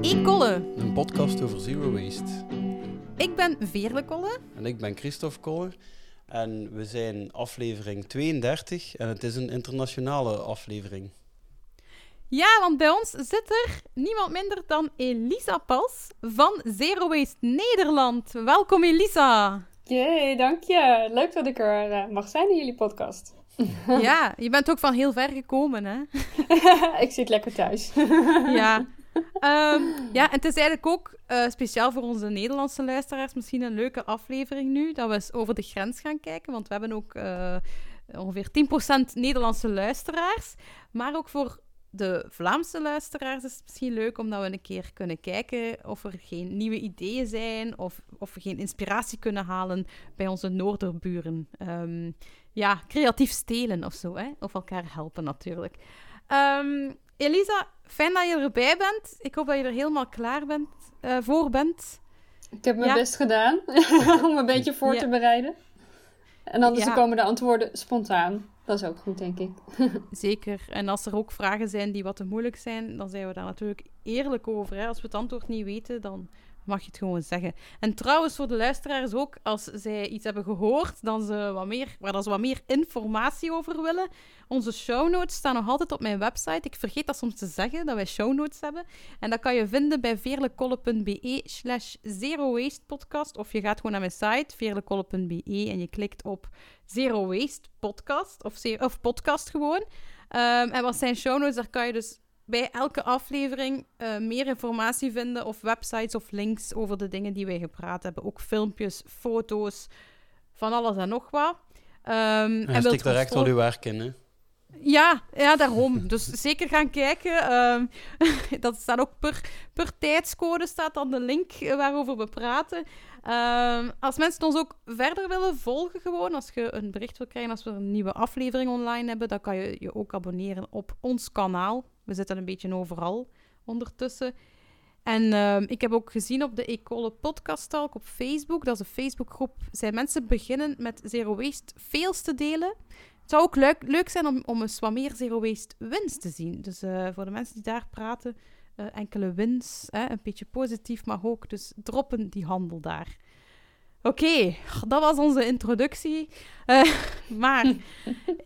E-Kolle. Een podcast over zero waste. Ik ben Veerle Kolle. En ik ben Christophe Koller. En we zijn aflevering 32 en het is een internationale aflevering. Ja, want bij ons zit er niemand minder dan Elisa Pas van Zero Waste Nederland. Welkom Elisa. Jee, dank je. Leuk dat ik er eh, mag zijn in jullie podcast. ja, je bent ook van heel ver gekomen, hè? ik zit lekker thuis. ja. Um, ja, en het is eigenlijk ook uh, speciaal voor onze Nederlandse luisteraars misschien een leuke aflevering nu, dat we eens over de grens gaan kijken, want we hebben ook uh, ongeveer 10% Nederlandse luisteraars, maar ook voor de Vlaamse luisteraars is het misschien leuk omdat we een keer kunnen kijken of er geen nieuwe ideeën zijn of of we geen inspiratie kunnen halen bij onze noorderburen. Um, ja, creatief stelen of zo, hè? of elkaar helpen natuurlijk. Um, Elisa, fijn dat je erbij bent. Ik hoop dat je er helemaal klaar bent, uh, voor bent. Ik heb mijn ja. best gedaan om een beetje voor ja. te bereiden. En anders ja. komen de antwoorden spontaan. Dat is ook goed, denk ik. Zeker. En als er ook vragen zijn die wat te moeilijk zijn, dan zijn we daar natuurlijk eerlijk over. Hè? Als we het antwoord niet weten, dan mag je het gewoon zeggen. En trouwens, voor de luisteraars ook, als zij iets hebben gehoord dan ze wat meer, waar ze wat meer informatie over willen, onze show notes staan nog altijd op mijn website. Ik vergeet dat soms te zeggen, dat wij show notes hebben. En dat kan je vinden bij veerlekolle.be slash zero waste podcast. Of je gaat gewoon naar mijn site, veerlekolle.be, en je klikt op zero waste podcast, of, of podcast gewoon. Um, en wat zijn show notes? Daar kan je dus bij elke aflevering uh, meer informatie vinden of websites of links over de dingen die wij gepraat hebben. Ook filmpjes, foto's, van alles en nog wat. Um, en en echt al uw werk in, hè? Ja, ja, daarom. Dus zeker gaan kijken. Um, dat staat ook per, per tijdscode staat dan de link waarover we praten. Um, als mensen ons ook verder willen volgen, gewoon, als je een bericht wil krijgen als we een nieuwe aflevering online hebben, dan kan je je ook abonneren op ons kanaal. We zitten een beetje overal ondertussen. En um, ik heb ook gezien op de Ecole Podcast Talk op Facebook, dat is een Facebookgroep, zijn mensen beginnen met Zero Waste fails te delen. Het zou ook leuk, leuk zijn om, om eens wat meer Zero Waste wins te zien. Dus uh, voor de mensen die daar praten, uh, enkele wins, hè, een beetje positief mag ook. Dus droppen die handel daar. Oké, okay, dat was onze introductie. Uh, maar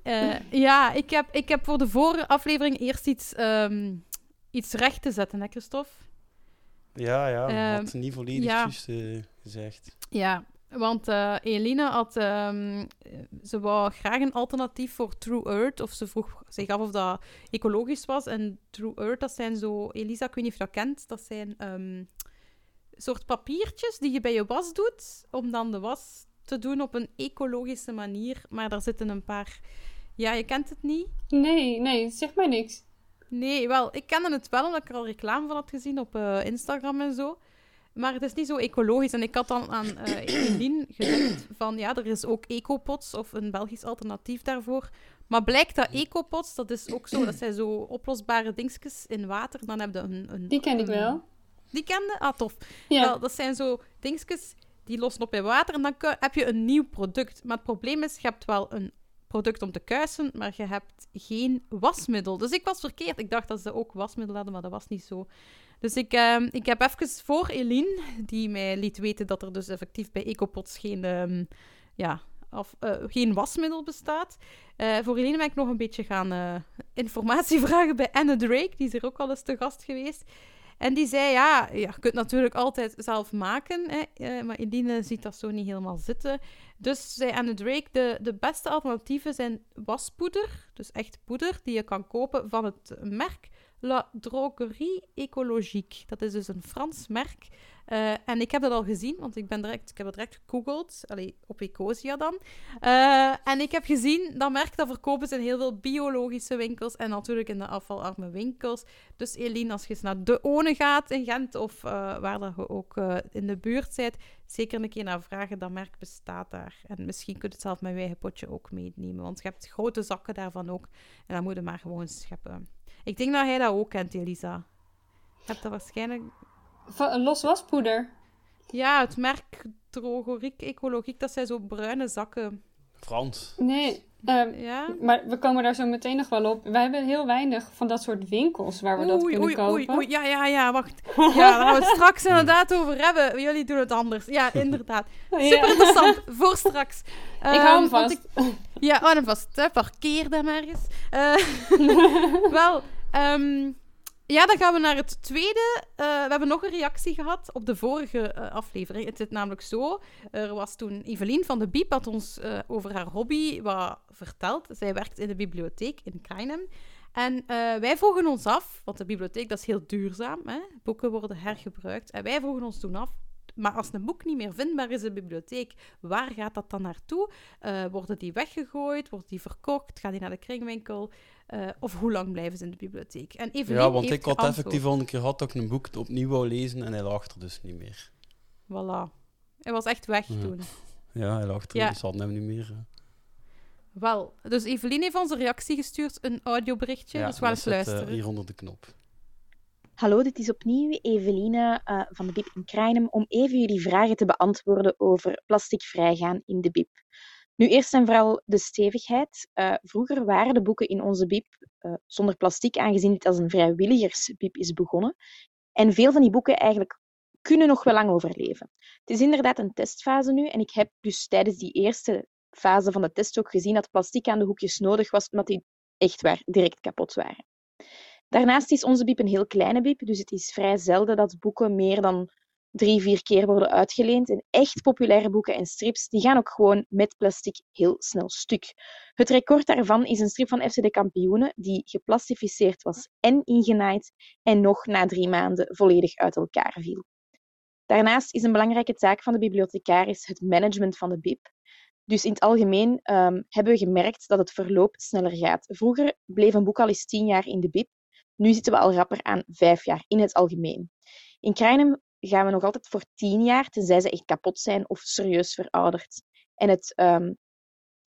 uh, ja, ik heb, ik heb voor de vorige aflevering eerst iets, um, iets recht te zetten, hè, Christophe? Ja, ja, um, had niet volledig ja. juist uh, gezegd. Ja, want uh, Eline had, um, ze wou graag een alternatief voor True Earth. Of ze vroeg zich af of dat ecologisch was. En True Earth, dat zijn zo... Elisa, ik weet niet of je dat kent. Dat zijn um, soort papiertjes die je bij je was doet. Om dan de was te doen op een ecologische manier. Maar daar zitten een paar... Ja, je kent het niet? Nee, nee, zeg mij niks. Nee, wel, ik kende het wel omdat ik er al reclame van had gezien op uh, Instagram en zo. Maar het is niet zo ecologisch. En ik had dan aan uh, Eline gezegd van ja, er is ook ecopots of een Belgisch alternatief daarvoor. Maar blijkt dat ecopots, dat is ook zo, dat zijn zo oplosbare dingetjes in water. Dan heb je een... een die ken ik wel. Die kende? Ah, tof. Ja. Wel, dat zijn zo dingetjes die lossen op in water en dan heb je een nieuw product. Maar het probleem is, je hebt wel een product om te kuisen, maar je hebt geen wasmiddel. Dus ik was verkeerd. Ik dacht dat ze ook wasmiddel hadden, maar dat was niet zo. Dus ik, uh, ik heb even voor Eline, die mij liet weten dat er dus effectief bij Ecopots geen, um, ja, of, uh, geen wasmiddel bestaat. Uh, voor Eline ben ik nog een beetje gaan uh, informatie vragen bij Anne Drake, die is er ook al eens te gast geweest. En die zei, ja, ja je kunt natuurlijk altijd zelf maken, hè, maar Eline ziet dat zo niet helemaal zitten. Dus zei Anne Drake, de, de beste alternatieven zijn waspoeder, dus echt poeder, die je kan kopen van het merk La Drogerie Écologique. Dat is dus een Frans merk. Uh, en ik heb dat al gezien, want ik, ben direct, ik heb het direct gegoogeld. Allee, op Ecosia dan. Uh, en ik heb gezien, dat merk dat verkopen ze in heel veel biologische winkels. En natuurlijk in de afvalarme winkels. Dus Eline, als je eens naar De One gaat in Gent, of uh, waar dat je ook in de buurt bent, zeker een keer naar vragen. Dat merk bestaat daar. En misschien kun je het zelf met je eigen potje ook meenemen. Want je hebt grote zakken daarvan ook. En dan moet je maar gewoon scheppen. Ik denk dat hij dat ook kent, Elisa. Je hebt dat waarschijnlijk... Van los waspoeder? Ja, het merk Drogoriek Ecologiek, dat zijn zo bruine zakken. Frans. Nee, ehm, ja? maar we komen daar zo meteen nog wel op. Wij hebben heel weinig van dat soort winkels waar we dat kunnen oei, kopen. Oei, oei, ja, ja, ja, wacht. Ja, daar gaan we het straks inderdaad over hebben. Jullie doen het anders. Ja, inderdaad. Super interessant. Voor straks. ik hou hem ehm, vast. ja, hou hem vast. Parkeer hem ergens. Uh, wel, um, ja, dan gaan we naar het tweede. Uh, we hebben nog een reactie gehad op de vorige uh, aflevering. Het zit namelijk zo. Er was toen Evelien van de Biep had ons uh, over haar hobby wat verteld. Zij werkt in de bibliotheek in Krainem. En wij vroegen ons af, want de bibliotheek dat is heel duurzaam. Hè? Boeken worden hergebruikt. En wij vroegen ons toen af, maar als een boek niet meer vindbaar is in de bibliotheek, waar gaat dat dan naartoe? Uh, worden die weggegooid? Wordt die verkocht? Gaat die naar de kringwinkel? Uh, of hoe lang blijven ze in de bibliotheek? En Evelien ja, want ik had effectief al een keer gehad dat ik een boek opnieuw wou lezen en hij lag er dus niet meer. Voilà. Hij was echt weg ja. toen. Ja, hij lag er, ja. dus had hem niet meer. Wel, dus Evelien heeft onze reactie gestuurd, een audioberichtje, ja, dus wel eens luisteren. Uh, hier onder de knop. Hallo, dit is opnieuw Eveline uh, van de BIP in Krijnem om even jullie vragen te beantwoorden over plastic vrijgaan in de BIP. Nu, eerst en vooral de stevigheid. Uh, vroeger waren de boeken in onze BIP uh, zonder plastic, aangezien dit als een vrijwilligersbib is begonnen. En veel van die boeken eigenlijk kunnen nog wel lang overleven. Het is inderdaad een testfase nu en ik heb dus tijdens die eerste fase van de test ook gezien dat plastic aan de hoekjes nodig was, omdat die echt waar direct kapot waren. Daarnaast is onze bib een heel kleine bib, dus het is vrij zelden dat boeken meer dan drie, vier keer worden uitgeleend. En echt populaire boeken en strips, die gaan ook gewoon met plastic heel snel stuk. Het record daarvan is een strip van FC de Kampioenen, die geplastificeerd was en ingenaaid en nog na drie maanden volledig uit elkaar viel. Daarnaast is een belangrijke taak van de bibliothecaris het management van de bib. Dus in het algemeen um, hebben we gemerkt dat het verloop sneller gaat. Vroeger bleef een boek al eens tien jaar in de bib. Nu zitten we al rapper aan vijf jaar in het algemeen. In Krijnem gaan we nog altijd voor tien jaar, tenzij ze echt kapot zijn of serieus verouderd. En het um,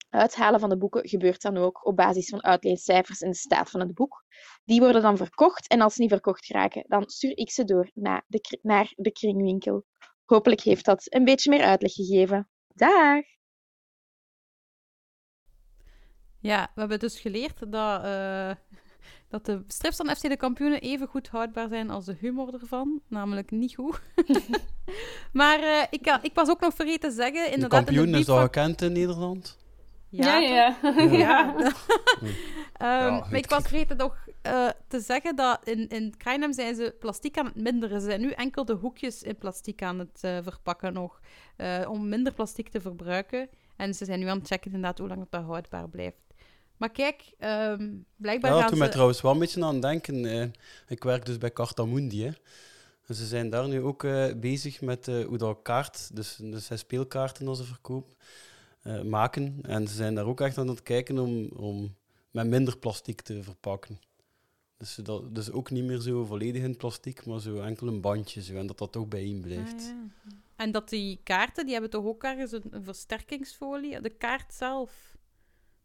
uithalen van de boeken gebeurt dan ook op basis van uitleencijfers en de staat van het boek. Die worden dan verkocht en als ze niet verkocht raken, dan stuur ik ze door naar de, naar de kringwinkel. Hopelijk heeft dat een beetje meer uitleg gegeven. Dag! Ja, we hebben dus geleerd dat uh, dat de strips van FC de kampioenen even goed houdbaar zijn als de humor ervan. Namelijk niet goed. maar uh, ik, ik was ook nog vergeten te zeggen... Inderdaad, de kampioen is al gekend in Nederland? Ja, ja. ja. ja. um, maar ik was vergeten nog uh, te zeggen dat in, in Krijnem zijn ze plastic aan het minderen. Ze zijn nu enkel de hoekjes in plastic aan het uh, verpakken nog. om minder plastic te verbruiken. En ze zijn nu aan het checken inderdaad hoe lang het daar houdbaar blijft. Maar kijk, um, blijkbaar ja, gaan toen ze... mij trouwens wel een beetje aan het denken. Eh, ik werk dus bij Cartamundi, hè. ze zijn daar nu ook uh, bezig met uh, hoe dat kaart, dus, dus speelkaarten als ze verkoop, uh, maken. En ze zijn daar ook echt aan het kijken om, om met minder plastic te verpakken. Dus, dat, dus ook niet meer zo volledig in plastic, maar zo enkel een bandje. Zo, en dat dat toch bijeen blijft. Ah, ja. En dat die kaarten, die hebben toch ook ergens een, een versterkingsfolie? De kaart zelf...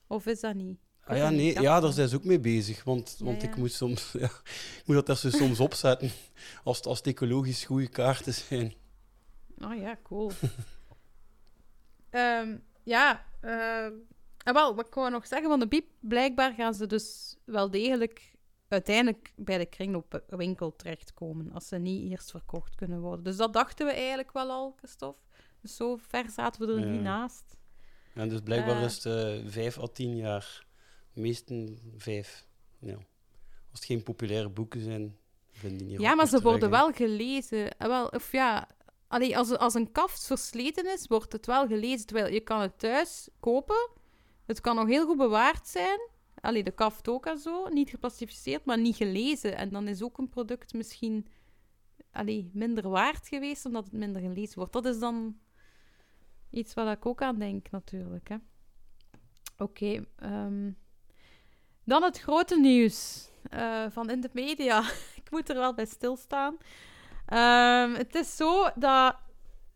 Of is dat niet? Ah, ja, nee, ja, daar zijn ze ook mee bezig. Want, want ik moet soms ja, ik moet dat er soms opzetten als, als het ecologisch goede kaarten zijn. Oh ja, cool. um, ja, uh, wel, wat ik wou nog zeggen van de biep. Blijkbaar gaan ze dus wel degelijk uiteindelijk bij de kringloopwinkel terechtkomen. Als ze niet eerst verkocht kunnen worden. Dus dat dachten we eigenlijk wel al, Christophe. Dus zo ver zaten we er niet naast. En dus blijkbaar uh, is het uh, vijf à tien jaar. Meesten vijf. Ja. Als het geen populaire boeken zijn, vinden die niet Ja, maar ze worden wel gelezen. Eh, wel, of ja, allee, als, als een kaft versleten is, wordt het wel gelezen. Terwijl je kan het thuis kopen. Het kan nog heel goed bewaard zijn. Allee, de kaft ook en zo. Niet geplastificeerd, maar niet gelezen. En dan is ook een product misschien allee, minder waard geweest, omdat het minder gelezen wordt. Dat is dan Iets waar ik ook aan denk, natuurlijk. Oké. Okay, ehm, dan het grote nieuws uh, van in de media. ik moet er wel bij stilstaan. Um, het is zo dat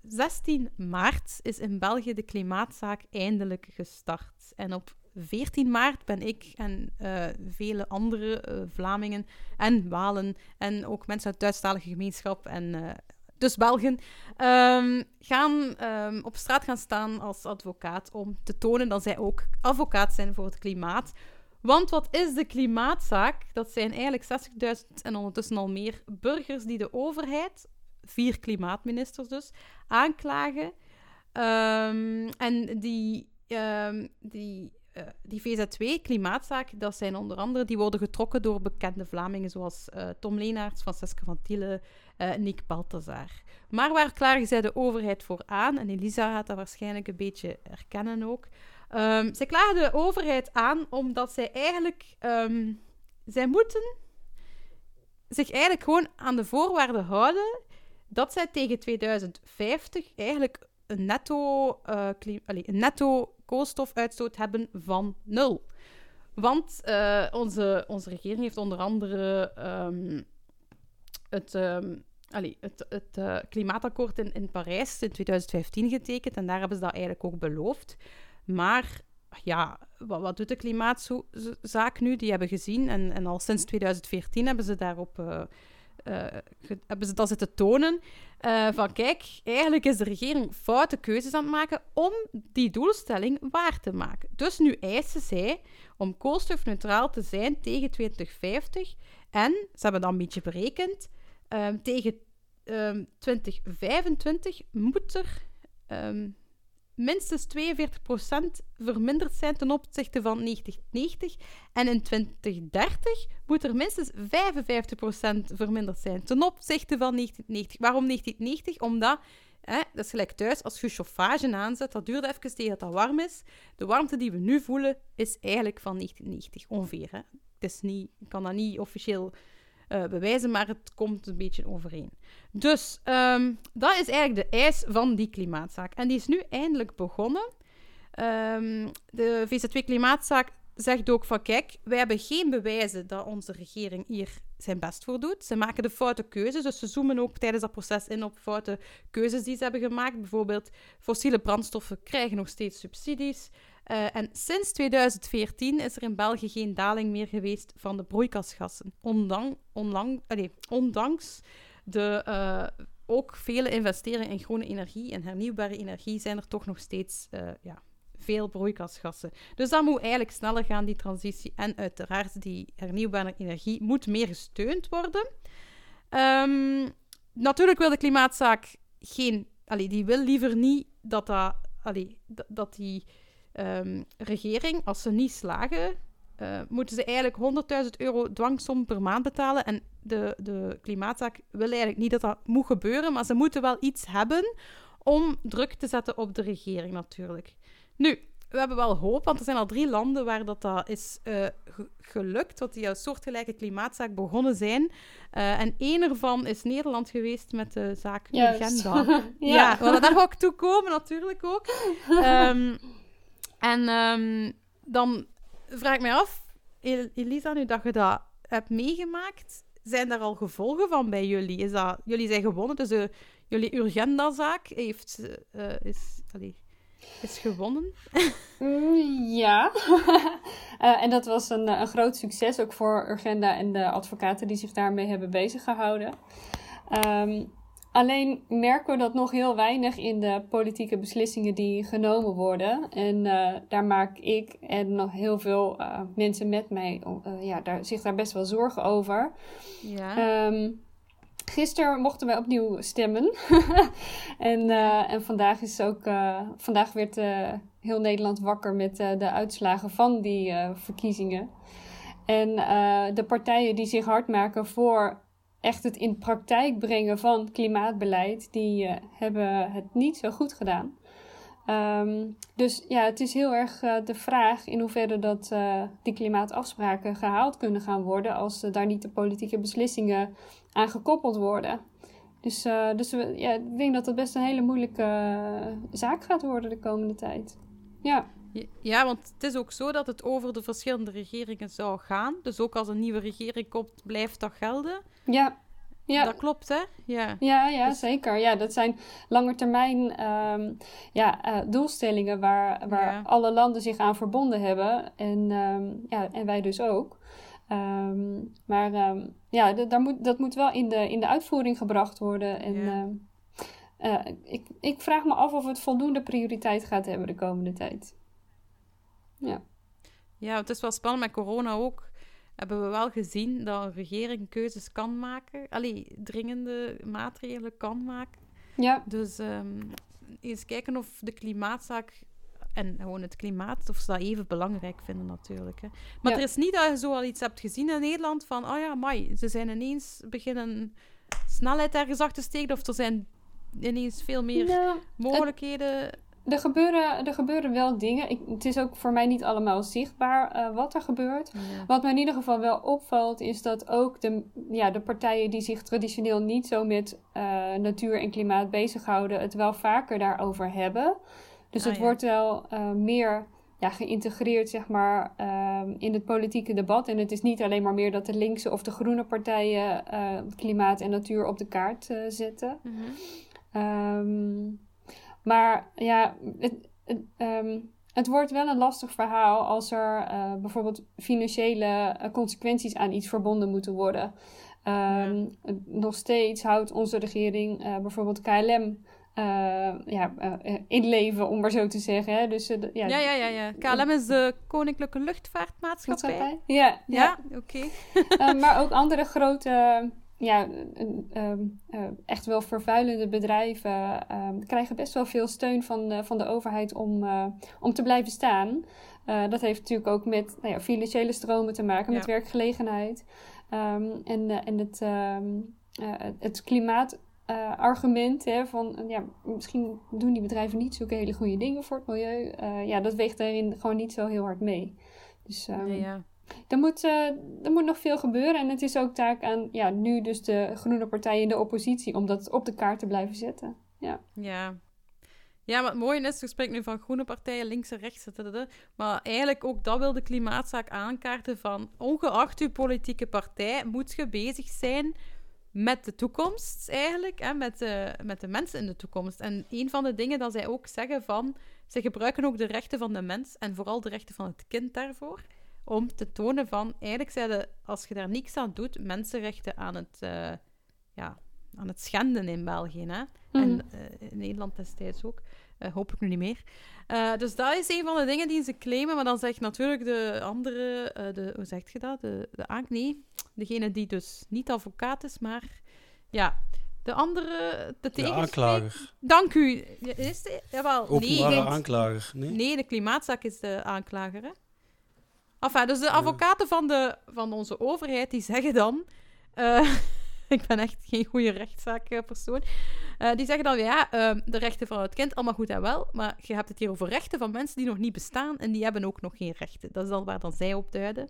16 maart is in België de klimaatzaak eindelijk gestart. En op 14 maart ben ik en uh, vele andere uh, Vlamingen en Walen en ook mensen uit de Duitsstalige gemeenschap en dus Belgen, ehm, gaan ehm, op straat gaan staan als advocaat om te tonen dat zij ook advocaat zijn voor het klimaat. Want wat is de klimaatzaak? Dat zijn eigenlijk 60.000 en ondertussen al meer burgers die de overheid, vier klimaatministers dus, aanklagen. Um, en die, die uh, die VZ2, klimaatzaak, dat zijn onder andere, die worden getrokken door bekende Vlamingen zoals uh, Tom Leenaerts, Francesca van Tiele, uh, Nick Balthazar. Maar waar klagen zij de overheid voor aan? En Elisa gaat dat waarschijnlijk een beetje herkennen ook. Um, zij klagen de overheid aan omdat zij eigenlijk... Um, zij moeten zich eigenlijk gewoon aan de voorwaarden houden dat zij tegen 2050 eigenlijk een netto, uh, een netto koolstofuitstoot hebben van nul. Want uh, onze, onze regering heeft onder andere um, het, um, het, het uh, klimaatakkoord in, in Parijs in 2015 getekend. En daar hebben ze dat eigenlijk ook beloofd. Maar ja, wat, wat doet de klimaatzaak nu? Die hebben gezien. En, en al sinds 2014 hebben ze daarop uh, uh, hebben ze dat zitten tonen. Uh, van kijk, eigenlijk is de regering foute keuzes aan het maken om die doelstelling waar te maken. Dus nu eisen zij om koolstofneutraal te zijn tegen 2050. En, ze hebben dat een beetje berekend, um, tegen um, 2025 moet er um, minstens 42% verminderd zijn ten opzichte van 1990. En in 2030 moet er minstens 55% verminderd zijn ten opzichte van 1990. Waarom 1990? Omdat, hè, dat is gelijk thuis, als je chauffage aanzet, dat duurt even tegen dat dat warm is. De warmte die we nu voelen, is eigenlijk van 1990 ongeveer. Hè. Het is niet, ik kan dat niet officieel uh, bewijzen, maar het komt een beetje overeen. Dus um, dat is eigenlijk de eis van die klimaatzaak. En die is nu eindelijk begonnen. Um, de VZ2 Klimaatzaak zegt ook van kijk, wij hebben geen bewijzen dat onze regering hier zijn best voor doet. Ze maken de foute keuzes, dus ze zoomen ook tijdens dat proces in op foute keuzes die ze hebben gemaakt. Bijvoorbeeld, fossiele brandstoffen krijgen nog steeds subsidies. Uh, en sinds 2014 is er in België geen daling meer geweest van de broeikasgassen. Ondanks, ondanks de uh, ook vele investeringen in groene energie en hernieuwbare energie zijn er toch nog steeds uh, ja, veel broeikasgassen. Dus dat moet eigenlijk sneller gaan, die transitie. En uiteraard, die hernieuwbare energie moet meer gesteund worden. Um, natuurlijk wil de klimaatzaak geen... Allee, die wil liever niet dat, dat, allee, dat die um, regering, als ze niet slagen, uh, moeten ze eigenlijk 100.000 euro dwangsom per maand betalen. En de, de klimaatzaak wil eigenlijk niet dat dat moet gebeuren, maar ze moeten wel iets hebben om druk te zetten op de regering natuurlijk. Nu, we hebben wel hoop, want er zijn al drie landen waar dat, dat is uh, gelukt, dat die een soortgelijke klimaatzaak begonnen zijn. Uh, en één ervan is Nederland geweest met de zaak Urgenda. ja, ja we daar ook toe komen natuurlijk ook. Um, en um, dan vraag ik mij af, Elisa, nu dat je dat hebt meegemaakt, zijn er al gevolgen van bij jullie? Is dat, jullie zijn gewonnen, dus jullie Urgenda-zaak heeft, uh, is, is gewonnen. Mm, ja, uh, en dat was een, een groot succes ook voor Urgenda en de advocaten die zich daarmee hebben bezig gehouden. Um, Alleen merken we dat nog heel weinig in de politieke beslissingen die genomen worden. En uh, daar maak ik en nog heel veel uh, mensen met mij uh, ja, daar, zich daar best wel zorgen over. Ja. Um, gisteren mochten wij opnieuw stemmen. en, en vandaag is ook. vandaag werd heel Nederland wakker met de uitslagen van die verkiezingen. En de partijen die zich hard maken voor echt het in praktijk brengen van klimaatbeleid, die uh, hebben het niet zo goed gedaan. Um, dus ja, het is heel erg uh, de vraag in hoeverre dat uh, die klimaatafspraken gehaald kunnen gaan worden als daar niet de politieke beslissingen aan gekoppeld worden. Dus, dus ja, ik denk dat dat best een hele moeilijke zaak gaat worden de komende tijd. Ja. Ja, want het is ook zo dat het over de verschillende regeringen zou gaan. Dus ook als een nieuwe regering komt, blijft dat gelden. Ja. Ja. Dat klopt, hè? Ja, ja, ja dus... zeker. Ja, dat zijn langetermijn um, ja, uh, doelstellingen waar, waar ja. alle landen zich aan verbonden hebben. En, um, ja, en wij dus ook. Ehm, maar ja, daar moet, dat moet wel in de, in de uitvoering gebracht worden. En uh, ik, ik vraag me af of het voldoende prioriteit gaat hebben de komende tijd. Ja. Ja, het is wel spannend met corona ook. Hebben we wel gezien dat een regering keuzes kan maken. Allee, dringende maatregelen kan maken. Ja. Dus um, eens kijken of de klimaatzaak en gewoon het klimaat, of ze dat even belangrijk vinden natuurlijk. Hè. Maar er is niet dat je zo al iets hebt gezien in Nederland van, oh ja, mai, ze zijn ineens beginnen snelheid ergens achter te steken, of er zijn ineens veel meer nou, mogelijkheden. Er, gebeuren, er gebeuren wel dingen. Ik, het is ook voor mij niet allemaal zichtbaar uh, wat er gebeurt. Wat me in ieder geval wel opvalt, is dat ook de, ja, de partijen die zich traditioneel niet zo met uh, natuur en klimaat bezighouden, het wel vaker daarover hebben. Dus ah, het wordt wel uh, meer ja, geïntegreerd zeg maar, uh, in het politieke debat. En het is niet alleen maar meer dat de linkse of de groene partijen klimaat en natuur op de kaart zetten. Mm -hmm. um, maar ja, het, het, um, het, wordt wel een lastig verhaal als er bijvoorbeeld financiële consequenties aan iets verbonden moeten worden. Um, ja. Nog steeds houdt onze regering bijvoorbeeld KLM uh, ja, uh, inleven, om maar zo te zeggen. Hè? Dus, uh, ja. ja, ja, ja, ja. KLM is de Koninklijke Luchtvaartmaatschappij. Ja, ja. ja oké. Okay. maar ook andere grote, ja, echt wel vervuilende bedrijven krijgen best wel veel steun van, van de overheid om, om te blijven staan. dat heeft natuurlijk ook met nou ja, financiële stromen te maken, met werkgelegenheid. Um, en, en het, um, het klimaat uh, argument hè, van ja, misschien doen die bedrijven niet zulke hele goede dingen voor het milieu. Uh, ja, dat weegt daarin gewoon niet zo heel hard mee. Dus um, ja. Er, moet, uh, er moet nog veel gebeuren. En het is ook taak aan ja, nu dus de groene partijen in de oppositie om dat op de kaart te blijven zetten. Ja. ja. Ja, wat mooi is, we spreken nu van groene partijen, links en rechts, maar eigenlijk ook dat wil de klimaatzaak aankaarten van ongeacht uw politieke partij moet je bezig zijn met de toekomst eigenlijk, hè, met, de, met de mensen in de toekomst. En een van de dingen dat zij ook zeggen van, ze gebruiken ook de rechten van de mens en vooral de rechten van het kind daarvoor, om te tonen van, eigenlijk zijn als je daar niks aan doet, mensenrechten aan het, uh, ja, aan het schenden in België. Hè? En uh, in Nederland destijds ook. Uh, hopelijk nu niet meer. Uh, dus dat is een van de dingen die ze claimen. Maar dan zegt natuurlijk de andere, uh, de, hoe zeg je dat? De, de nee, degene die dus niet advocaat is, maar ja, de andere, de, de aanklager. Dank u. Is de, jawel, Openbare nee, aanklager, nee? Nee, de klimaatzaak is de aanklager, hè? Enfin, dus de advocaten van, de, van onze overheid, die zeggen dan... ik ben echt geen goede rechtszaakpersoon. Uh, die zeggen dan, ja, uh, de rechten van het kind, allemaal goed en wel, maar je hebt het hier over rechten van mensen die nog niet bestaan en die hebben ook nog geen rechten. Dat is dan waar dan zij op duiden.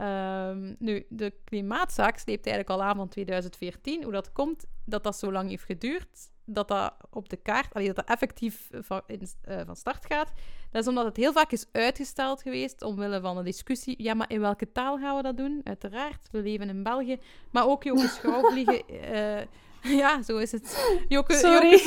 Uh, nu, de klimaatzaak sleept eigenlijk al aan van 2014. Hoe dat komt, dat dat zo lang heeft geduurd, dat dat op de kaart, allee, dat dat effectief van, in, uh, van start gaat, dat is omdat het heel vaak is uitgesteld geweest omwille van een discussie. Ja, maar in welke taal gaan we dat doen? Uiteraard, we leven in België. Maar ook Joke Schouwvliegen... Uh, Ja, zo is het. Joke, Sorry.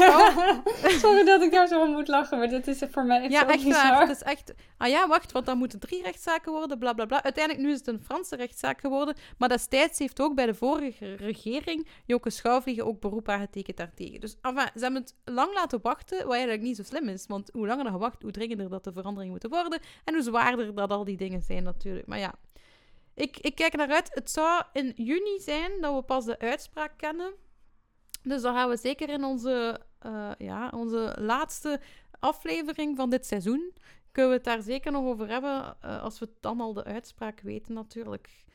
Sorry dat ik daar zo om moet lachen, maar dat is voor mij echt ja, echt bizar. Het is echt... Ah ja, wacht, want dan moeten drie rechtszaken worden, bla bla bla. Uiteindelijk nu is het een Franse rechtszaak geworden, maar destijds heeft ook bij de vorige regering Joke Schouwvliegen ook beroep aangetekend daartegen. Dus enfin, ze hebben het lang laten wachten, wat eigenlijk niet zo slim is, want hoe langer er wacht, hoe dringender dat de veranderingen moeten worden en hoe zwaarder dat al die dingen zijn natuurlijk. Maar ja, ik, ik kijk naar uit. Het zou in juni zijn dat we pas de uitspraak kennen. Dus dan gaan we zeker in onze, uh, ja, onze laatste aflevering van dit seizoen. Kunnen we het daar zeker nog over hebben. Uh, als we dan al de uitspraak weten, natuurlijk.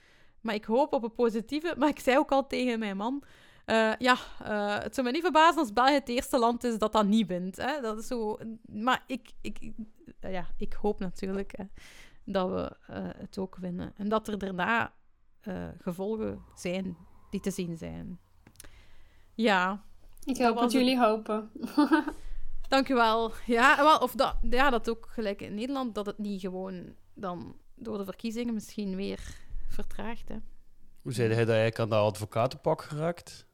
Maar ik hoop op een positieve. Maar ik zei ook al tegen mijn man. Uh, ja, het zou me niet verbazen als België het eerste land is dat dat niet wint. Hè? Dat is zo. Maar ik, ik, ja, ik hoop natuurlijk hè, dat we het ook winnen. En dat er daarna gevolgen zijn die te zien zijn. Ja. Ik hoop dat jullie hopen. Dank u wel. Ja, wel, of dat, ja, dat ook gelijk in Nederland, dat het niet gewoon dan door de verkiezingen misschien weer vertraagt. Hè. Hoe zei hij dat eigenlijk aan de advocatenpak geraakt?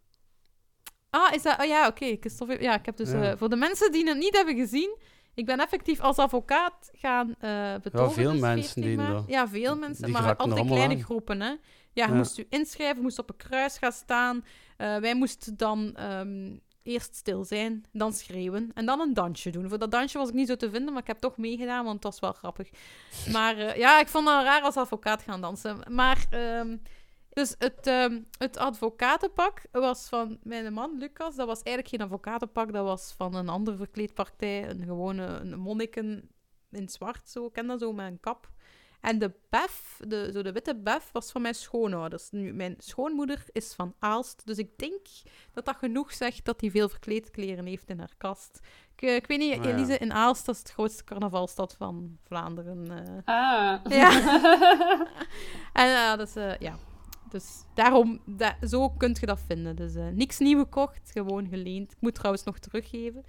Ah, is dat... Oh ja, oké. Okay. Ja, ik heb dus... Ja. Uh, voor de mensen die het niet hebben gezien, Ik ben effectief als advocaat gaan uh, betogen. Ja, veel mensen die dat. Ja, veel mensen, maar altijd kleine groepen. Hè. Ja, je moest u inschrijven, moest op een kruis gaan staan. Uh, wij moesten dan ehm, eerst stil zijn, dan schreeuwen en dan een dansje doen. Voor dat dansje was ik niet zo te vinden, maar ik heb toch meegedaan, want het was wel grappig. Maar uh, ja, ik vond het raar als advocaat gaan dansen. Maar... Um, dus het, um, het advocatenpak was van mijn man Lucas. Dat was eigenlijk geen advocatenpak, dat was van een andere verkleedpartij. Een gewone een monniken in zwart, zo. Ik ken dat zo, met een kap. En de bef, de, zo de witte bef, was van mijn schoonouders. Nu, mijn schoonmoeder is van Aalst, dus ik denk dat dat genoeg zegt dat hij veel verkleedkleren heeft in haar kast. Ik, eh, ik weet niet, oh, Elise, in Aalst, dat is de grootste carnavalstad van Vlaanderen. Uh. Ah. Ja. en uh, dus, ja, dus daarom, zo kun je dat vinden. Dus uh, niks nieuw gekocht, gewoon geleend. Ik moet trouwens nog teruggeven.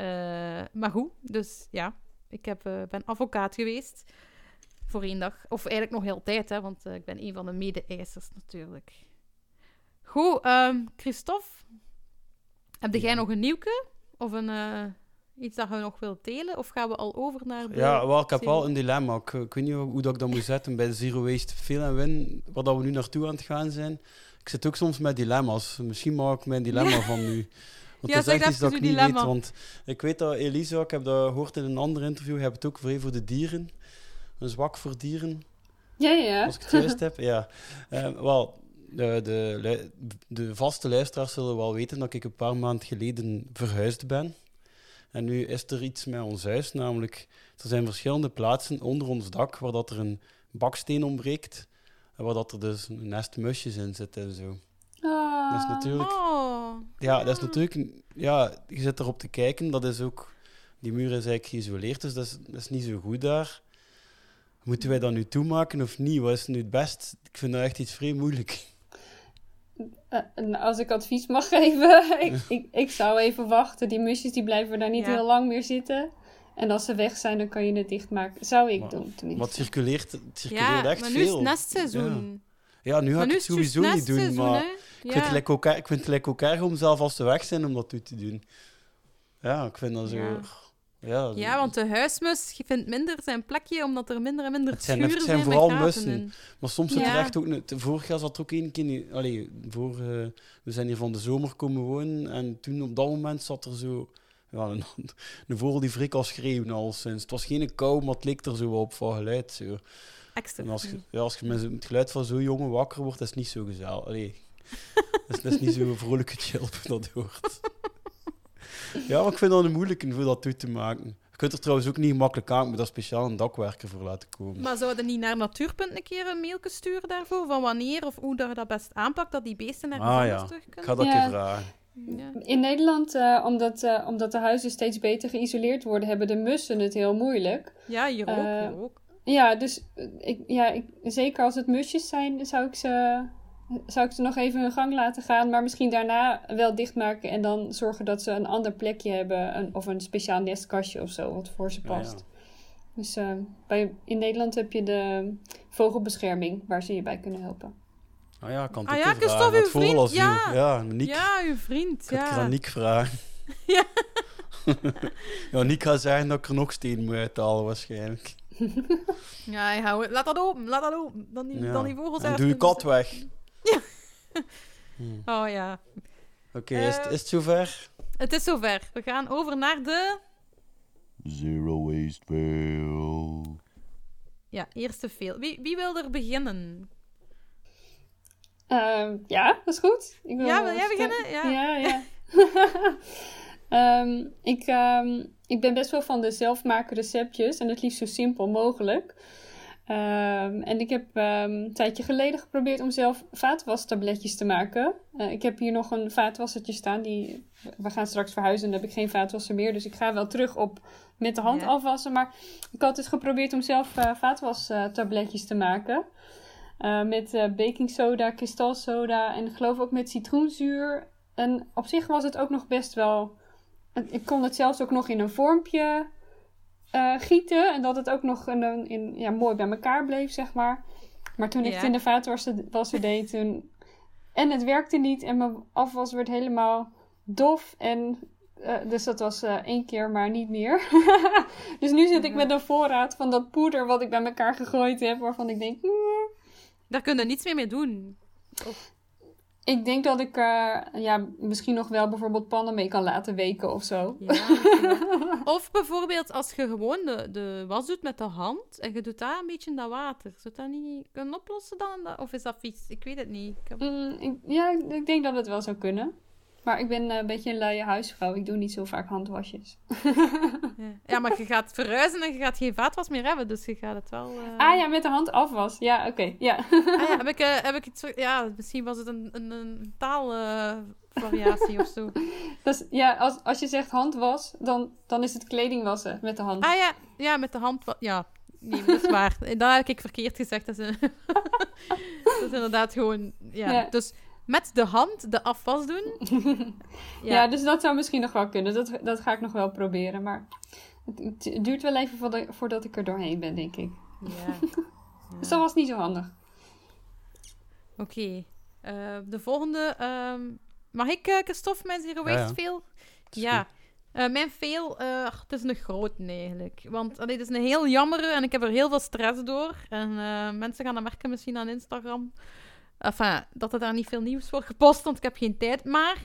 Uh, maar goed, dus ja, ik heb, uh, ben advocaat geweest voor één dag. Of eigenlijk nog heel tijd, hè, want ik ben een van de mede-eisers natuurlijk. Goed, um, Christophe, heb jij nog een nieuwke? Of een iets dat je nog wilt delen? Of gaan we al over naar de... Ja, wel, ik heb wel een dilemma. Ik, ik, weet niet hoe dat ik dat moet zetten bij Zero Waste Veel en Win, waar dat we nu naartoe aan het gaan zijn. Ik zit ook soms met dilemma's. Misschien maak ik mijn dilemma van nu. Want ja, dat is echt iets dat ik niet dilemma. weet. Want ik weet dat Elisa, ik heb dat gehoord in een ander interview, je hebt het ook voor de dieren. Een zwak voor dieren. Ja, ja. Als ik het juist heb, ja. Uh, wel, de, de, de vaste luisteraars zullen wel weten dat ik een paar maanden geleden verhuisd ben. En nu is er iets met ons huis, namelijk er zijn verschillende plaatsen onder ons dak waar dat er een baksteen ontbreekt en waar dat er dus een nest musjes in zit en zo. Oh. Dat is natuurlijk... Oh. Ja, dat is natuurlijk... Ja, je zit erop te kijken, dat is ook... Die muur is eigenlijk geïsoleerd, dus dat is, dat is niet zo goed daar. Moeten wij dat nu toemaken of niet? Wat is nu het best? Ik vind dat echt iets vrij moeilijk. Uh, als ik advies mag geven, ik, ik, ik, zou even wachten. Die musjes die blijven daar niet heel lang meer zitten. En als ze weg zijn, dan kan je het dichtmaken. Zou ik doen, tenminste. Wat circuleert, het circuleert echt maar nu is het nestseizoen. Ja, ja nu ga ik het sowieso niet doen, maar ik, vind het ook, ik vind het ook erg om zelf als ze weg zijn om dat toe te doen. Ja, ik vind dat zo... Ja, ja, want de huismus vindt minder zijn plekje, omdat er minder en minder het zijn, schuren het zijn. vooral mussen. Maar soms zit er echt ook... Vorig jaar zat er ook één keer... Allee, voor, uh, we zijn hier van de zomer komen wonen en toen op dat moment zat er zo... Ja, een, een vogel die frik al schreeuwen al sinds. Het was geen kou, maar het leek er zo op van geluid. Zo. Extra. En als je, ja, als je met het geluid van zo'n jongen wakker wordt, is het niet zo gezellig. Allee, dat, is, dat is niet zo vrolijke chilp dat hoort. Ja, maar ik vind dat een moeilijke voor dat toe te maken. Je kunt er trouwens ook niet makkelijk aan met dat speciaal een dakwerker voor laten komen. Maar zouden niet naar Natuurpunt een keer een mailje sturen daarvoor? Van wanneer of hoe dat je dat best aanpakt, dat die beesten naar ah, ja. terug kunnen? Ik ga dat ja. je vragen. Ja. In Nederland, uh, omdat, uh, omdat de huizen steeds beter geïsoleerd worden, hebben de mussen het heel moeilijk. Ja, hier ook. Uh, hier ook. Ja, dus ik, ja, ik, zeker als het musjes zijn, zou ik ze zou ik ze nog even hun gang laten gaan, maar misschien daarna wel dichtmaken en dan zorgen dat ze een ander plekje hebben een, of een speciaal nestkastje of zo, wat voor ze past. Ja, ja. Dus uh, bij, in Nederland heb je de vogelbescherming waar ze je bij kunnen helpen. Ah ja, kan ah, ja, Christophe, uw vriend, ja. Ja, Niek. Ja, uw vriend, ik ja. Ik Niek vragen. ja. ja, Niek gaat zeggen dat ik er nog steen moet uithalen waarschijnlijk. ja, hou, laat dat open, laat dat open. Dan die, ja. dan die vogels En doe je kat weg. Ja. Hmm. Oh ja. Oké, okay, is, uh, is het zover? Het is zover. We gaan over naar de... Zero waste fail. Ja, eerste fail. Wie, wie wil er beginnen? Uh, ja, dat is goed. Ik wil ja, wil jij beginnen? Ja, ja. ja. um, ik, um, ik ben best wel van de zelfmaken receptjes en het liefst zo simpel mogelijk. Um, en ik heb um, een tijdje geleden geprobeerd om zelf vaatwastabletjes te maken. Uh, ik heb hier nog een vaatwassertje staan. Die, we gaan straks verhuizen en dan heb ik geen vaatwasser meer. Dus ik ga wel terug op met de hand ja. afwassen. Maar ik had dus geprobeerd om zelf uh, vaatwastabletjes te maken. Uh, met baking soda, kristalsoda en ik geloof ook met citroenzuur. En op zich was het ook nog best wel... Ik kon het zelfs ook nog in een vormpje uh, gieten. En dat het ook nog in, in, ja, mooi bij elkaar bleef, zeg maar. Maar toen ik Ja. het in de vaatwasser deed, toen... En het werkte niet en mijn afwas werd helemaal dof. En Uh, dus dat was uh, één keer, maar niet meer. dus nu zit ik met een voorraad van dat poeder wat ik bij elkaar gegooid heb, waarvan ik denk. Mm. Daar kun je niets meer mee doen. Of... Ik denk dat ik uh, ja, misschien nog wel bijvoorbeeld pannen mee kan laten weken of zo. Ja, of bijvoorbeeld als je gewoon de, de was doet met de hand en je doet daar een beetje in dat water. Zou dat niet kunnen oplossen dan? Of is dat vies? Ik weet het niet. Ik heb... mm, ik, ja, ik denk dat het wel zou kunnen. Maar ik ben eh, een beetje een luie huisvrouw. Ik doe niet zo vaak handwasjes. ja. maar je gaat verhuizen en je gaat geen vaatwas meer hebben. Dus je gaat het wel... Uh... Ah ja, met de hand afwas. Ja, oké. Ja. ah, ja, heb ik, uh, heb ik het... Ja, misschien was het een, een, een taalvariatie of zo. Dus, ja, als, als je zegt handwas, dan, dan is het kleding wassen met de hand. Ah ja, ja met de hand... Ja, nee, dat is waar. Dat heb ik verkeerd gezegd. Dat is, dat is inderdaad gewoon... Ja, ja. dus met de hand de afwas doen. ja. ja. dus dat zou misschien nog wel kunnen. Dat, dat ga ik nog wel proberen. Maar het, het duurt wel even voordat ik er doorheen ben, denk ik. Ja. dus dat was niet zo handig. Oké. Uh, de volgende. Um, mag ik, uh, Christophe, mijn zero waste veel? Ja. Uh, mijn veel, het is een grote eigenlijk. Want dit is een heel jammere en ik heb er heel veel stress door. En mensen gaan dat merken misschien aan Instagram. Enfin, dat er daar niet veel nieuws voor gepost, want ik heb geen tijd. Maar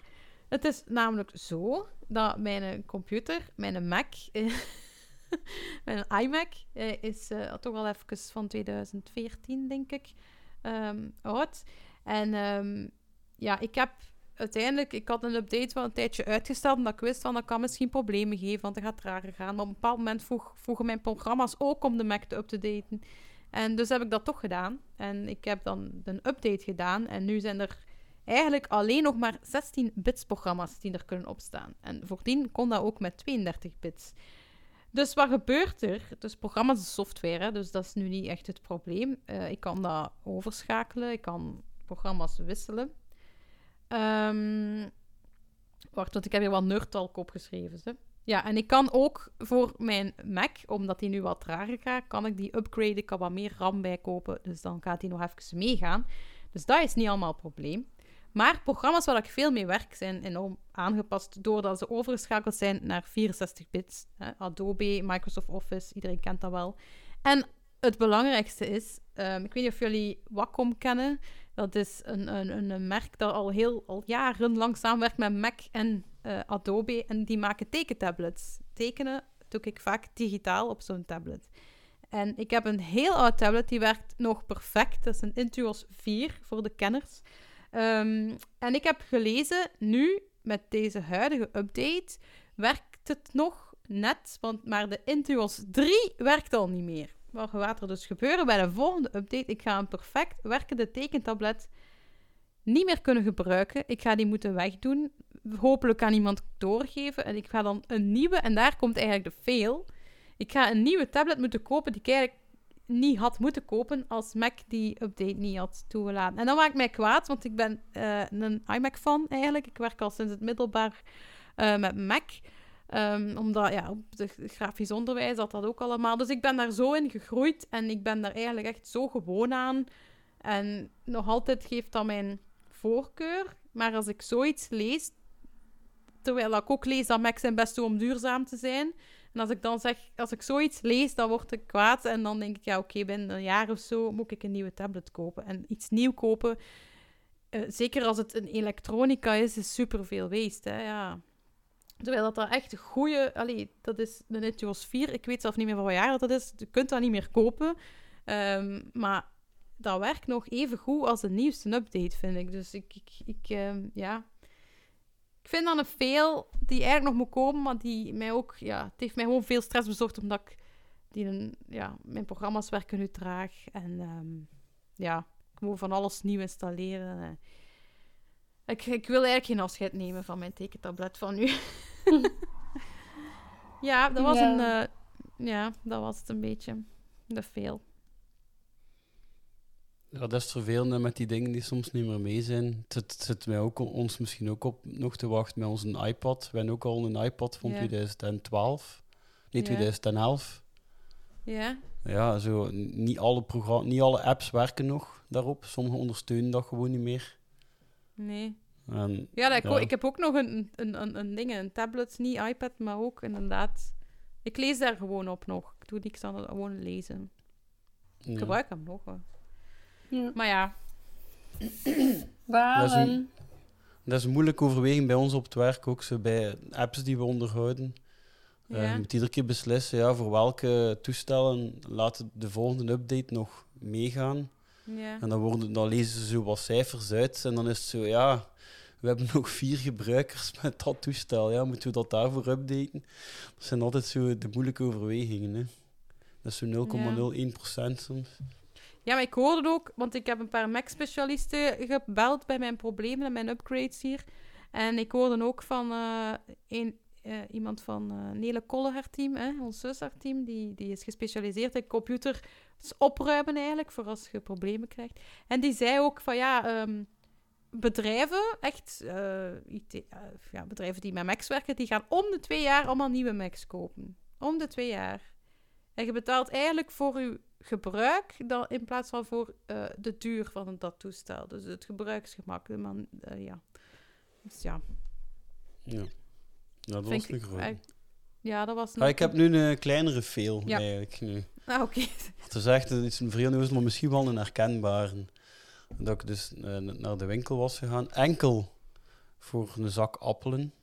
het is namelijk zo dat mijn computer, mijn Mac, mijn iMac, eh, is uh, toch al even van 2014, denk ik, um, oud. En um, ja, ik heb uiteindelijk, ik had een update wel een tijdje uitgesteld, omdat ik wist van dat kan misschien problemen geven, want het gaat trager gaan. Maar op een bepaald moment vroeg, vroegen mijn programma's ook om de Mac te up-to-daten. En dus heb ik dat toch gedaan. En ik heb dan een update gedaan. En nu zijn er eigenlijk alleen nog maar 16 bits programma's die er kunnen opstaan. En voordien kon dat ook met 32 bits. Dus wat gebeurt er? Dus programma's is software, dus dat is nu niet echt het probleem. Uh, ik kan dat overschakelen, ik kan programma's wisselen. Um, wacht, want ik heb hier wat nerdtalk opgeschreven. Hè. Ja, en ik kan ook voor mijn Mac, omdat die nu wat trager gaat, kan ik die upgraden. Ik kan wat meer RAM bijkopen, dus dan gaat die nog even meegaan. Dus dat is niet allemaal een probleem. Maar programma's waar ik veel mee werk zijn enorm aangepast doordat ze overgeschakeld zijn naar 64 bits. Adobe, Microsoft Office, iedereen kent dat wel. En het belangrijkste is, um, ik weet niet of jullie Wacom kennen. Dat is een, een, een merk dat al heel al jarenlang samenwerkt met Mac en uh, Adobe en die maken tekentablets. Tekenen doe ik vaak digitaal op zo'n tablet. En ik heb een heel oud tablet, die werkt nog perfect. Dat is een Intuos 4 voor de kenners. Um, en ik heb gelezen, nu met deze huidige update, werkt het nog net, want maar de Intuos 3 werkt al niet meer. Wat gaat er dus gebeuren bij de volgende update? Ik ga een perfect werkende tekentablet niet meer kunnen gebruiken. Ik ga die moeten wegdoen hopelijk aan iemand doorgeven. En ik ga dan een nieuwe, en daar komt eigenlijk de fail. Ik ga een nieuwe tablet moeten kopen die ik eigenlijk niet had moeten kopen als Mac die update niet had toegelaten. En dan maak ik mij kwaad, want ik ben uh, een iMac-fan eigenlijk. Ik werk al sinds het middelbaar uh, met Mac. Um, omdat, ja, op de grafisch onderwijs had dat ook allemaal. Dus ik ben daar zo in gegroeid en ik ben daar eigenlijk echt zo gewoon aan. En nog altijd geeft dat mijn voorkeur. Maar als ik zoiets lees, Terwijl ik ook lees dat Mac zijn best doet om duurzaam te zijn. En als ik dan zeg, als ik zoiets lees, dan word ik kwaad. En dan denk ik, ja, oké, binnen een jaar of zo moet ik een nieuwe tablet kopen. En iets nieuw kopen, uh, zeker als het een elektronica is, is superveel waste. Hè, ja. Terwijl dat daar echt goede... Allee, dat is de Nitios 4. Ik weet zelf niet meer van wat jaar dat is. Je kunt dat niet meer kopen. Um, maar dat werkt nog even goed als de nieuwste update, vind ik. Dus ik, ik, ik um, ja ik vind dan een veel die eigenlijk nog moet komen, maar die mij ook, ja, het heeft mij gewoon veel stress bezorgd omdat ik die een, ja, mijn programma's werken nu traag en um, ja, ik moet van alles nieuw installeren. Eh. Ik, ik wil eigenlijk geen afscheid nemen van mijn tekentablet van nu. ja, dat was een, uh, ja, dat was het een beetje. De veel. Ja, dat is het vervelende met die dingen die soms niet meer mee zijn. Het zit mij ook ons misschien ook op nog te wachten met onze iPad. We hebben ook al een iPad van 2012, nee, 2011. Ja. Ja, zo, niet alle, programma niet alle apps werken nog daarop. Sommige ondersteunen dat gewoon niet meer. Nee. En, ja, ik, ik heb ook nog een, een, een, een ding, een tablet, niet iPad, maar ook inderdaad. Ik lees daar gewoon op nog. Ik doe niks aan gewoon lezen. Ik ja. gebruik hem nog. hoor. Ja. Maar ja. Dat is een moeilijke overweging bij ons op het werk ook, zo bij apps die we onderhouden. Eh, je moet iedere keer beslissen ja, voor welke toestellen laat de volgende update nog meegaan. ja. En dan, worden, dan lezen ze zo wat cijfers uit. En dan is het zo, ja, we hebben nog vier gebruikers met dat toestel. Ja, moeten we dat daarvoor updaten? Dat zijn altijd zo de moeilijke overwegingen. Hè. Dat is zo 0,01% soms. Ja, maar ik hoorde ook, want ik heb een paar Mac-specialisten gebeld bij mijn problemen en mijn upgrades hier. En ik hoorde ook van eh, een, eh, iemand van eh Nele Kolle, haar team, hè, ons zus, haar team, die, die is gespecialiseerd in computers opruimen eigenlijk, voor als je problemen krijgt. En die zei ook van ja, ehm, bedrijven, echt IT, ja, bedrijven die met Macs werken, die gaan om de twee jaar allemaal nieuwe Macs kopen. Om de twee jaar. En je betaalt eigenlijk voor je gebruik dan, in plaats van voor eh, de duur van dat toestel. Dus het gebruiksgemak. Man, eh, ja. Dus ja, Ja, ja dat was een grote. eh, ja, dat was. Ah, ik heb nu een kleinere Ja. eigenlijk nu. Ah, oké. Het is echt een vrij nieuws, maar misschien wel een herkenbare. Dat ik dus eh, naar de winkel was gegaan, enkel voor een zak appelen.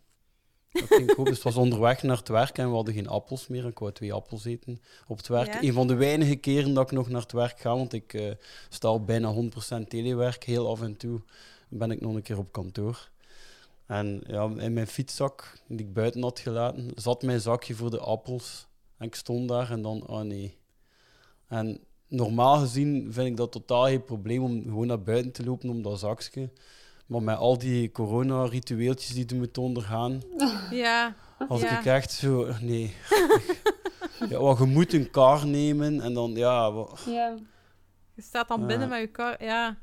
Dat ging. Dus het was onderweg naar het werk en we hadden geen appels meer. Ik wou twee appels eten op het werk. Ja. Een van de weinige keren dat ik nog naar het werk ga, want ik eh, sta al bijna 100% telewerk. Heel af en toe ben ik nog een keer op kantoor. En ja, in mijn fietszak, die ik buiten had gelaten, zat mijn zakje voor de appels. En ik stond daar en dan, oh nee. En normaal gezien vind ik dat totaal geen probleem om gewoon naar buiten te lopen om dat zakje. Maar met al die corona-ritueeltjes die je moet ondergaan, Ja, als Ja. ik echt zo, nee. ja, wat, je moet een kar nemen en dan, ja, Ja. je staat dan Ja. binnen met je kar. Ja.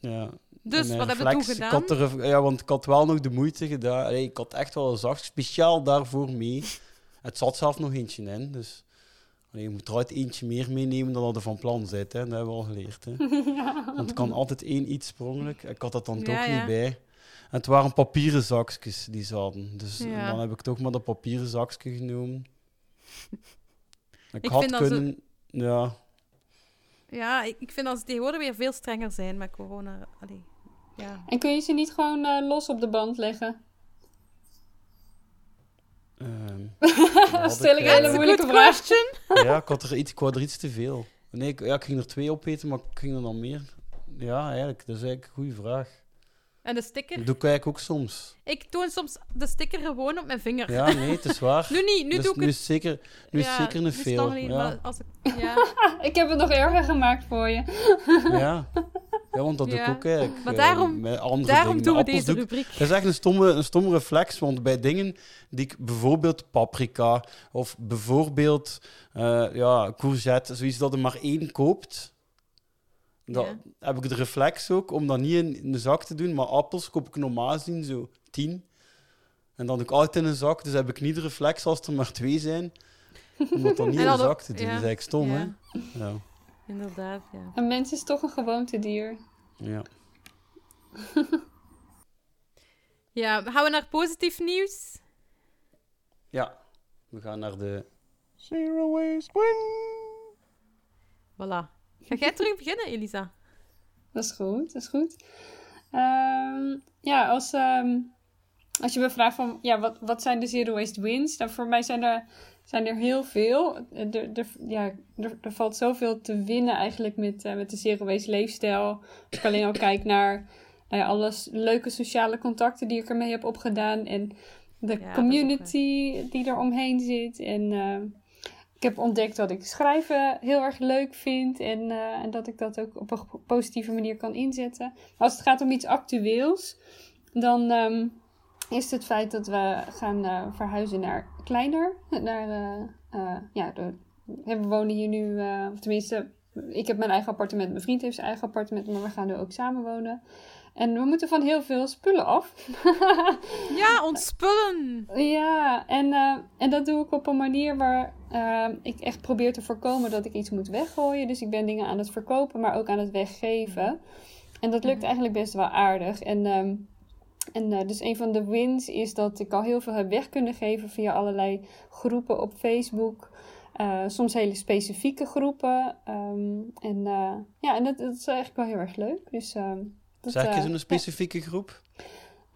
ja. Dus En wat mijn heb je toen gedaan? Ik had er, ja, want ik had wel nog de moeite gedaan. Allee, ik had echt wel een zacht speciaal daarvoor mee. Het zat zelf nog eentje in, dus je moet er altijd eentje meer meenemen dan dat er van plan zit. Hè. Dat hebben we al geleerd. Hè. Want het kan altijd één iets per ongeluk. Ik had dat dan Ja, toch ja. niet bij. En het waren papieren zakjes die ze hadden. Dus Ja. dan heb ik toch maar dat papieren zakje genomen. Ik, Ik had vind dat ze- kunnen... Ja, Ja, ik, ik vind dat ze tegenwoordig weer veel strenger zijn met corona. Allee, ja. En kun je ze niet gewoon eh, los op de band leggen? Ehm, dat Stel ik eh, hele moeilijke vraag. Ja, ik had er iets, ik er iets te veel. Nee, ik, ja, ik ging er twee opeten, maar ik ging er dan meer. Ja, eigenlijk, dat is eigenlijk een goede vraag. En de sticker. Dat doe ik eigenlijk ook soms. Ik toon soms de sticker gewoon op mijn vinger. Ja, nee, het is waar. Nu niet, nu dus doe ik nu het. is het zeker, nu is zeker een veel. Ja, als ik, ja. Ik heb het nog erger gemaakt voor je. ja. Ja, want dat doe ik ook eigenlijk. Maar eh, daarom- met andere Daarom dingen. doen we deze rubriek. Dat is echt een stomme, een stomme reflex, want bij dingen die ik bijvoorbeeld paprika of bijvoorbeeld eh, ja, courgette, zoiets dat er maar één koopt, dan Ja. heb ik de reflex ook om dat niet in, in de zak te doen, maar appels koop ik normaal gezien zo tien. En dan doe ik altijd in een zak, dus heb ik niet de reflex als er maar twee zijn, om dat dan niet in ook- zak te doen. ja. Dat is eigenlijk stom, hè? Ja. Inderdaad, ja. Een mens is toch een gewoontedier. ja. Ja, gaan we naar positief nieuws? Ja, we gaan naar de Zero Waste Win. Voilà. Ga jij terug beginnen, Elisa? Dat is goed, dat is goed. Ehm, ja, als, ehm, als je me vraagt van, ja, wat, wat zijn de zero waste wins? Nou, voor mij zijn er, zijn er heel veel. Er, er, ja, er, er valt zoveel te winnen eigenlijk met, eh, met de zero waste leefstijl. Als ik alleen al kijk naar nou ja, alle s- leuke sociale contacten die ik ermee heb opgedaan. En de ook community die er omheen zit. En ehm, ik heb ontdekt dat ik schrijven heel erg leuk vind en, eh, en dat ik dat ook op een positieve manier kan inzetten. Maar als het gaat om iets actueels, dan ehm, is het feit dat we gaan eh, verhuizen naar kleiner. Naar, eh, eh, ja, de, we wonen hier nu, of tenminste, ik heb mijn eigen appartement, mijn vriend heeft zijn eigen appartement, maar we gaan nu ook samen wonen. En we moeten van heel veel spullen af. Ja, ontspullen! Ja, en, en dat doe ik op een manier waar ik echt probeer te voorkomen dat ik iets moet weggooien. Dus ik ben dingen aan het verkopen, maar ook aan het weggeven. en dat lukt Mhm. eigenlijk best wel aardig. En, ehm, en eh, dus een van de wins is dat ik al heel veel heb weg kunnen geven via allerlei groepen op Facebook. Eh, soms hele specifieke groepen. Ehm, en eh, ja, en dat, dat is eigenlijk wel heel erg leuk. Dus, ehm, dat, Zeg je zo'n specifieke groep?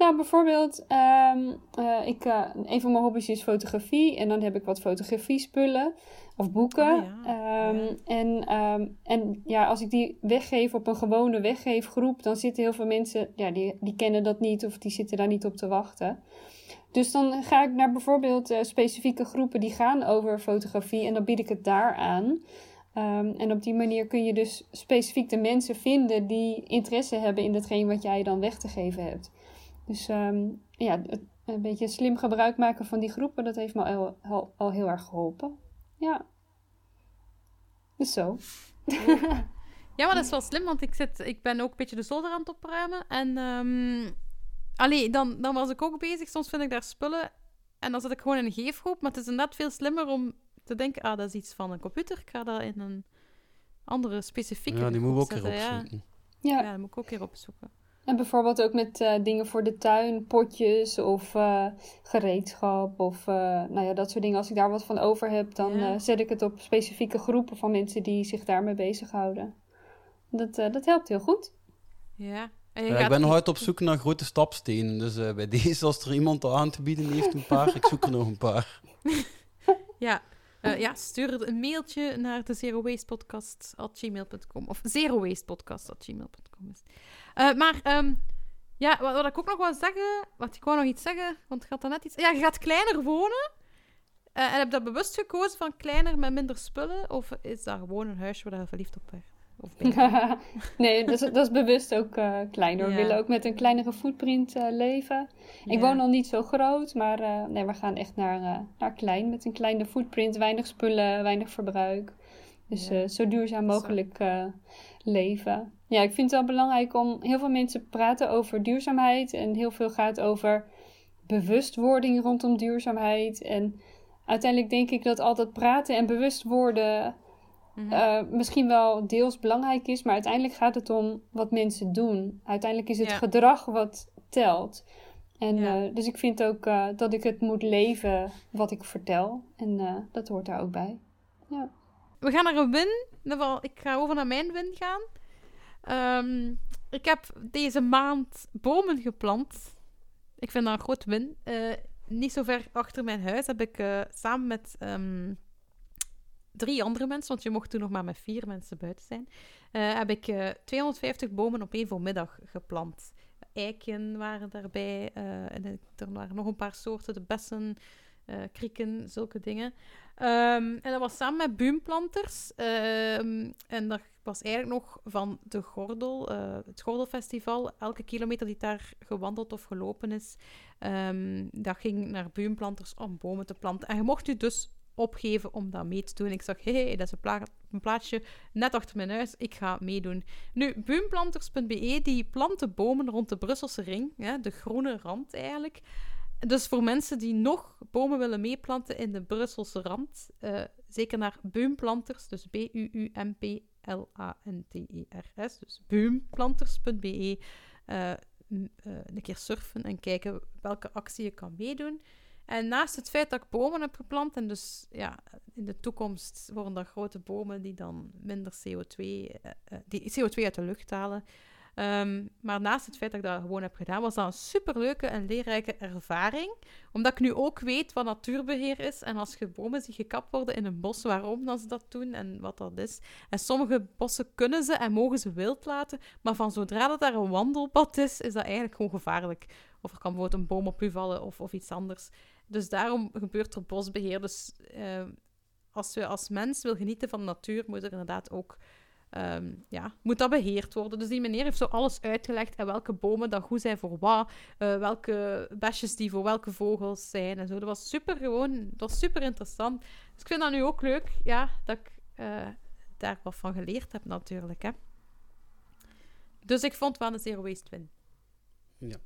Nou, bijvoorbeeld, ehm, eh, ik, eh, een van mijn hobby's is fotografie. En dan heb ik wat fotografiespullen of boeken. Ja. Ehm, Ja. En, ehm, en ja, als ik die weggeef op een gewone weggeefgroep, dan zitten heel veel mensen, ja, die, die kennen dat niet of die zitten daar niet op te wachten. Dus dan ga ik naar bijvoorbeeld eh, specifieke groepen die gaan over fotografie en dan bied ik het daar aan. En op die manier kun je dus specifiek de mensen vinden die interesse hebben in datgene wat jij dan weg te geven hebt. Dus ehm, ja, een beetje slim gebruik maken van die groepen, dat heeft me al, al, al heel erg geholpen. Ja. Dus zo. Ja, maar dat is wel slim, want ik, zit, ik ben ook een beetje de zolder aan het opruimen. En ehm allee, dan, dan was ik ook bezig. Soms vind ik daar spullen en dan zit ik gewoon in een geefgroep. Maar het is inderdaad veel slimmer om te denken, ah, dat is iets van een computer. Ik ga dat in een andere specifieke Ja, die moeten we ook weer ja. opzoeken. Ja. Ja, dat moet ik ook weer opzoeken. En bijvoorbeeld ook met eh, dingen voor de tuin, potjes of eh, gereedschap of eh, nou ja, dat soort dingen. Als ik daar wat van over heb, dan Ja. eh, zet ik het op specifieke groepen van mensen die zich daarmee bezighouden. Dat, eh, dat helpt heel goed. Ja. En je Ja, ik ben nog altijd op zoek naar grote stapstenen. Dus eh, bij deze, als er iemand aan te bieden heeft, een paar, ik zoek er nog een paar. Ja. Eh, ja, stuur een mailtje naar de Zero Waste Podcast gmail.com. Of Zero Waste Podcast gmail.com. Eh, maar ehm, ja, wat, ik ook nog wil zeggen. Wat ik wou nog iets zeggen, want ik had net iets. Ja, je gaat kleiner wonen. Eh, en heb je dat bewust gekozen van kleiner met minder spullen? Of is dat gewoon een huisje waar je verliefd op bent? Of nee, dat is, dat is bewust ook eh, kleiner. We Ja. willen ook met een kleinere footprint eh, leven. Ik woon nog niet zo groot, maar eh, nee, we gaan echt naar, naar klein. Met een kleine footprint, weinig spullen, weinig verbruik. Dus Ja. zo duurzaam mogelijk leven. Ja, ik vind het wel belangrijk om... Heel veel mensen praten over duurzaamheid. En heel veel gaat over bewustwording rondom duurzaamheid. En uiteindelijk denk ik dat al dat praten en bewust worden... Mhm. eh, misschien wel deels belangrijk is, maar uiteindelijk gaat het om wat mensen doen. Uiteindelijk is het Ja. gedrag wat telt. En, Ja. eh, dus ik vind ook eh, dat ik het moet leven wat ik vertel. En dat hoort daar ook bij. Ja. We gaan naar een win. In ieder geval, ik ga over naar mijn win gaan. Ehm, ik heb deze maand bomen geplant. Ik vind dat een groot win. Niet zo ver achter mijn huis heb ik samen met ehm, drie andere mensen, want je mocht toen nog maar met vier mensen buiten zijn, eh, heb ik eh, 250 bomen op één voormiddag geplant. Eiken waren daarbij, eh, en er waren nog een paar soorten, de bessen, eh, krieken, zulke dingen. Ehm, en dat was samen met buumplanters. Ehm, en dat was eigenlijk nog van de Gordel, eh, het Gordelfestival. Elke kilometer die daar gewandeld of gelopen is, ehm, dat ging naar buumplanters om bomen te planten. En je mocht je dus opgeven om dat mee te doen. Ik zag, hé, hey, dat is een, pla- plaatsje net achter mijn huis, ik ga meedoen. Nu, buumplanters.be, die planten bomen rond de Brusselse ring, hè, de groene rand eigenlijk. Dus voor mensen die nog bomen willen meeplanten in de Brusselse rand, eh, zeker naar Buumplanters, dus B-U-U-M-P-L-A-N-T-E-R-S, dus buumplanters.be, eh, eh, een keer surfen en kijken welke actie je kan meedoen. En naast het feit dat ik bomen heb geplant, en dus ja, in de toekomst worden dat grote bomen die dan minder CO2, eh, eh, die CO2 uit de lucht halen, Ehm, maar naast het feit dat ik dat gewoon heb gedaan, was dat een superleuke en leerrijke ervaring. Omdat ik nu ook weet wat natuurbeheer is. En als je bomen ziet gekapt worden in een bos, waarom dan ze dat doen en wat dat is. En sommige bossen kunnen ze en mogen ze wild laten. Maar van zodra dat daar een wandelpad is, is dat eigenlijk gewoon gevaarlijk. Of er kan bijvoorbeeld een boom op u vallen of, of iets anders. Dus daarom gebeurt er bosbeheer. Dus ehm, als je als mens wil genieten van de natuur, moet er inderdaad ook Ehm, ja, moet dat beheerd worden. Dus die meneer heeft zo alles uitgelegd en welke bomen dan goed zijn voor wat, eh, welke besjes die voor welke vogels zijn en zo. Dat was super gewoon, dat was super interessant. Dus ik vind dat nu ook leuk, ja, dat ik eh, daar wat van geleerd heb natuurlijk, hè. Dus ik vond wel een zero waste win. Ja.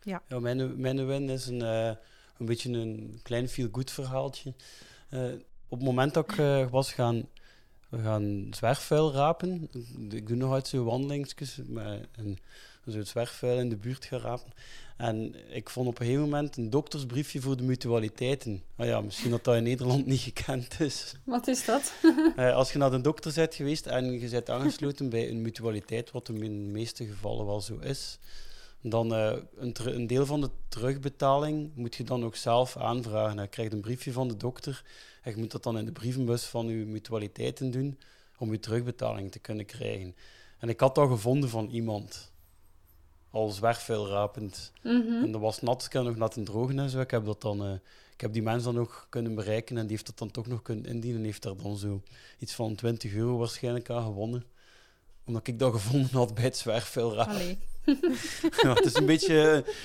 Ja. ja mijn, mijn win is een, eh, een beetje een klein feel-good verhaaltje. Eh, op het moment dat ik eh, was gaan we gaan zwerfvuil rapen. Ik doe nog uit zo'n wandelingsjes met een, zo'n zwerfvuil in de buurt gaan rapen. En ik vond op een gegeven moment een doktersbriefje voor de mutualiteiten. Ah ja, misschien dat dat in Nederland niet gekend is. Wat is dat? uh, als je naar de dokter bent geweest en je bent aangesloten bij een mutualiteit, wat in de meeste gevallen wel zo is, dan uh, een, een, deel van de terugbetaling moet je dan ook zelf aanvragen. Je krijgt een briefje van de dokter en je moet dat dan in de brievenbus van je mutualiteiten doen om je terugbetaling te kunnen krijgen. En ik had dat gevonden van iemand al zwerfvuil rapend. Mhm. En dat was nat, ik heb nog laten drogen en zo. Ik heb, dat dan, uh, ik heb die mensen dan nog kunnen bereiken en die heeft dat dan toch nog kunnen indienen. En heeft daar dan zo iets van 20 euro waarschijnlijk aan gewonnen. Omdat ik dat gevonden had bij het zwerfvuil rapen. ja, het is een beetje,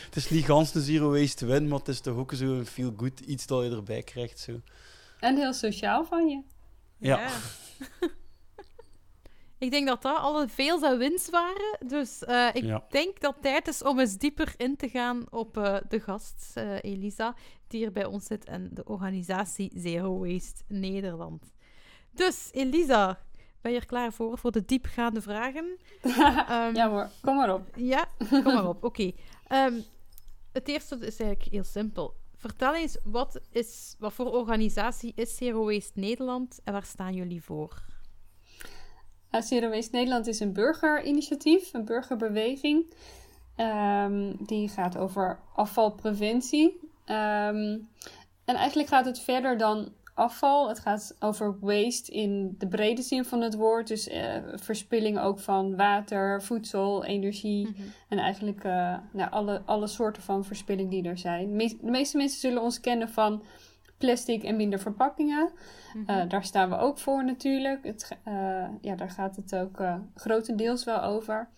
het is niet gans de zero waste win, maar het is toch ook zo een feel good iets dat je erbij krijgt. Zo. En heel sociaal van je. Ja. ja. Ik denk dat dat alle veel zou winst waren. Dus uh, ik denk dat het tijd is om eens dieper in te gaan op uh, de gast, uh, Elisa, die hier bij ons zit en de organisatie Zero Waste Nederland. Dus Elisa, ben je er klaar voor, voor de diepgaande vragen? um, ja hoor, kom maar op. Ja, kom maar op. Oké. Okay. Um, het eerste is eigenlijk heel simpel. Vertel eens, wat, is, wat voor organisatie is Zero Waste Nederland en waar staan jullie voor? Zero Waste Nederland is een burgerinitiatief, een burgerbeweging. Um, die gaat over afvalpreventie. Um, en eigenlijk gaat het verder dan afval. Het gaat over waste in de brede zin van het woord. Dus uh, verspilling ook van water, voedsel, energie. Mhm. En eigenlijk uh, nou, alle, alle soorten van verspilling die er zijn. de meeste mensen zullen ons kennen van plastic en minder verpakkingen. Mm daar staan we ook voor natuurlijk. Het, ja, daar gaat het ook grotendeels wel over.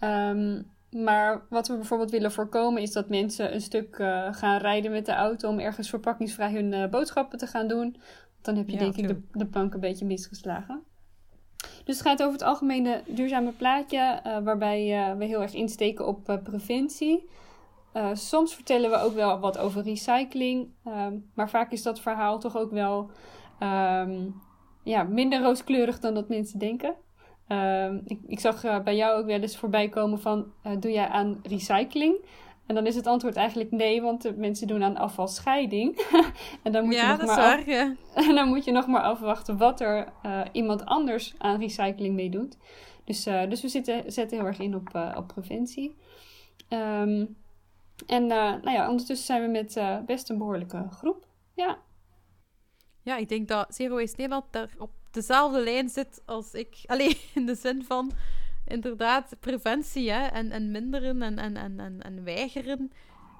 Um, maar wat we bijvoorbeeld willen voorkomen is dat mensen een stuk gaan rijden met de auto om ergens verpakkingsvrij hun boodschappen te gaan doen. Dan heb je denk ik de, de plank een beetje misgeslagen. Dus het gaat over het algemene duurzame plaatje, waarbij we heel erg insteken op preventie. Soms vertellen we ook wel wat over recycling, um, maar vaak is dat verhaal toch ook wel um, ja, minder rooskleurig dan dat mensen denken. Um, ik, ik, zag uh, bij jou ook wel eens voorbij komen van, uh, doe jij aan recycling? En dan is het antwoord eigenlijk nee, want de mensen doen aan afvalscheiding. en dan moet ja, je nog maar waar, af... ja. En dan moet je nog maar afwachten wat er iemand anders aan recycling mee doet. Dus, dus we zitten, zetten heel erg in op, op preventie. Um, en nou ja, ondertussen zijn we met best een behoorlijke groep. Ja. Ja, ik denk dat Zero Waste Nederland daar op dezelfde lijn zit als ik. Alleen in de zin van inderdaad preventie hè? En, en minderen en, en, en, en, en weigeren.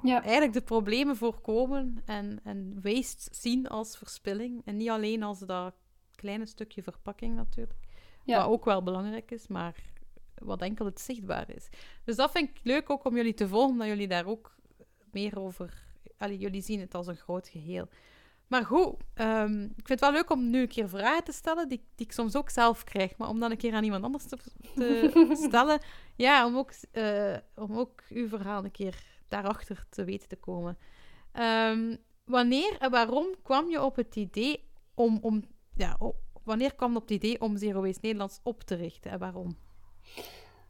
Ja. Eigenlijk de problemen voorkomen en, en waste zien als verspilling. En niet alleen als dat kleine stukje verpakking natuurlijk. Ja. Wat ook wel belangrijk is, maar wat enkel het zichtbaar is. Dus dat vind ik leuk ook om jullie te volgen, dat jullie daar ook meer over... Allee, jullie zien het als een groot geheel. Maar goed, um, ik vind het wel leuk om nu een keer vragen te stellen, die, die ik soms ook zelf krijg, maar om dan een keer aan iemand anders te, te stellen. Ja, om ook, uh, om ook uw verhaal een keer daarachter te weten te komen. Um, wanneer en waarom kwam je op het idee om... om ja, wanneer kwam je op het idee om Zero Waste Nederlands op te richten en waarom?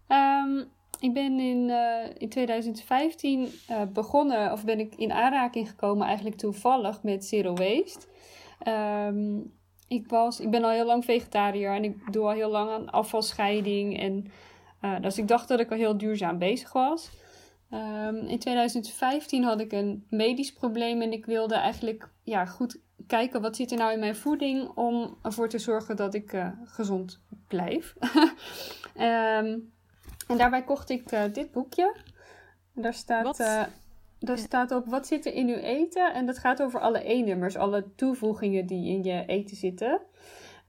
Um, ik ben in, uh, in 2015 uh, eh, begonnen, of ben ik in aanraking gekomen eigenlijk toevallig met Zero Waste. Um, ik, was, ik ben al heel lang vegetariër en ik doe al heel lang aan afvalscheiding. En, uh, dus ik dacht dat ik al heel duurzaam bezig was. Um, in 2015 had ik een medisch probleem en ik wilde eigenlijk ja, goed kijken wat zit er nou in mijn voeding om ervoor te zorgen dat ik gezond blijf. um, En daarbij kocht ik uh, dit boekje. Daar staat, uh, daar staat op wat zit er in uw eten. En dat gaat over alle E-nummers, alle toevoegingen die in je eten zitten.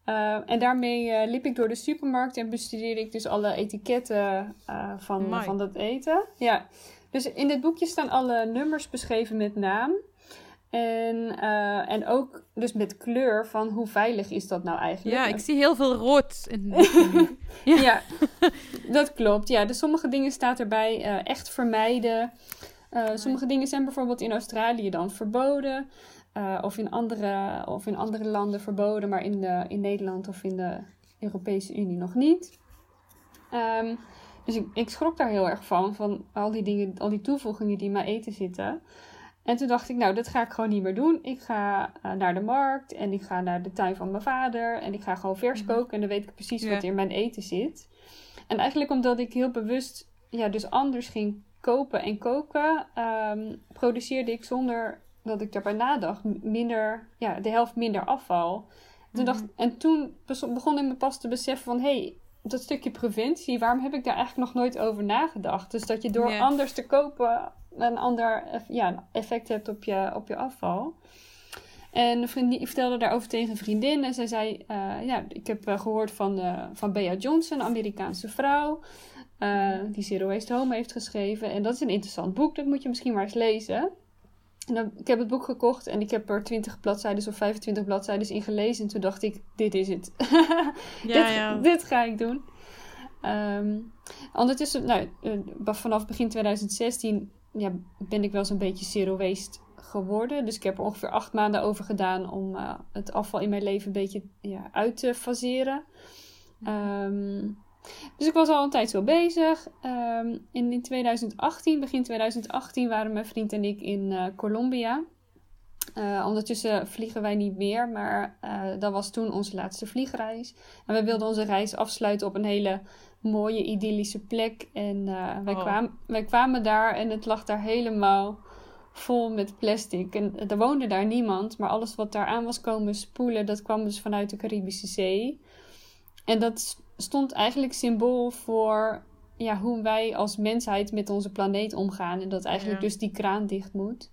Uh, en daarmee liep ik door de supermarkt en bestudeerde ik dus alle etiketten van, van dat eten. Ja. Dus in dit boekje staan alle nummers beschreven met naam. En, uh, en ook dus met kleur van hoe veilig is dat nou eigenlijk. Ja, ik zie heel veel rood. In ja. ja, dat klopt. Ja, dus sommige dingen staat erbij uh, echt vermijden. Uh, sommige dingen zijn bijvoorbeeld in Australië dan verboden. of, in andere, of in andere landen verboden, maar in, de, in Nederland of in de Europese Unie nog niet. Ehm, dus ik, ik schrok daar heel erg van, van al die dingen, al die toevoegingen die in mijn eten zitten. En toen dacht ik, nou, dat ga ik gewoon niet meer doen. Ik ga uh, naar de markt en ik ga naar de tuin van mijn vader en ik ga gewoon vers mhm. koken en dan weet ik precies wat in mijn eten zit. En eigenlijk omdat ik heel bewust, ja, dus anders ging kopen en koken, um, produceerde ik zonder dat ik daarbij nadacht, minder, ja, de helft minder afval. Toen dacht, mhm. en toen begon ik me pas te beseffen van, hé, hey, dat stukje preventie, waarom heb ik daar eigenlijk nog nooit over nagedacht? Dus dat je door anders te kopen een ander ja, effect hebt op je, op je afval. En een vriendin, ik vertelde daarover tegen een vriendin. En zij zei: uh, Ja, ik heb uh, gehoord van, uh, van Bea Johnson, een Amerikaanse vrouw. die Zero Waste Home heeft geschreven. En dat is een interessant boek, dat moet je misschien maar eens lezen. En dan, ik heb het boek gekocht en ik heb er 20 bladzijden of 25 bladzijden in gelezen. En toen dacht ik: Dit is het. ja, dit, ja. dit ga ik doen. Um, ondertussen, nou, vanaf begin 2016 ja, ben ik wel zo'n beetje zero waste geworden. Dus ik heb er ongeveer acht maanden over gedaan om uh, het afval in mijn leven een beetje ja, uit te faseren. Um, dus ik was al een tijd zo bezig. Um, in 2018, begin 2018, waren mijn vriend en ik in uh, Colombia. Uh, ondertussen vliegen wij niet meer, maar dat was toen onze laatste vliegreis. En we wilden onze reis afsluiten op een hele mooie, idyllische plek. En uh, wij, oh. kwamen, wij kwamen daar en het lag daar helemaal vol met plastic. En er woonde daar niemand, maar alles wat daar aan was komen spoelen, dat kwam dus vanuit de Caribische Zee. En dat stond eigenlijk symbool voor ja, hoe wij als mensheid met onze planeet omgaan. En dat eigenlijk dus die kraan dicht moet.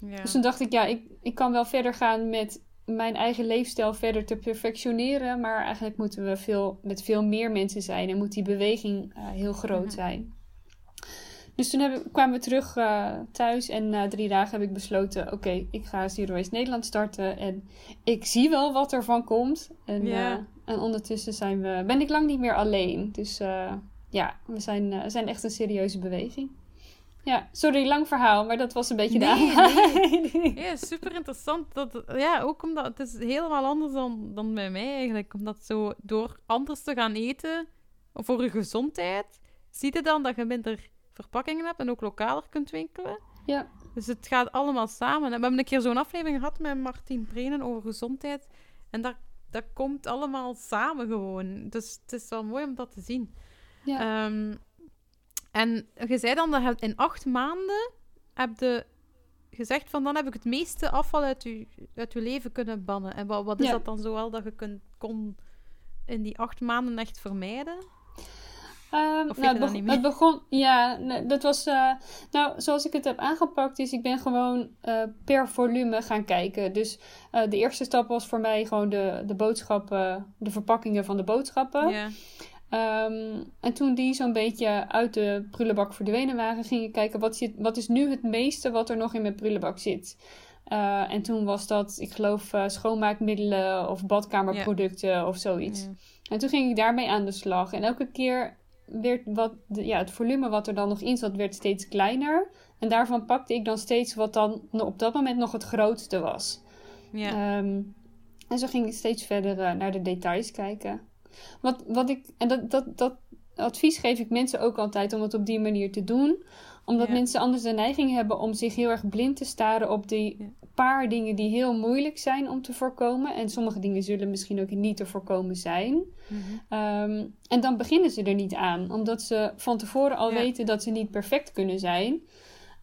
Ja. Dus toen dacht ik, ja, ik, ik kan wel verder gaan met mijn eigen leefstijl verder te perfectioneren. Maar eigenlijk moeten we veel, met veel meer mensen zijn en moet die beweging uh, heel groot mhm. zijn. Dus toen kwamen we terug uh, thuis en na drie dagen heb ik besloten: oké, ik ga Zero Waste Nederland starten. En ik zie wel wat er van komt. En, uh, en ondertussen zijn we, ben ik lang niet meer alleen. Dus ja, we zijn, zijn echt een serieuze beweging. Ja, sorry, lang verhaal, maar dat was een beetje nee, de nee. Ja, super interessant. Dat, ja, ook omdat het is helemaal anders dan, dan bij mij eigenlijk. Omdat zo door anders te gaan eten, voor je gezondheid, zie je dan dat je minder verpakkingen hebt en ook lokaler kunt winkelen. Ja. Dus het gaat allemaal samen. we hebben een keer zo'n aflevering gehad met Martin Brenen over gezondheid. En dat, dat komt allemaal samen gewoon. Dus het is wel mooi om dat te zien. Ja. Um, en je zei dan dat je in acht maanden heb je gezegd van dan heb ik het meeste afval uit je, uit uw leven kunnen bannen. En wat, wat is dat dan zoal dat je kunt, kon in die acht maanden echt vermijden? Um, nou, het, het, begon, ja, dat was, uh, nou, zoals ik het heb aangepakt is, ik ben gewoon uh, per volume gaan kijken. Dus uh, de eerste stap was voor mij gewoon de, de boodschappen, de verpakkingen van de boodschappen. Ja. Um, en toen die zo'n beetje uit de prullenbak verdwenen waren, ging ik kijken wat, zit, wat is nu het meeste wat er nog in mijn prullenbak zit. Uh, en toen was dat, ik geloof, uh, schoonmaakmiddelen of badkamerproducten of zoiets. En toen ging ik daarmee aan de slag. En elke keer werd wat, ja, het volume wat er dan nog in zat, werd steeds kleiner. En daarvan pakte ik dan steeds wat dan op dat moment nog het grootste was. Ja. Um, en zo ging ik steeds verder uh, naar de details kijken. Wat, wat ik, en dat, dat, dat advies geef ik mensen ook altijd om het op die manier te doen. Omdat mensen anders de neiging hebben om zich heel erg blind te staren op die paar dingen die heel moeilijk zijn om te voorkomen. En sommige dingen zullen misschien ook niet te voorkomen zijn. Mhm. Ehm, en dan beginnen ze er niet aan, omdat ze van tevoren al weten dat ze niet perfect kunnen zijn.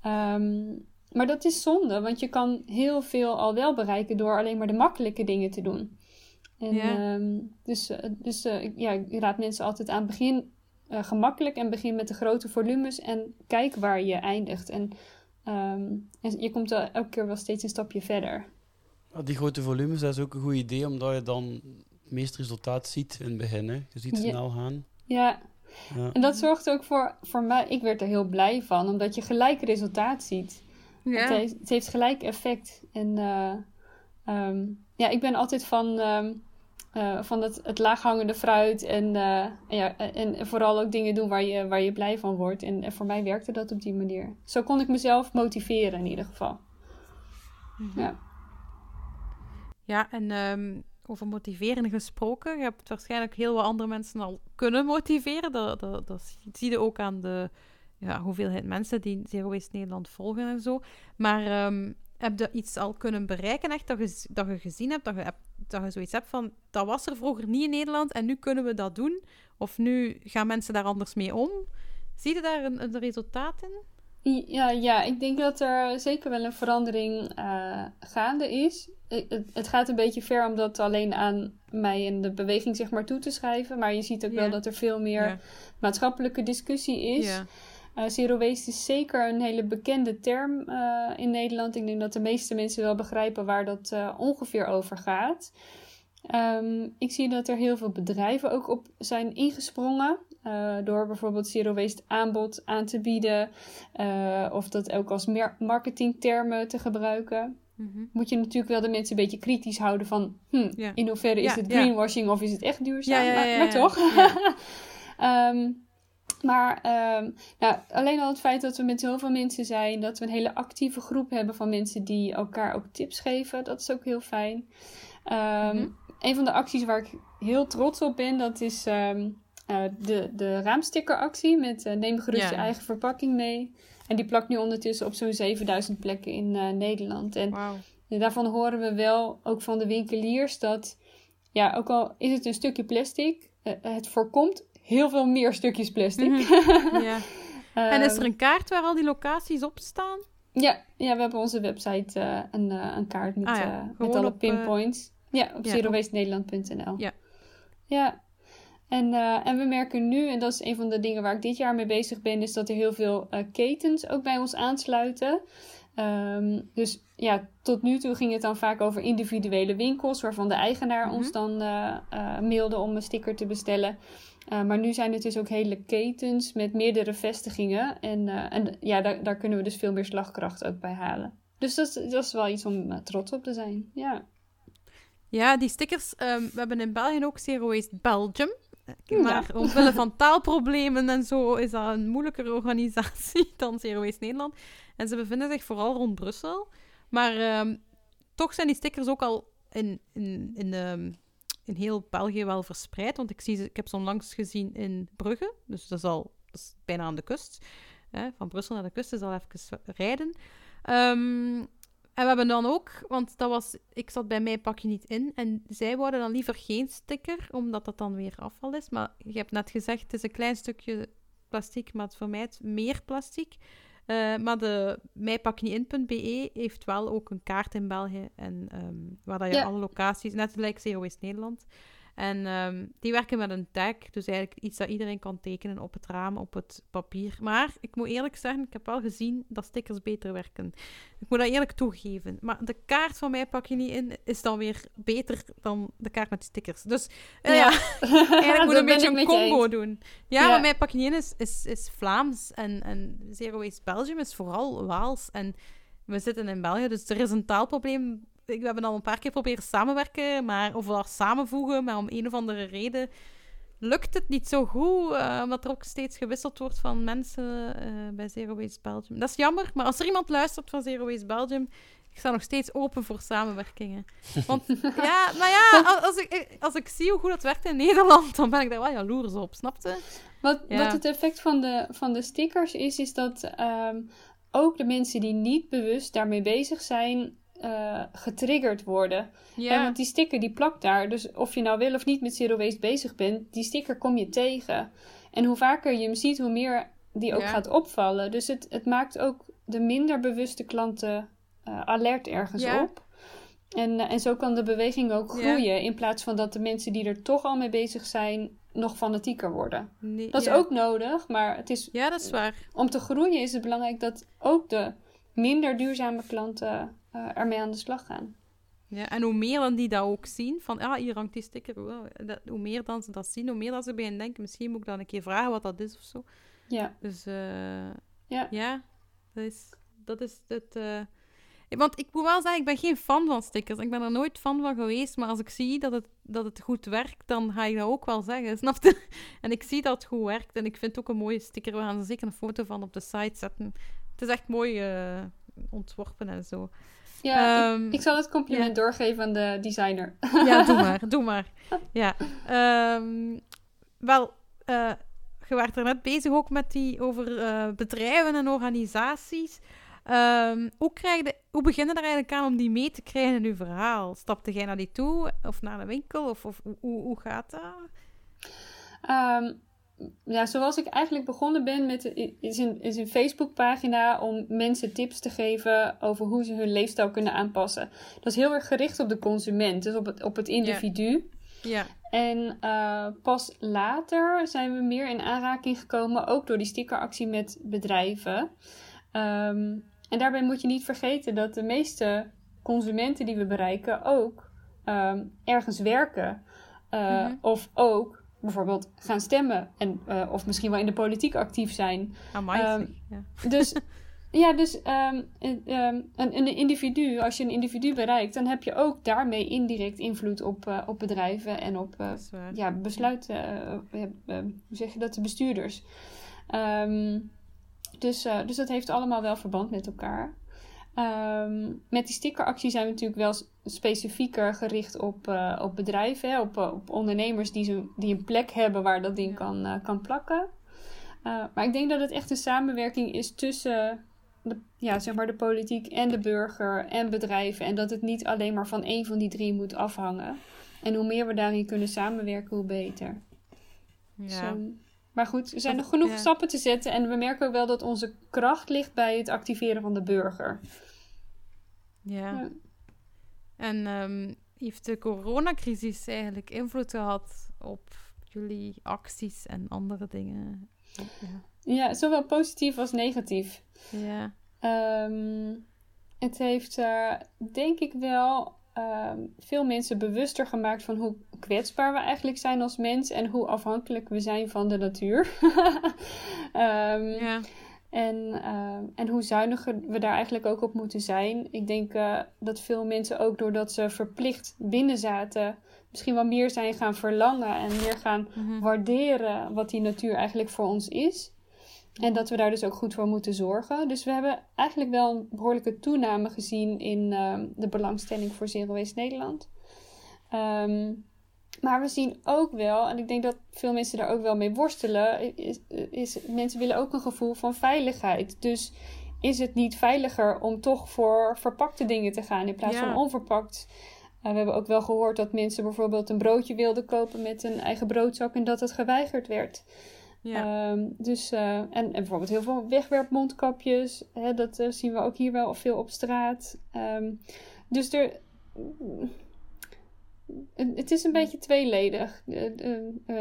Ehm, maar dat is zonde, want je kan heel veel al wel bereiken door alleen maar de makkelijke dingen te doen. En, ja. Ehm, dus eh, dus uh, ja, ik raad mensen altijd aan, begin uh, gemakkelijk en begin met de grote volumes en kijk waar je eindigt. En, um, en je komt elke keer wel steeds een stapje verder. die grote volumes, dat is ook een goed idee, omdat je dan het meeste resultaat ziet in het begin. Hè? Je ziet snel gaan. Ja. ja. en dat zorgt ook voor, voor mij, ik werd er heel blij van, omdat je gelijk resultaat ziet. Ja. Het, heeft, het heeft gelijk effect. En um, ja, ik ben altijd van, uh, van het, het laaghangende fruit en, uh, ja, en vooral ook dingen doen waar je, waar je blij van wordt. En, voor mij werkte dat op die manier. Zo kon ik mezelf motiveren in ieder geval. Mhm. Ja. Ja, en um, over motiveren gesproken. Je hebt waarschijnlijk heel wat andere mensen al kunnen motiveren. Dat, dat, dat zie je ook aan de ja, hoeveelheid mensen die Zero Waste Nederland volgen en zo. Maar um, heb je iets al kunnen bereiken, echt, dat je, dat je gezien hebt dat je, hebt, dat je zoiets hebt van, dat was er vroeger niet in Nederland en nu kunnen we dat doen? Of nu gaan mensen daar anders mee om? Zie je daar een, een resultaat in? Ja, ja, ik denk dat er zeker wel een verandering uh, gaande is. Het, het, gaat een beetje ver om dat alleen aan mij en de beweging zeg maar toe te schrijven. Maar je ziet ook wel dat er veel meer maatschappelijke discussie is. Ja. Uh, zero waste is zeker een hele bekende term uh, in Nederland. Ik denk dat de meeste mensen wel begrijpen waar dat uh, ongeveer over gaat. Um, ik zie dat er heel veel bedrijven ook op zijn ingesprongen. door bijvoorbeeld zero waste aanbod aan te bieden. of dat ook als marketingtermen te gebruiken. Mm -hmm. Moet je natuurlijk wel de mensen een beetje kritisch houden van... Hm, in hoeverre is het greenwashing of is het echt duurzaam? Maar, maar, toch? um, Maar um, nou, alleen al het feit dat we met heel veel mensen zijn, dat we een hele actieve groep hebben van mensen die elkaar ook tips geven, dat is ook heel fijn. Um, Een van de acties waar ik heel trots op ben, dat is um, uh, de, de raamstickeractie met uh, neem gerust je eigen verpakking mee. En die plakt nu ondertussen op zo'n 7000 plekken in uh, Nederland. En wow. daarvan horen we wel ook van de winkeliers dat, ja, ook al is het een stukje plastic, het voorkomt heel veel meer stukjes plastic. Mhm. ja. en is er ehm, een kaart waar al die locaties op staan? Ja, ja we hebben onze website uh, een, uh, een kaart met, ah, ja. met alle pinpoints. ja, op ja, zerowastenederland.nl. Ja. Ja. En, en we merken nu, en dat is een van de dingen waar ik dit jaar mee bezig ben, is dat er heel veel ketens ook bij ons aansluiten. Um, dus ja, tot nu toe ging het dan vaak over individuele winkels, waarvan de eigenaar ons mhm. dan mailde om een sticker te bestellen. Uh, maar nu zijn het dus ook hele ketens met meerdere vestigingen. En, uh, en ja, daar, daar kunnen we dus veel meer slagkracht ook bij halen. Dus dat, dat is wel iets om uh, trots op te zijn. Ja, ja die stickers. Um, we hebben in België ook Zero Waste Belgium. Maar ja. omwille van taalproblemen en zo is dat een moeilijkere organisatie dan Zero Waste Nederland. En ze bevinden zich vooral rond Brussel. Maar um, toch zijn die stickers ook al in, in, in de ehm, in heel België wel verspreid. Want ik, zie, ik heb ze onlangs gezien in Brugge. Dus dat is al bijna aan de kust. Hè, van Brussel naar de kust is al even rijden. Um, en we hebben dan ook, want dat was, ik zat bij mij pak je niet in. En zij wouden dan liever geen sticker, omdat dat dan weer afval is. Maar je hebt net gezegd, het is een klein stukje plastic, maar het vermijdt meer plastic. Uh, maar de mijpakniein.be heeft wel ook een kaart in België. En, um, waar dat je alle locaties, net Zero Waste Nederland, en um, die werken met een tag, dus eigenlijk iets dat iedereen kan tekenen op het raam, op het papier. Maar ik moet eerlijk zeggen, ik heb wel gezien dat stickers beter werken. Ik moet dat eerlijk toegeven. Maar de kaart van mij pak je niet in, is dan weer beter dan de kaart met stickers. Dus uh, ja, eigenlijk moet een beetje een combo doen. Ja, ja, maar mij pak je niet in is, is, is Vlaams en, en Zero Waste Belgium is vooral Waals. En we zitten in België, dus er is een taalprobleem we hebben al een paar keer proberen samenwerken, maar, of wel samenvoegen, maar om een of andere reden lukt het niet zo goed, uh, omdat er ook steeds gewisseld wordt van mensen uh, bij Zero Waste Belgium. Dat is jammer, maar als er iemand luistert van Zero Waste Belgium, ik sta nog steeds open voor samenwerkingen. Want ja, nou ja, als ik, als ik zie hoe goed dat werkt in Nederland, dan ben ik daar wel jaloers op, snapte? Wat, wat het effect van de, van de stickers is, is dat um, ook de mensen die niet bewust daarmee bezig zijn, uh, getriggerd worden. Ja. want die sticker die plakt daar. Dus of je nou wil of niet met zero waste bezig bent, die sticker kom je tegen. En hoe vaker je hem ziet, hoe meer die ook gaat opvallen. Dus het, het maakt ook de minder bewuste klanten uh, alert ergens ja. op. En, uh, en zo kan de beweging ook groeien. In plaats van dat de mensen die er toch al mee bezig zijn, nog fanatieker worden. Nee, dat is ook nodig, maar het is. Ja, dat is waar. Om te groeien is het belangrijk dat ook de minder duurzame klanten uh, ermee aan de slag gaan. Ja, en hoe meer dan die dat ook zien, van ja, ah, hier hangt die sticker, dat, hoe meer dan ze dat zien, hoe meer dat ze bij hen denken, misschien moet ik dan een keer vragen wat dat is of zo. Ja. Dus uh, ja. ja, dat is, dat is het... Uh... Want ik moet wel zeggen, ik ben geen fan van stickers. Ik ben er nooit fan van geweest, maar als ik zie dat het, dat het goed werkt, dan ga ik dat ook wel zeggen, snap je? En ik zie dat het goed werkt en ik vind het ook een mooie sticker. We gaan er zeker een foto van op de site zetten. Het is echt mooi uh, ontworpen en zo. Ja, ik, ehm, ik, zal het compliment doorgeven aan de designer. Ja, doe maar, doe maar. Ja, um, wel, uh, je werd er net bezig ook met die over uh, bedrijven en organisaties. Um, hoe, krijg je, hoe begin je er eigenlijk aan om die mee te krijgen in je verhaal? Stapte jij naar die toe of naar de winkel? Of, of hoe, hoe gaat dat? Um, ja, zoals ik eigenlijk begonnen ben met is een, is een Facebookpagina om mensen tips te geven over hoe ze hun leefstijl kunnen aanpassen. Dat is heel erg gericht op de consument, dus op het, op het individu. Ja. En uh, pas later zijn we meer in aanraking gekomen, ook door die stickeractie met bedrijven. Um, en daarbij moet je niet vergeten dat de meeste consumenten die we bereiken ook um, ergens werken. Uh, mm -hmm. Of ook bijvoorbeeld gaan stemmen. En, uh, of misschien wel in de politiek actief zijn. Um, ja. Dus ja, dus um, een, een, individu, als je een individu bereikt, dan heb je ook daarmee indirect invloed op, uh, op bedrijven en op uh, ja, besluiten, hoe zeg je dat, de bestuurders. Um, dus, dus dat heeft allemaal wel verband met elkaar. Um, met die stickeractie zijn we natuurlijk wel specifieker gericht op, uh, op bedrijven, hè, op, op ondernemers die, zo, die een plek hebben waar dat ding kan, uh, kan plakken. Uh, maar ik denk dat het echt een samenwerking is tussen de, ja, zeg maar de politiek en de burger en bedrijven. En dat het niet alleen maar van één van die drie moet afhangen. En hoe meer we daarin kunnen samenwerken, hoe beter. Ja. Maar goed, er zijn nog genoeg ja. stappen te zetten. En we merken ook wel dat onze kracht ligt bij het activeren van de burger. Ja. ja. En um, heeft de coronacrisis eigenlijk invloed gehad op jullie acties en andere dingen? Ja, ja zowel positief als negatief. Ja. Um, het heeft uh, denk ik wel um, veel mensen bewuster gemaakt van hoe kwetsbaar we eigenlijk zijn als mens en hoe afhankelijk we zijn van de natuur. um, ja. En, uh, en hoe zuiniger we daar eigenlijk ook op moeten zijn. Ik denk uh, dat veel mensen ook doordat ze verplicht binnen zaten, misschien wel meer zijn gaan verlangen en meer gaan mm-hmm. waarderen wat die natuur eigenlijk voor ons is. En dat we daar dus ook goed voor moeten zorgen. Dus we hebben eigenlijk wel een behoorlijke toename gezien in uh, de belangstelling voor Zero Waste Nederland. Um, maar we zien ook wel, en ik denk dat veel mensen daar ook wel mee worstelen, is, is mensen willen ook een gevoel van veiligheid. Dus is het niet veiliger om toch voor verpakte dingen te gaan in plaats van onverpakt? Uh, we hebben ook wel gehoord dat mensen bijvoorbeeld een broodje wilden kopen met een eigen broodzak en dat het geweigerd werd. Ja. Um, dus, uh, en, en bijvoorbeeld heel veel wegwerpmondkapjes. Hè, dat uh, zien we ook hier wel veel op straat. Um, dus er, het is een beetje tweeledig.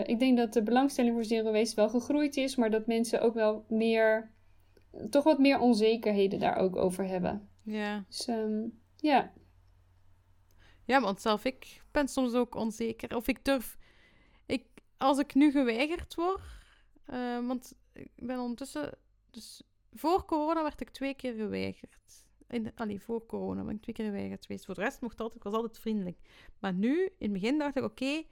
ik denk dat de belangstelling voor zero waste wel gegroeid is, maar dat mensen ook wel meer, toch wat meer onzekerheden daar ook over hebben. Ja. Dus um, ja. Ja, want zelf ik ben soms ook onzeker. Of ik durf, ik, als ik nu geweigerd word, uh, want ik ben ondertussen, dus voor corona werd ik twee keer geweigerd. In, allee, voor corona ben ik twee keer geweigerd geweest. Voor de rest mocht altijd, ik was altijd vriendelijk. Maar nu, in het begin dacht ik, oké,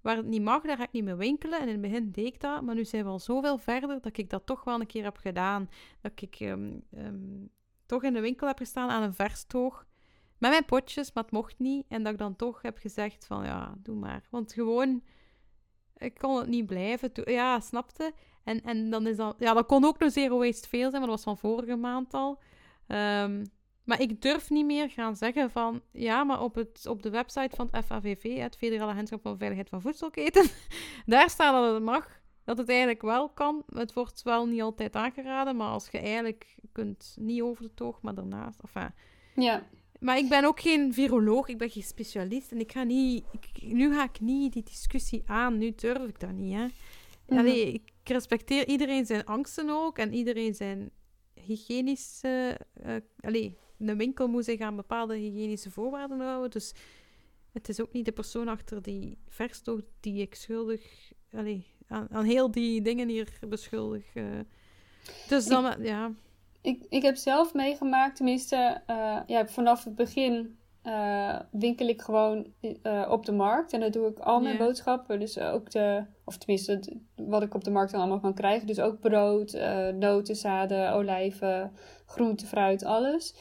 waar het niet mag, daar ga ik niet meer winkelen. En in het begin deed ik dat, maar nu zijn we al zoveel verder dat ik dat toch wel een keer heb gedaan. Dat ik um, um, toch in de winkel heb gestaan aan een verstoog. Met mijn potjes, maar het mocht niet. En dat ik dan toch heb gezegd van, ja, doe maar. Want gewoon, ik kon het niet blijven. Ja, snapte. En, en dan is dat... Ja, dat kon ook nog zero waste veel zijn, maar dat was van vorige maand al. Um, maar ik durf niet meer gaan zeggen van... Ja, maar op, het, op de website van het FAVV, het Federale Agentschap van Veiligheid van Voedselketen... daar staat dat het mag. Dat het eigenlijk wel kan. Het wordt wel niet altijd aangeraden, maar als je eigenlijk kunt... Niet over de toog, maar daarnaast. Enfin, ja. Maar ik ben ook geen viroloog, ik ben geen specialist. En ik ga niet... Ik, nu ga ik niet die discussie aan. Nu durf ik dat niet, hè. Mm Allee, ik respecteer iedereen zijn angsten ook. En iedereen zijn hygiënische... Uh, allee, een winkel moet zich aan bepaalde hygiënische voorwaarden houden. Dus het is ook niet de persoon achter die verstoot die ik schuldig... Allee, aan, aan heel die dingen hier beschuldig. Uh. Dus dan, ik, ja... Ik, ik heb zelf meegemaakt, tenminste, uh, ja, vanaf het begin uh, winkel ik gewoon uh, op de markt. En dat doe ik al mijn yeah. boodschappen. Dus ook de, of tenminste, wat ik op de markt dan allemaal kan krijgen. Dus ook brood, uh, noten, zaden, olijven, groente, fruit, alles.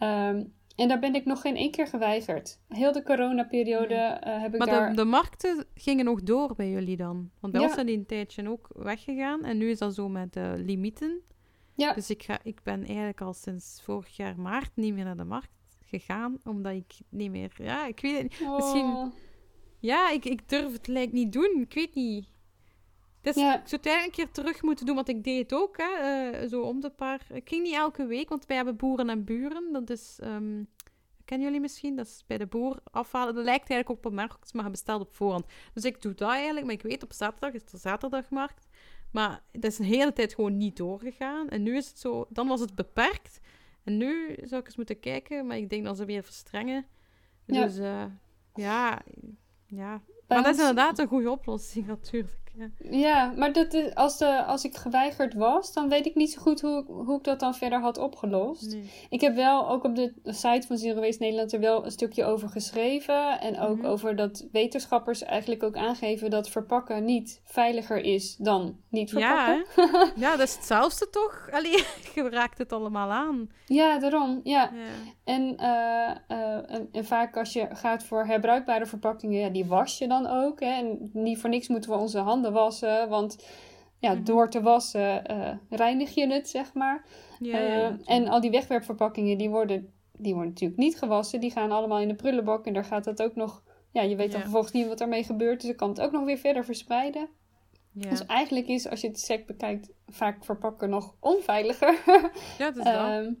Um, en daar ben ik nog geen één keer geweigerd. Heel de coronaperiode uh, heb ik maar daar... Maar de, de, markten gingen nog door bij jullie dan? Want bij ons zijn die een tijdje ook weggegaan. En nu is dat zo met uh, limieten. Ja. Dus ik, ga, ik ben eigenlijk al sinds vorig jaar maart niet meer naar de markt gegaan. Omdat ik niet meer... Ja, ik weet het niet. Oh. Misschien... Ja, ik, ik durf het lijkt niet doen. Ik weet niet. Dus ja. ik zou het een keer terug moeten doen, want ik deed het ook. Hè, uh, zo om de paar... Ik ging niet elke week, want wij hebben boeren en buren. Dat is... Um, kennen jullie misschien? Dat is bij de boer afhalen. Dat lijkt eigenlijk ook op een markt, maar je bestelt op voorhand. Dus ik doe dat eigenlijk. Maar ik weet, op zaterdag is de zaterdagmarkt. Maar dat is een hele tijd gewoon niet doorgegaan. En nu is het zo... Dan was het beperkt. En nu zou ik eens moeten kijken. Maar ik denk dat ze weer verstrengen. Dus uh, ja... Ja, maar dat is inderdaad een goede oplossing natuurlijk. Ja, ja maar dat is, als, de, als ik geweigerd was, dan weet ik niet zo goed hoe, hoe ik dat dan verder had opgelost. Ik heb wel ook op de site van Zero Waste Nederland er wel een stukje over geschreven. En ook mhm. over dat wetenschappers eigenlijk ook aangeven dat verpakken niet veiliger is dan niet verpakken. Ja, ja dat is hetzelfde toch? Allee, je raakt het allemaal aan. Ja, daarom. Ja. ja. En, uh, en, en, vaak als je gaat voor herbruikbare verpakkingen, ja, die was je dan ook. Hè? En niet voor niks moeten we onze handen wassen, want ja, mhm. door te wassen uh, reinig je het, zeg maar. Ja, ja, en al die wegwerpverpakkingen, die worden, die worden natuurlijk niet gewassen. Die gaan allemaal in de prullenbak en daar gaat dat ook nog... Ja, je weet dan vervolgens niet wat ermee gebeurt, dus ik kan het ook nog weer verder verspreiden. Dus eigenlijk is, als je het sec bekijkt, vaak verpakken nog onveiliger. Ja, dat is wel.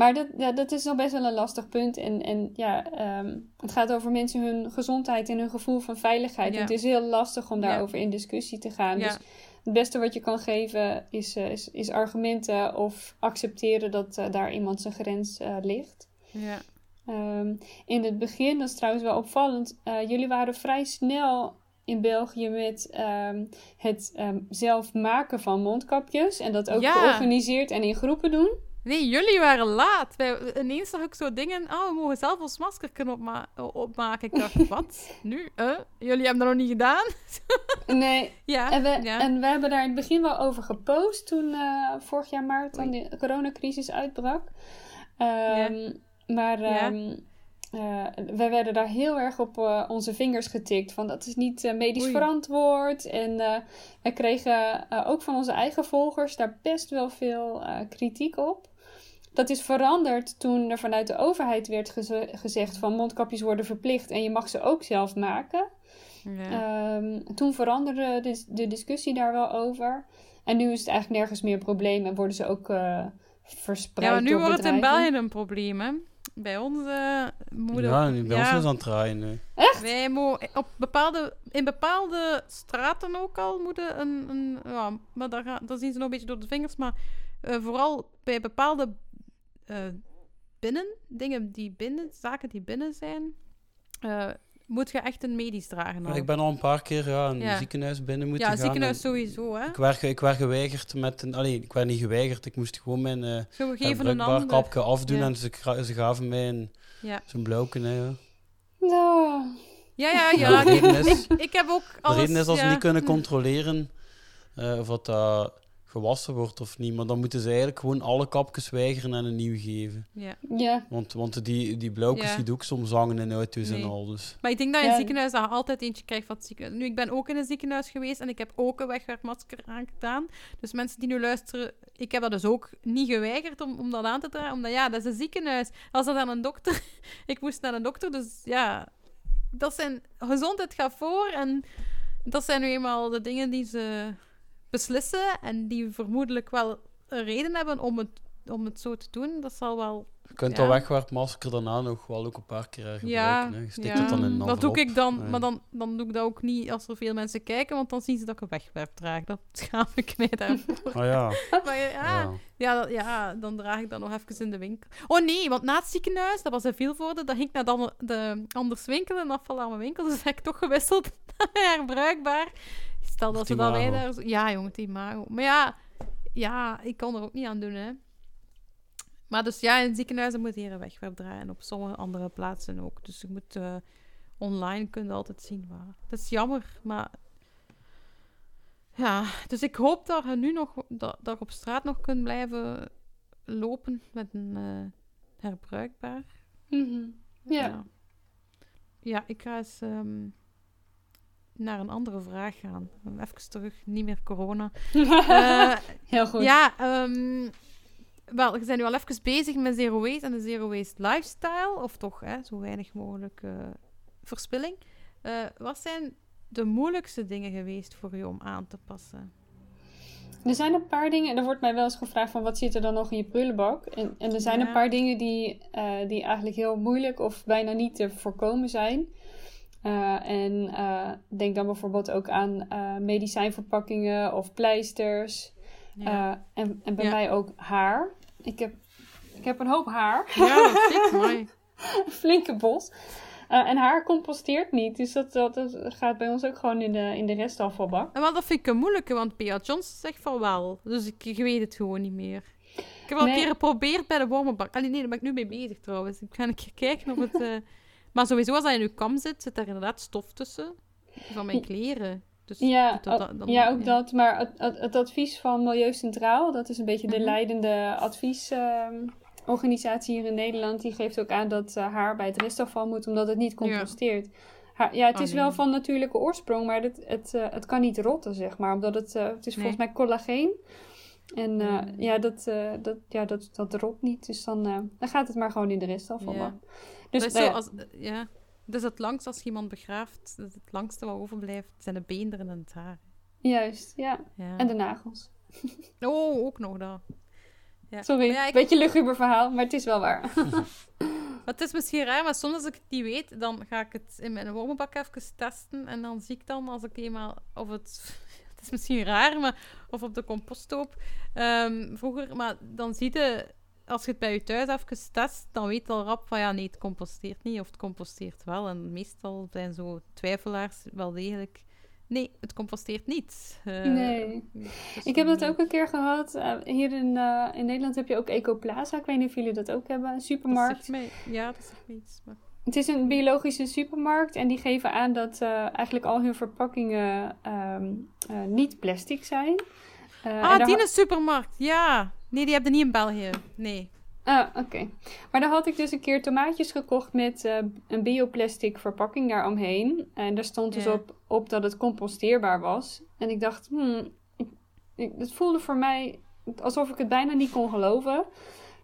Ehm, maar dat, ja, dat is nog best wel een lastig punt. En, en ja, ehm, het gaat over mensen hun gezondheid en hun gevoel van veiligheid. Het is heel lastig om daarover in discussie te gaan. Dus het beste wat je kan geven is, uh, is, is, argumenten of accepteren dat uh, daar iemand zijn grens uh, ligt. Ja. Um, in het begin, dat is trouwens wel opvallend, jullie waren vrij snel in België met um, het zelf maken van mondkapjes. En dat ook georganiseerd en in groepen doen. Nee, jullie waren laat. Wij, ineens zag ik zo dingen. Oh, we mogen zelf ons masker kunnen opma opmaken. Ik dacht, wat? Nu? Uh, jullie hebben dat nog niet gedaan? nee. Ja, en, we, en we hebben daar in het begin wel over gepost toen uh, vorig jaar maart dan de coronacrisis uitbrak. Um, ja. Maar um, uh, wij werden daar heel erg op uh, onze vingers getikt. Van dat is niet medisch Oei. verantwoord. En wij kregen ook van onze eigen volgers daar best wel veel kritiek op. Dat is veranderd toen er vanuit de overheid werd gezegd van mondkapjes worden verplicht en je mag ze ook zelf maken. Ja. Um, toen veranderde de, de, discussie daar wel over. En nu is het eigenlijk nergens meer een probleem en worden ze ook uh, verspreid. Ja, maar nu wordt het in België een probleem, hè? Bij ons uh, moeten Ja, bij ja, ons is aan het draaien nu. Echt? Wij mogen op bepaalde, in bepaalde straten ook al moeten een, een ja, maar daar, gaan, daar zien ze nog een beetje door de vingers, maar uh, vooral bij bepaalde uh, binnen, dingen die binnen, zaken die binnen zijn, uh, moet je echt een medisch dragen. Ja, ik ben al een paar keer ja, een ja. ziekenhuis binnen moeten ja, gaan. Ja, ziekenhuis sowieso, hè? Ik werd, ik werd geweigerd met een... Allee, ik werd niet geweigerd, ik moest gewoon mijn uh, een ander. kapje afdoen ja. en ze, ze gaven mij een, ja. zo'n blauwke, hè, ja. No. Ja, ja, ja. ik, ik, heb ook alles... De reden is als ze niet kunnen controleren uh, of dat... Gewassen wordt of niet. Maar dan moeten ze eigenlijk gewoon alle kapjes weigeren en een nieuw geven. Ja. ja. Want, want die, die blauwtjes ja. die ook soms hangen in auto's nee. en al. Dus. Maar ik denk dat je in het ziekenhuis dat je altijd eentje krijgt van het ziekenhuis. Nu, ik ben ook in een ziekenhuis geweest en ik heb ook een wegwerpmasker aangedaan. Dus mensen die nu luisteren, ik heb dat dus ook niet geweigerd om, om dat aan te dragen. Omdat ja, dat is een ziekenhuis. Als dat aan een dokter... ik moest naar een dokter, dus ja... Dat zijn... Gezondheid gaat voor en dat zijn nu eenmaal de dingen die ze beslissen en die vermoedelijk wel een reden hebben om het, om het zo te doen, dat zal wel... Je kunt ja. dat wegwerpmasker daarna nog wel ook een paar keer gebruiken. Ja, Je steekt ja. het dan in Dat doe ik dan, nee. maar dan, dan doe ik dat ook niet als er veel mensen kijken, want dan zien ze dat ik een wegwerp draag. Dat schaam ik mij daarvoor. Oh ja. maar ja, ja. Ja, ja, dan draag ik dat nog even in de winkel. Oh nee, want na het ziekenhuis, dat was in Vilvoorde, dan ging ik naar de, de Anders Winkel, een afvalarme winkel, dus heb ik toch gewisseld naar herbruikbaar. Stel dat ze dan wij daar... Ja, jongen, die mago. Maar ja, ja, ik kan er ook niet aan doen, hè. Maar dus ja, in ziekenhuizen moet hier een wegwerp draaien. En op sommige andere plaatsen ook. Dus je moet uh, online kunnen altijd zien waar. Dat is jammer, maar... Ja, dus ik hoop dat je nu nog... Dat, dat je op straat nog kunt blijven lopen met een... Uh, herbruikbaar. Mhm. ja. ja. ik ga eens ehm, naar een andere vraag gaan. Even terug, niet meer corona. uh, Heel goed. Ja, um, wel, we zijn nu al even bezig met zero waste en de zero waste lifestyle. Of toch hè, zo weinig mogelijk uh, verspilling. Uh, wat zijn de moeilijkste dingen geweest voor u om aan te passen? Er zijn een paar dingen, en er wordt mij wel eens gevraagd van wat zit er dan nog in je prullenbak? En, en er zijn een paar dingen die, uh, die eigenlijk heel moeilijk of bijna niet te voorkomen zijn. Uh, en uh, denk dan bijvoorbeeld ook aan medicijnverpakkingen of pleisters. Ja. en, en bij ja. mij ook haar. Ik heb, ik heb een hoop haar. Ja, dat is mooi. een flinke bos. Uh, en haar composteert niet. Dus dat, dat, dat, gaat bij ons ook gewoon in de, in de restafvalbak. En wat dat vind ik een moeilijke, want Pia Johnson zegt van wel. Dus ik, ik weet het gewoon niet meer. Ik heb al nee. een keer geprobeerd bij de wormenbak. Allee, nee, daar ben ik nu mee bezig trouwens. Ik ga een keer kijken of het... Maar sowieso, als hij in uw kam zit, zit er inderdaad stof tussen. Van mijn kleren. Dus ja, dat, dan, ja, ook ja. dat. Maar het, het, het, advies van Milieu Centraal, dat is een beetje de mm -hmm. leidende advies... Uh, organisatie hier in Nederland die geeft ook aan dat uh, haar bij het restafval moet, omdat het niet composteert. Ja, haar, ja het oh, is nee. wel van natuurlijke oorsprong, maar het, het, uh, het kan niet rotten, zeg maar. Omdat het, uh, het is nee. volgens mij collageen. En mm. ja, dat, dat, ja dat, dat rot niet. Dus dan, dan gaat het maar gewoon in de restafval. Ja. Dus, dat is zo als, ja. dus het langst als je iemand begraaft, het langste wat overblijft, zijn de beenderen en het haar. Juist, ja. ja. En de nagels. Oh, ook nog dat. Ja. Sorry, ja, ik... beetje luguber verhaal, maar het is wel waar. het is misschien raar, maar soms als ik het niet weet, dan ga ik het in mijn wormenbak even testen. En dan zie ik dan, als ik eenmaal, of het... Het is misschien raar, maar... Of op de composthoop. Um, vroeger, maar dan zie je... Als je het bij je thuis even test, dan weet je al rap van ja, nee, het composteert niet of het composteert wel. En meestal zijn zo twijfelaars wel degelijk Nee, het composteert niet. Uh, nee. Ik heb dat ook een keer gehad. Uh, hier in, uh, in Nederland heb je ook Ecoplaza. Ik weet niet of jullie dat ook hebben. Een supermarkt. Dat ja, dat zegt me iets. Maar... Het is een biologische supermarkt. En die geven aan dat eigenlijk al hun verpakkingen um, niet plastic zijn. ah, die is supermarkt. Ja. Nee, die hebben niet in België. Nee. Ah, oké. Maar dan had ik dus een keer tomaatjes gekocht met uh, een bioplastic verpakking daaromheen. En daar stond dus op, op dat het composteerbaar was. En ik dacht, hmm, ik, ik, het voelde voor mij alsof ik het bijna niet kon geloven.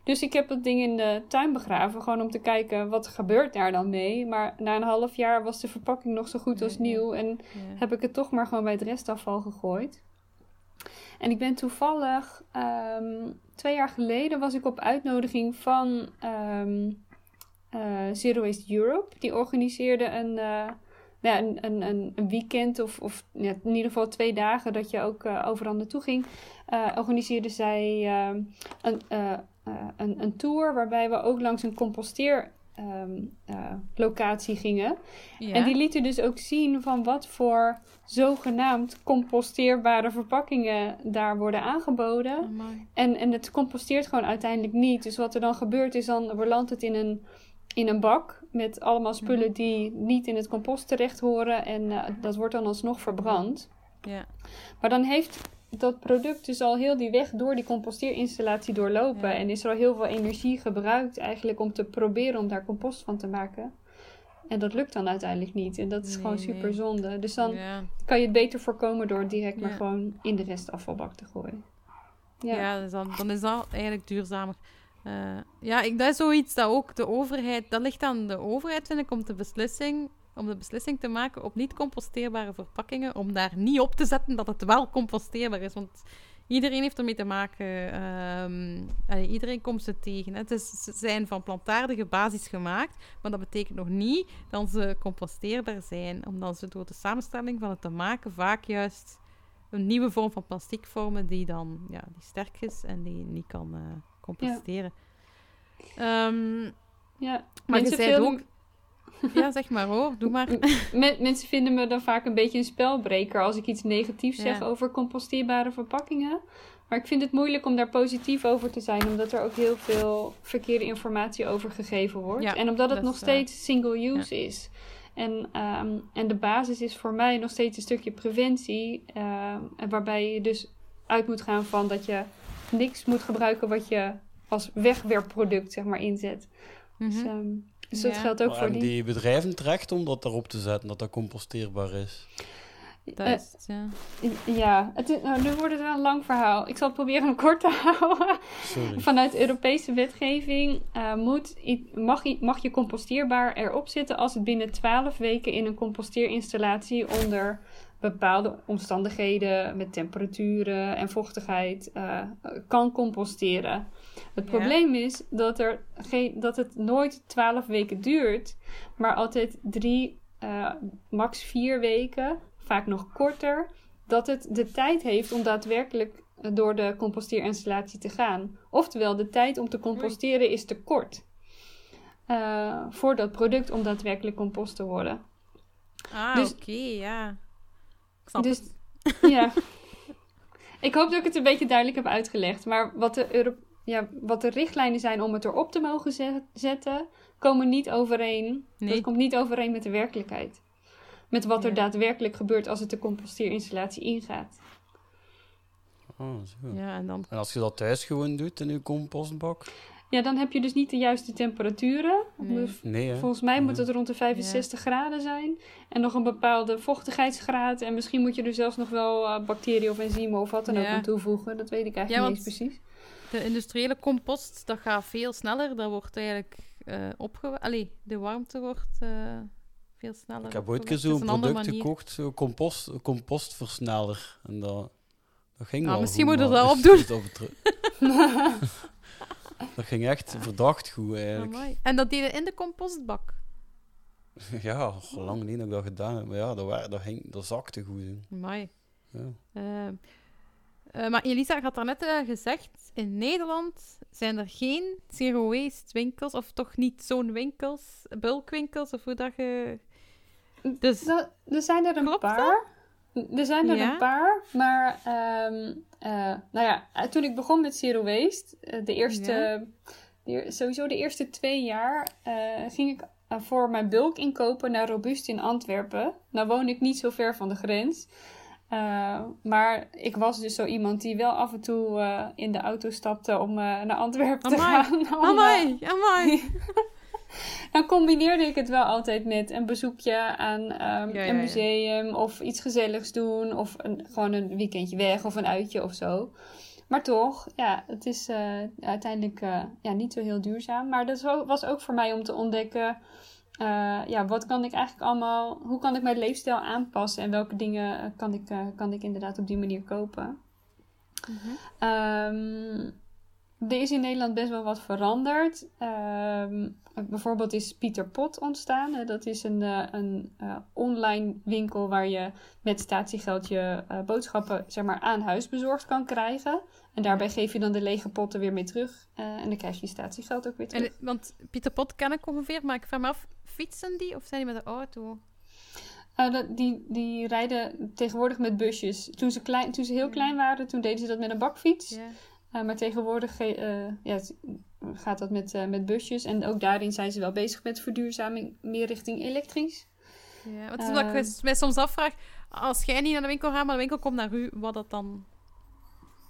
Dus ik heb het ding in de tuin begraven, gewoon om te kijken wat gebeurt daar dan mee. Maar na een half jaar was de verpakking nog zo goed als nieuw en heb ik het toch maar gewoon bij het restafval gegooid. En ik ben toevallig um, twee jaar geleden was ik op uitnodiging van um, uh, Zero Waste Europe. Die organiseerde een, uh, ja, een, een, een, weekend of, of in ieder geval twee dagen dat je ook uh, overal naartoe ging. organiseerde zij ehm, een, een, een tour waarbij we ook langs een composteer um, uh, locatie gingen. Ja. En die lieten dus ook zien van wat voor zogenaamd composteerbare verpakkingen daar worden aangeboden. Oh, en, en het composteert gewoon uiteindelijk niet. Dus wat er dan gebeurt is dan belandt het in een, in een bak met allemaal spullen die niet in het compost terecht horen. En uh, dat wordt dan alsnog verbrand. Ja. Maar dan heeft dat product dus al heel die weg door die composteerinstallatie doorlopen. Ja. En is er al heel veel energie gebruikt eigenlijk om te proberen om daar compost van te maken. En dat lukt dan uiteindelijk niet. En dat is nee, gewoon super zonde. Dus dan ja. kan je het beter voorkomen door direct maar gewoon in de restafvalbak te gooien. Ja, ja dus dan, dan is dat eigenlijk duurzamer. Uh, ja, ik, dat is zoiets dat ook de overheid, dat ligt aan de overheid, vind ik, om de beslissing om de beslissing te maken op niet composteerbare verpakkingen, om daar niet op te zetten dat het wel composteerbaar is. Want iedereen heeft ermee te maken. Um, allee, iedereen komt ze tegen. Het is, ze zijn van plantaardige basis gemaakt, maar dat betekent nog niet dat ze composteerbaar zijn, omdat ze door de samenstelling van het te maken vaak juist een nieuwe vorm van plastic vormen die dan ja, die sterk is en die niet kan uh, composteren. Ja, um, ja. maar je zei ook ja, zeg maar hoor, doe maar. mensen vinden me dan vaak een beetje een spelbreker als ik iets negatiefs zeg ja. over composteerbare verpakkingen. Maar ik vind het moeilijk om daar positief over te zijn, omdat er ook heel veel verkeerde informatie over gegeven wordt. Ja, en omdat het nog steeds uh, single-use ja. is. En, um, en de basis is voor mij nog steeds een stukje preventie, uh, waarbij je dus uit moet gaan van dat je niks moet gebruiken wat je als wegwerpproduct zeg maar, inzet. Dus, Mhm. Dus dat geldt ook Maar voor die. die bedrijven terecht om dat erop te zetten, dat dat composteerbaar is? Dat Eh, is het, ja. ja, het is, nou, nu wordt het wel een lang verhaal. Ik zal het proberen hem kort te houden. Sorry. Vanuit Europese wetgeving eh, moet, mag, mag je composteerbaar erop zitten als het binnen 12 weken in een composteerinstallatie onder bepaalde omstandigheden met temperaturen en vochtigheid eh, kan composteren. Het Ja. probleem is dat, er geen, dat het nooit 12 weken duurt, maar altijd drie, eh, max vier weken, vaak nog korter, dat het de tijd heeft om daadwerkelijk eh, door de composteerinstallatie te gaan. Oftewel, de tijd om te composteren is te kort. eh, voor dat product om daadwerkelijk compost te worden. Ah, dus- oké, ja. Ik snap Dus het. ja. Ik hoop dat ik het een beetje duidelijk heb uitgelegd. Maar wat de, Euro- ja, wat de richtlijnen zijn om het erop te mogen zet- zetten, komen niet overeen. Nee. Dat komt niet overeen met de werkelijkheid. Met wat er daadwerkelijk gebeurt als het de composteerinstallatie ingaat. Oh, zo. Ja, en dan... En als je dat thuis gewoon doet in je compostbak? Ja, dan heb je dus niet de juiste temperaturen. Nee. Nee? Volgens mij moet het rond de 65 graden zijn. En nog een bepaalde vochtigheidsgraad. En misschien moet je er zelfs nog wel eh, bacteriën of enzymen of wat dan ook aan toevoegen. Dat weet ik eigenlijk Ja, niet precies. De industriële compost, dat gaat veel sneller. Dat wordt eigenlijk opge... Allee, de warmte wordt eh, veel sneller Ik heb ooit keer zo'n product gekocht, zo'n compost, compostversneller. En dat, dat ging Ah, wel misschien goed, moet je maar dat opdoen. dat ging echt verdacht goed, eigenlijk. Amai. En dat deden in de compostbak. Ja, lang niet dat ik dat gedaan heb. Maar ja, dat, dat, ging, dat zakte goed. Amai. Ja. Eh, eh, maar Elisa had daarnet uh, gezegd, in Nederland zijn er geen zero waste winkels, of toch niet zo'n winkels, bulkwinkels, of hoe dat je... Dus, Dat- er zijn er een Klopt dat? paar. Er zijn er Ja? een paar, maar ehm, eh, nou ja, eh, toen ik begon met Zero Waste, eh, de eerste, Ja. de eer- sowieso de eerste twee jaar, eh, ging ik eh, voor mijn bulk inkopen naar Robuust in Antwerpen. Nou woon ik niet zo ver van de grens. Eh, maar ik was dus zo iemand die wel af en toe eh, in de auto stapte om eh, naar Antwerpen te gaan. om, amai, amai. dan combineerde ik het wel altijd met een bezoekje aan ehm, Ja, ja, een ja. museum of iets gezelligs doen of een, gewoon een weekendje weg of een uitje of zo. Maar toch, ja, het is uiteindelijk ja, niet zo heel duurzaam. Maar dat wa- was ook voor mij om te ontdekken, eh, ja, wat kan ik eigenlijk allemaal, hoe kan ik mijn leefstijl aanpassen en welke dingen eh, kan ik, eh, kan ik inderdaad op die manier kopen. Ehm, er is in Nederland best wel wat veranderd. Ehm, bijvoorbeeld is Pieter Pot ontstaan. Dat is een, een online winkel waar je met statiegeld je boodschappen zeg maar, aan huis bezorgd kan krijgen. En daarbij geef je dan de lege potten weer mee terug. en dan krijg je statiegeld ook weer terug. En, want Pieter Pot ken ik ongeveer, maar ik vraag me af, fietsen die of zijn die met de auto? Dat- die, die rijden tegenwoordig met busjes. Toen ze, klein, toen ze heel klein waren, toen deden ze dat met een bakfiets. Eh, maar tegenwoordig ge- eh, ja, gaat dat met, eh, met busjes. En ook daarin zijn ze wel bezig met verduurzaming, meer richting elektrisch. Ja, want omdat ik mij soms afvraag, als jij niet naar de winkel gaat, maar de winkel komt naar u, wat dat dan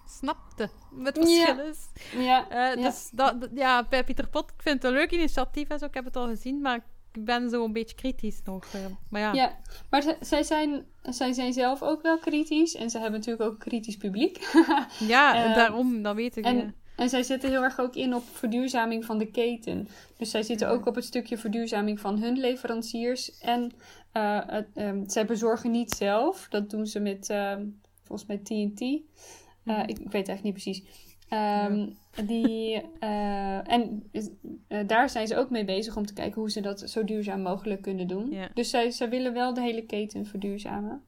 snapte. Wat het Ja. verschil is. Ja, ja. Dus dat, dat- ja, bij Pieter Pot, ik vind het een leuk initiatief en zo, ik heb het al gezien, maar ik ben zo een beetje kritisch nog. eh. maar ja, ja. maar zij zijn, zij zijn zelf ook wel kritisch. En ze hebben natuurlijk ook een kritisch publiek. ja Eh, daarom, dat weet ik. en- ja. En zij zetten heel erg ook in op verduurzaming van de keten. Dus zij zitten ook op het stukje verduurzaming van hun leveranciers. En eh, ehm, zij bezorgen niet zelf. Dat doen ze met, ehm, volgens mij TNT. Mhm. ik, ik weet eigenlijk niet precies. Ehm, die, eh, en eh, daar zijn ze ook mee bezig om te kijken hoe ze dat zo duurzaam mogelijk kunnen doen. Ja. Dus zij, zij willen wel de hele keten verduurzamen.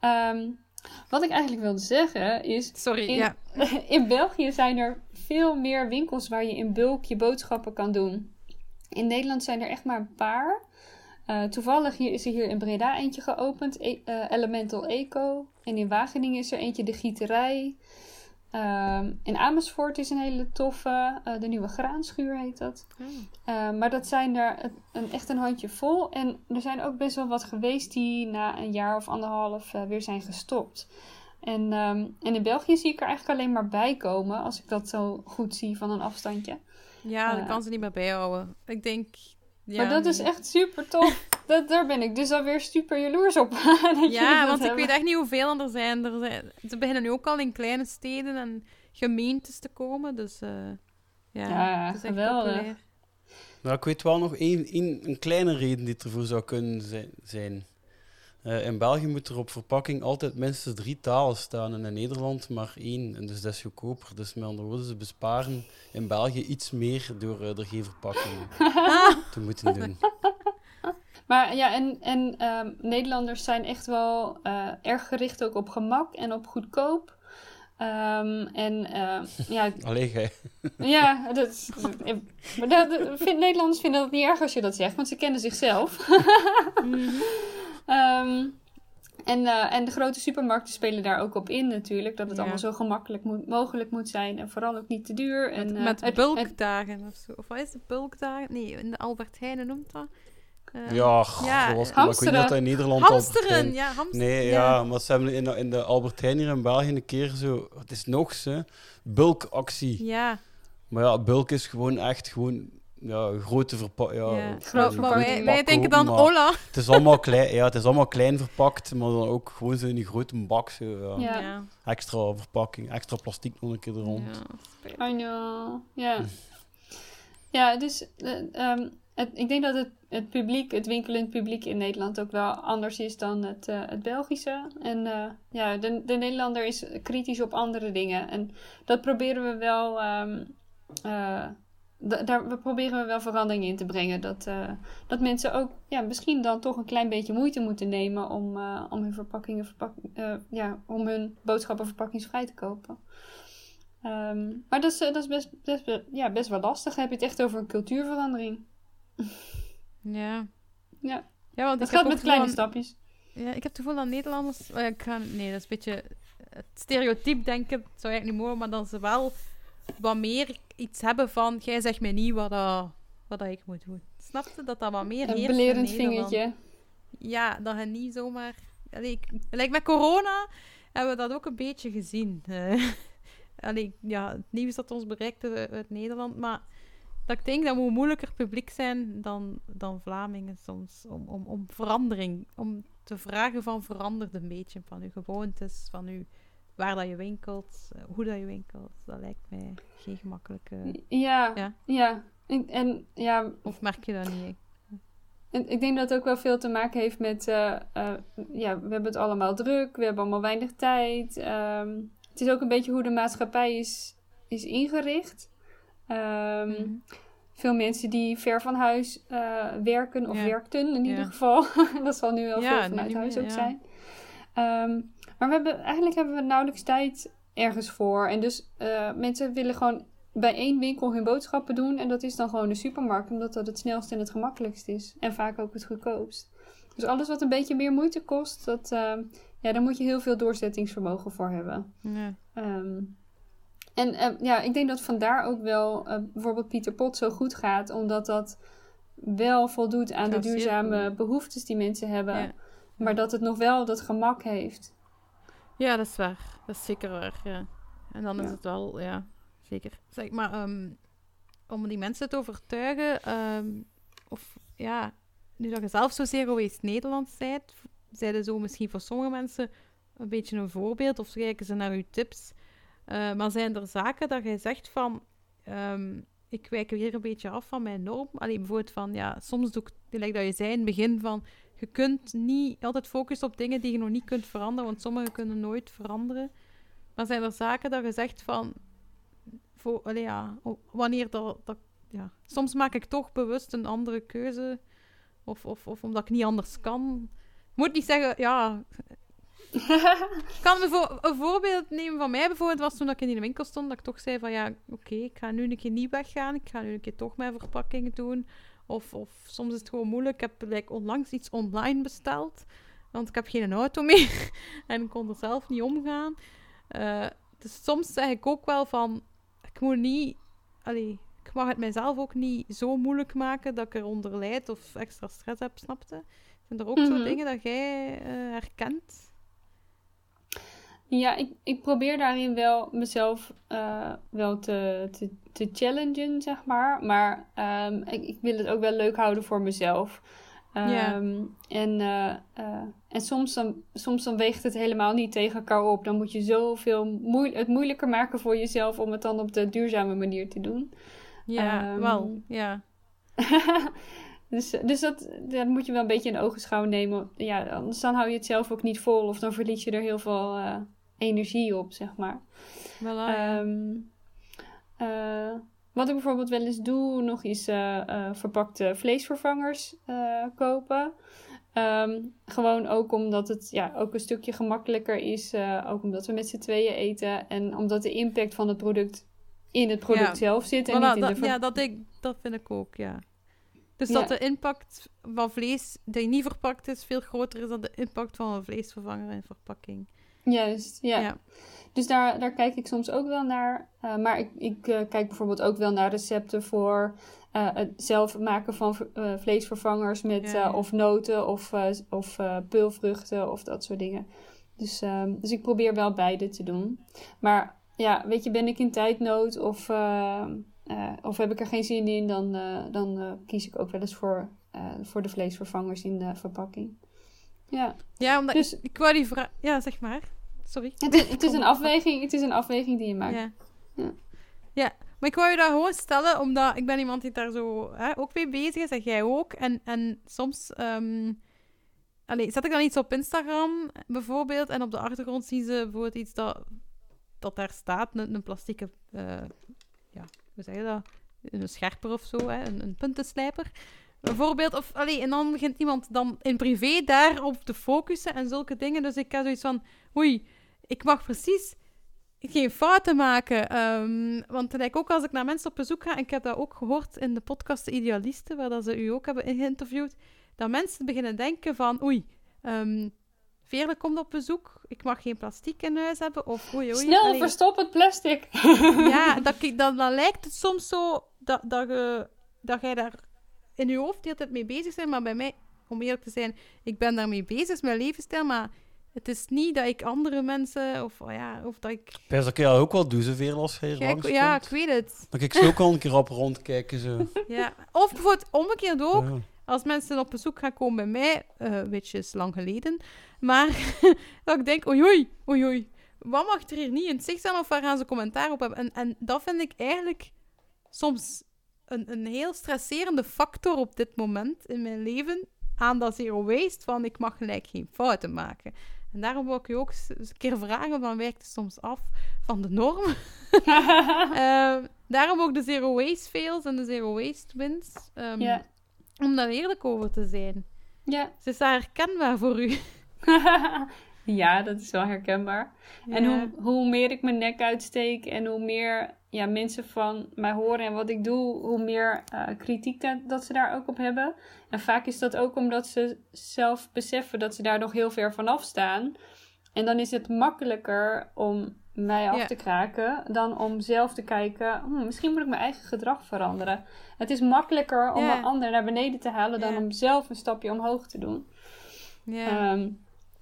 Ehm, wat ik eigenlijk wilde zeggen is, Sorry, in, ja. in België zijn er veel meer winkels waar je in bulk je boodschappen kan doen. In Nederland zijn er echt maar een paar. Eh, toevallig hier, is er hier in Breda eentje geopend, E- Elemental Eco. En in Wageningen is er eentje, de Gieterij. Ehm, in Amersfoort is een hele toffe, eh, de Nieuwe Graanschuur heet dat. Eh, maar dat zijn er een, een- echt een handje vol. En er zijn ook best wel wat geweest die na een jaar of anderhalf eh, weer zijn gestopt. En, ehm, en in België zie ik er eigenlijk alleen maar bij komen, als ik dat zo goed zie van een afstandje. Ja, dat kan ze niet meer bijhouden. Ik denk... Ja, maar dat is echt super tof. dat, daar ben ik dus alweer super jaloers op. ja, want ik weet echt niet hoeveel er zijn. er zijn. Ze beginnen nu ook al in kleine steden en gemeentes te komen. Dus uh, ja, ja het is geweldig. Nou, ik weet wel nog één, één, een kleine reden die ervoor zou kunnen zijn. Uh, in België moet er op verpakking altijd minstens drie talen staan en in Nederland maar één. En dus dat is goedkoper. Dus met andere woorden, ze besparen in België iets meer door uh, er geen verpakkingen te moeten doen. Maar ja, en, en um, Nederlanders zijn echt wel uh, erg gericht ook op gemak en op goedkoop. Um, en uh, ja. Alleen gij. Ja, dat, maar dat, vind, Nederlanders vinden dat niet erg als je dat zegt, want ze kennen zichzelf. Um, en, uh, en de grote supermarkten spelen daar ook op in natuurlijk. Dat het allemaal zo gemakkelijk moet, mogelijk moet zijn. En vooral ook niet te duur. En, met met bulkdagen of zo. Of wat is het? Bulkdagen? Nee, in de Albert Heijn noemt dat. Uh, ja, ja was, ik weet niet dat in Nederland hamsteren, ja, hamsteren. Nee, ja. ja. maar ze hebben in de, in de Albert Heijn hier in België een keer zo... Het is nog zo, bulkactie. Ja. Maar ja, bulk is gewoon echt gewoon ja, grote verpakking. Ja, ja. Groot, maar wij, wij denken dan Ola. Het is, allemaal klein, ja, het is allemaal klein verpakt, maar dan ook gewoon zo in die grote bak. Zo, ja. ja. Extra verpakking, extra plastic nog een keer er rond. Ja, I know. Ja. ja, dus uh, um, het, ik denk dat het, het publiek, het winkelend publiek in Nederland ook wel anders is dan het, uh, het Belgische. En uh, ja, de, de Nederlander is kritisch op andere dingen. En dat proberen we wel. Um, uh, daar we proberen we wel verandering in te brengen. Dat, uh, dat mensen ook ja, misschien dan toch een klein beetje moeite moeten nemen om, uh, om hun verpakkingen verpak uh, ja, om hun boodschappen verpakkingsvrij te kopen. Um, maar dat is, dat is best, best, ja, best wel lastig. Dan heb je het echt over een cultuurverandering. Ja. Ja, ja want dat gaat met kleine stapjes. Ja, ik heb het gevoel dat Nederlanders... Oh ik ga, nee, dat is een beetje het stereotype denken. Dat zou ik niet mogen, maar dat ze wel wat meer iets hebben van... Jij zegt mij niet wat, dat, wat dat ik moet doen. Snapte dat dat wat meer Een belerend vingertje. Ja, dat je niet zomaar... Allee, ik, met corona hebben we dat ook een beetje gezien. Uh, allee, ja, het nieuws dat ons bereikte uit Nederland, maar dat ik denk dat we moeilijker publiek zijn dan, dan Vlamingen soms. Om, om, om verandering, om te vragen van verandert een beetje van uw gewoontes, van uw, waar dat je winkelt, eh, hoe dat je winkelt. Dat lijkt mij geen gemakkelijke... Ja, ja. ja. En, en, ja. Of merk je dat niet? En ik denk dat het ook wel veel te maken heeft met, uh, uh, ja, we hebben het allemaal druk, we hebben allemaal weinig tijd. Um, het is ook een beetje hoe de maatschappij is, is ingericht. Um, mm. Veel mensen die ver van huis uh, werken, of ja. werkten in ieder geval. dat zal nu wel veel vanuit huis ook zijn. Um, maar we hebben, eigenlijk hebben we nauwelijks tijd ergens voor. En dus uh, mensen willen gewoon bij één winkel hun boodschappen doen. En dat is dan gewoon de supermarkt, omdat dat het snelst en het gemakkelijkst is. En vaak ook het goedkoopst. Dus alles wat een beetje meer moeite kost, dat, uh, ja, daar moet je heel veel doorzettingsvermogen voor hebben. Ja. Um, en uh, ja, ik denk dat vandaar ook wel uh, bijvoorbeeld Pieter Pot zo goed gaat, omdat dat wel voldoet aan de duurzame behoeftes die mensen hebben, ja. maar dat het nog wel dat gemak heeft. Ja, dat is waar. Dat is zeker waar. Ja. En dan ja. is het wel, ja, zeker. Zeg maar, um, om die mensen te overtuigen, um, of ja, nu dat je zelf zozeer geweest Nederlands bent, zeiden zo misschien voor sommige mensen een beetje een voorbeeld, of kijken ze naar uw tips. Uh, maar zijn er zaken dat jij zegt van, um, ik wijk weer een beetje af van mijn norm? Alleen bijvoorbeeld van, ja, soms doe ik, gelijk dat je zei in het begin van, je kunt niet altijd focussen op dingen die je nog niet kunt veranderen, want sommige kunnen nooit veranderen. Maar zijn er zaken dat je zegt van, voor, ja, wanneer dat, dat, ja, soms maak ik toch bewust een andere keuze, of, of, of omdat ik niet anders kan. Ik moet niet zeggen, ja, ik kan een, vo een, voorbeeld nemen van mij. Bijvoorbeeld was toen ik in de winkel stond, dat ik toch zei van ja, oké, okay, ik ga nu een keer niet weggaan. Ik ga nu een keer toch mijn verpakkingen doen. Of, of soms is het gewoon moeilijk. Ik heb like, onlangs iets online besteld. Want ik heb geen auto meer. en ik kon er zelf niet omgaan. Uh, dus soms zeg ik ook wel van... Ik moet niet... Allee, ik mag het mijzelf ook niet zo moeilijk maken dat ik eronder lijd of extra stress heb, snapte? Zijn er ook mm -hmm. zo dingen dat jij uh, herkent? Ja, ik, ik probeer daarin wel mezelf uh, wel te, te, te challengen, zeg maar. Maar um, ik, ik wil het ook wel leuk houden voor mezelf. Um, En, uh, uh, en soms, dan, soms dan weegt het helemaal niet tegen elkaar op. Dan moet je zoveel moe het moeilijker maken voor jezelf om het dan op de duurzame manier te doen. Ja, um, wel, ja. dus dus dat, dat moet je wel een beetje in ogenschouw nemen. Ja, anders dan hou je het zelf ook niet vol of dan verlies je er heel veel uh, energie op, zeg maar. Voilà, um, wat ik bijvoorbeeld wel eens doe, nog is uh, uh, verpakte vleesvervangers kopen. Um, gewoon ook omdat het ja, ook een stukje gemakkelijker is. ook omdat we met z'n tweeën eten. En omdat de impact van het product in het product ja. zelf zit. En Voilà, niet in dat, de ja, dat, ik, dat vind ik ook, ja. Dus Ja. dat de impact van vlees die niet verpakt is, veel groter is dan de impact van een vleesvervanger in verpakking. Juist, ja. Ja. Dus daar, daar kijk ik soms ook wel naar. Uh, maar ik, ik uh, kijk bijvoorbeeld ook wel naar recepten voor uh, het zelf maken van vleesvervangers met Ja, of noten of, of peulvruchten of dat soort dingen. Dus, um, dus ik probeer wel beide te doen. Maar ja, weet je, ben ik in tijdnood of, of heb ik er geen zin in, dan, dan kies ik ook wel eens voor, voor de vleesvervangers in de verpakking. Ja, Ja, omdat Dus- ik, ik wou die vraag... Ja, zeg maar. Sorry. het is, het, is een afweging, het is een afweging die je maakt. Ja. Ja. ja. maar ik wou je dat gewoon stellen, omdat ik ben iemand die daar zo hè, ook mee bezig is, en jij ook. En, en soms ehm, allee, zet ik dan iets op Instagram, bijvoorbeeld, en op de achtergrond zien ze bijvoorbeeld iets dat, dat daar staat, een, een plastieke, eh, ja, hoe zeg je dat? Een scherper of zo, hè? Een, een puntenslijper. Bijvoorbeeld, of, allee, en dan begint iemand dan in privé daarop te focussen en zulke dingen. Dus ik heb zoiets van, oei, ik mag precies geen fouten maken. Ehm, want like, ook als ik naar mensen op bezoek ga, en ik heb dat ook gehoord in de podcast De Idealisten, waar dat ze u ook hebben geïnterviewd, dat mensen beginnen denken van, oei, um, Veerle komt op bezoek, ik mag geen plastic in huis hebben, of oei, oei. Snel, verstop het plastic. Ja, dat, dan, dan lijkt het soms zo dat, dat, je, dat jij daar in je hoofd de hele tijd mee bezig bent. Maar bij mij, om eerlijk te zijn, ik ben daarmee bezig, mijn levensstijl. Maar het is niet dat ik andere mensen, of, oh ja, of dat ik... Pers, dat kun je ook wel doen, zoveel als je langskomt. ja, ik weet het. Kijk ik zo ook al een keer op rondkijken. Zo. Ja. Of bijvoorbeeld omgekeerd ook, Ja. als mensen op bezoek gaan komen bij mij, which is lang geleden, maar dat ik denk, oei oei, oei oei, wat mag er hier niet in het zicht staan of waar gaan ze commentaar op hebben? En, en dat vind ik eigenlijk soms een, een heel stresserende factor op dit moment in mijn leven aan dat zero waste, van ik mag gelijk geen fouten maken. En daarom wil ik je ook eens een keer vragen, van wijkt het soms af van de norm? Eh, daarom ook de zero waste fails en de zero waste wins. Ehm, ja. om daar eerlijk over te zijn. Ja. Ze is daar herkenbaar voor u. ja, dat is wel herkenbaar. En hoe, hoe meer ik mijn nek uitsteek en hoe meer ja, mensen van mij horen en wat ik doe, hoe meer eh, kritiek dat, dat ze daar ook op hebben. En vaak is dat ook omdat ze zelf beseffen dat ze daar nog heel ver vanaf staan. En dan is het makkelijker om mij af Ja. te kraken dan om zelf te kijken, hm, misschien moet ik mijn eigen gedrag veranderen. Het is makkelijker om Ja. een ander naar beneden te halen dan Ja. om zelf een stapje omhoog te doen. Ja. Ehm,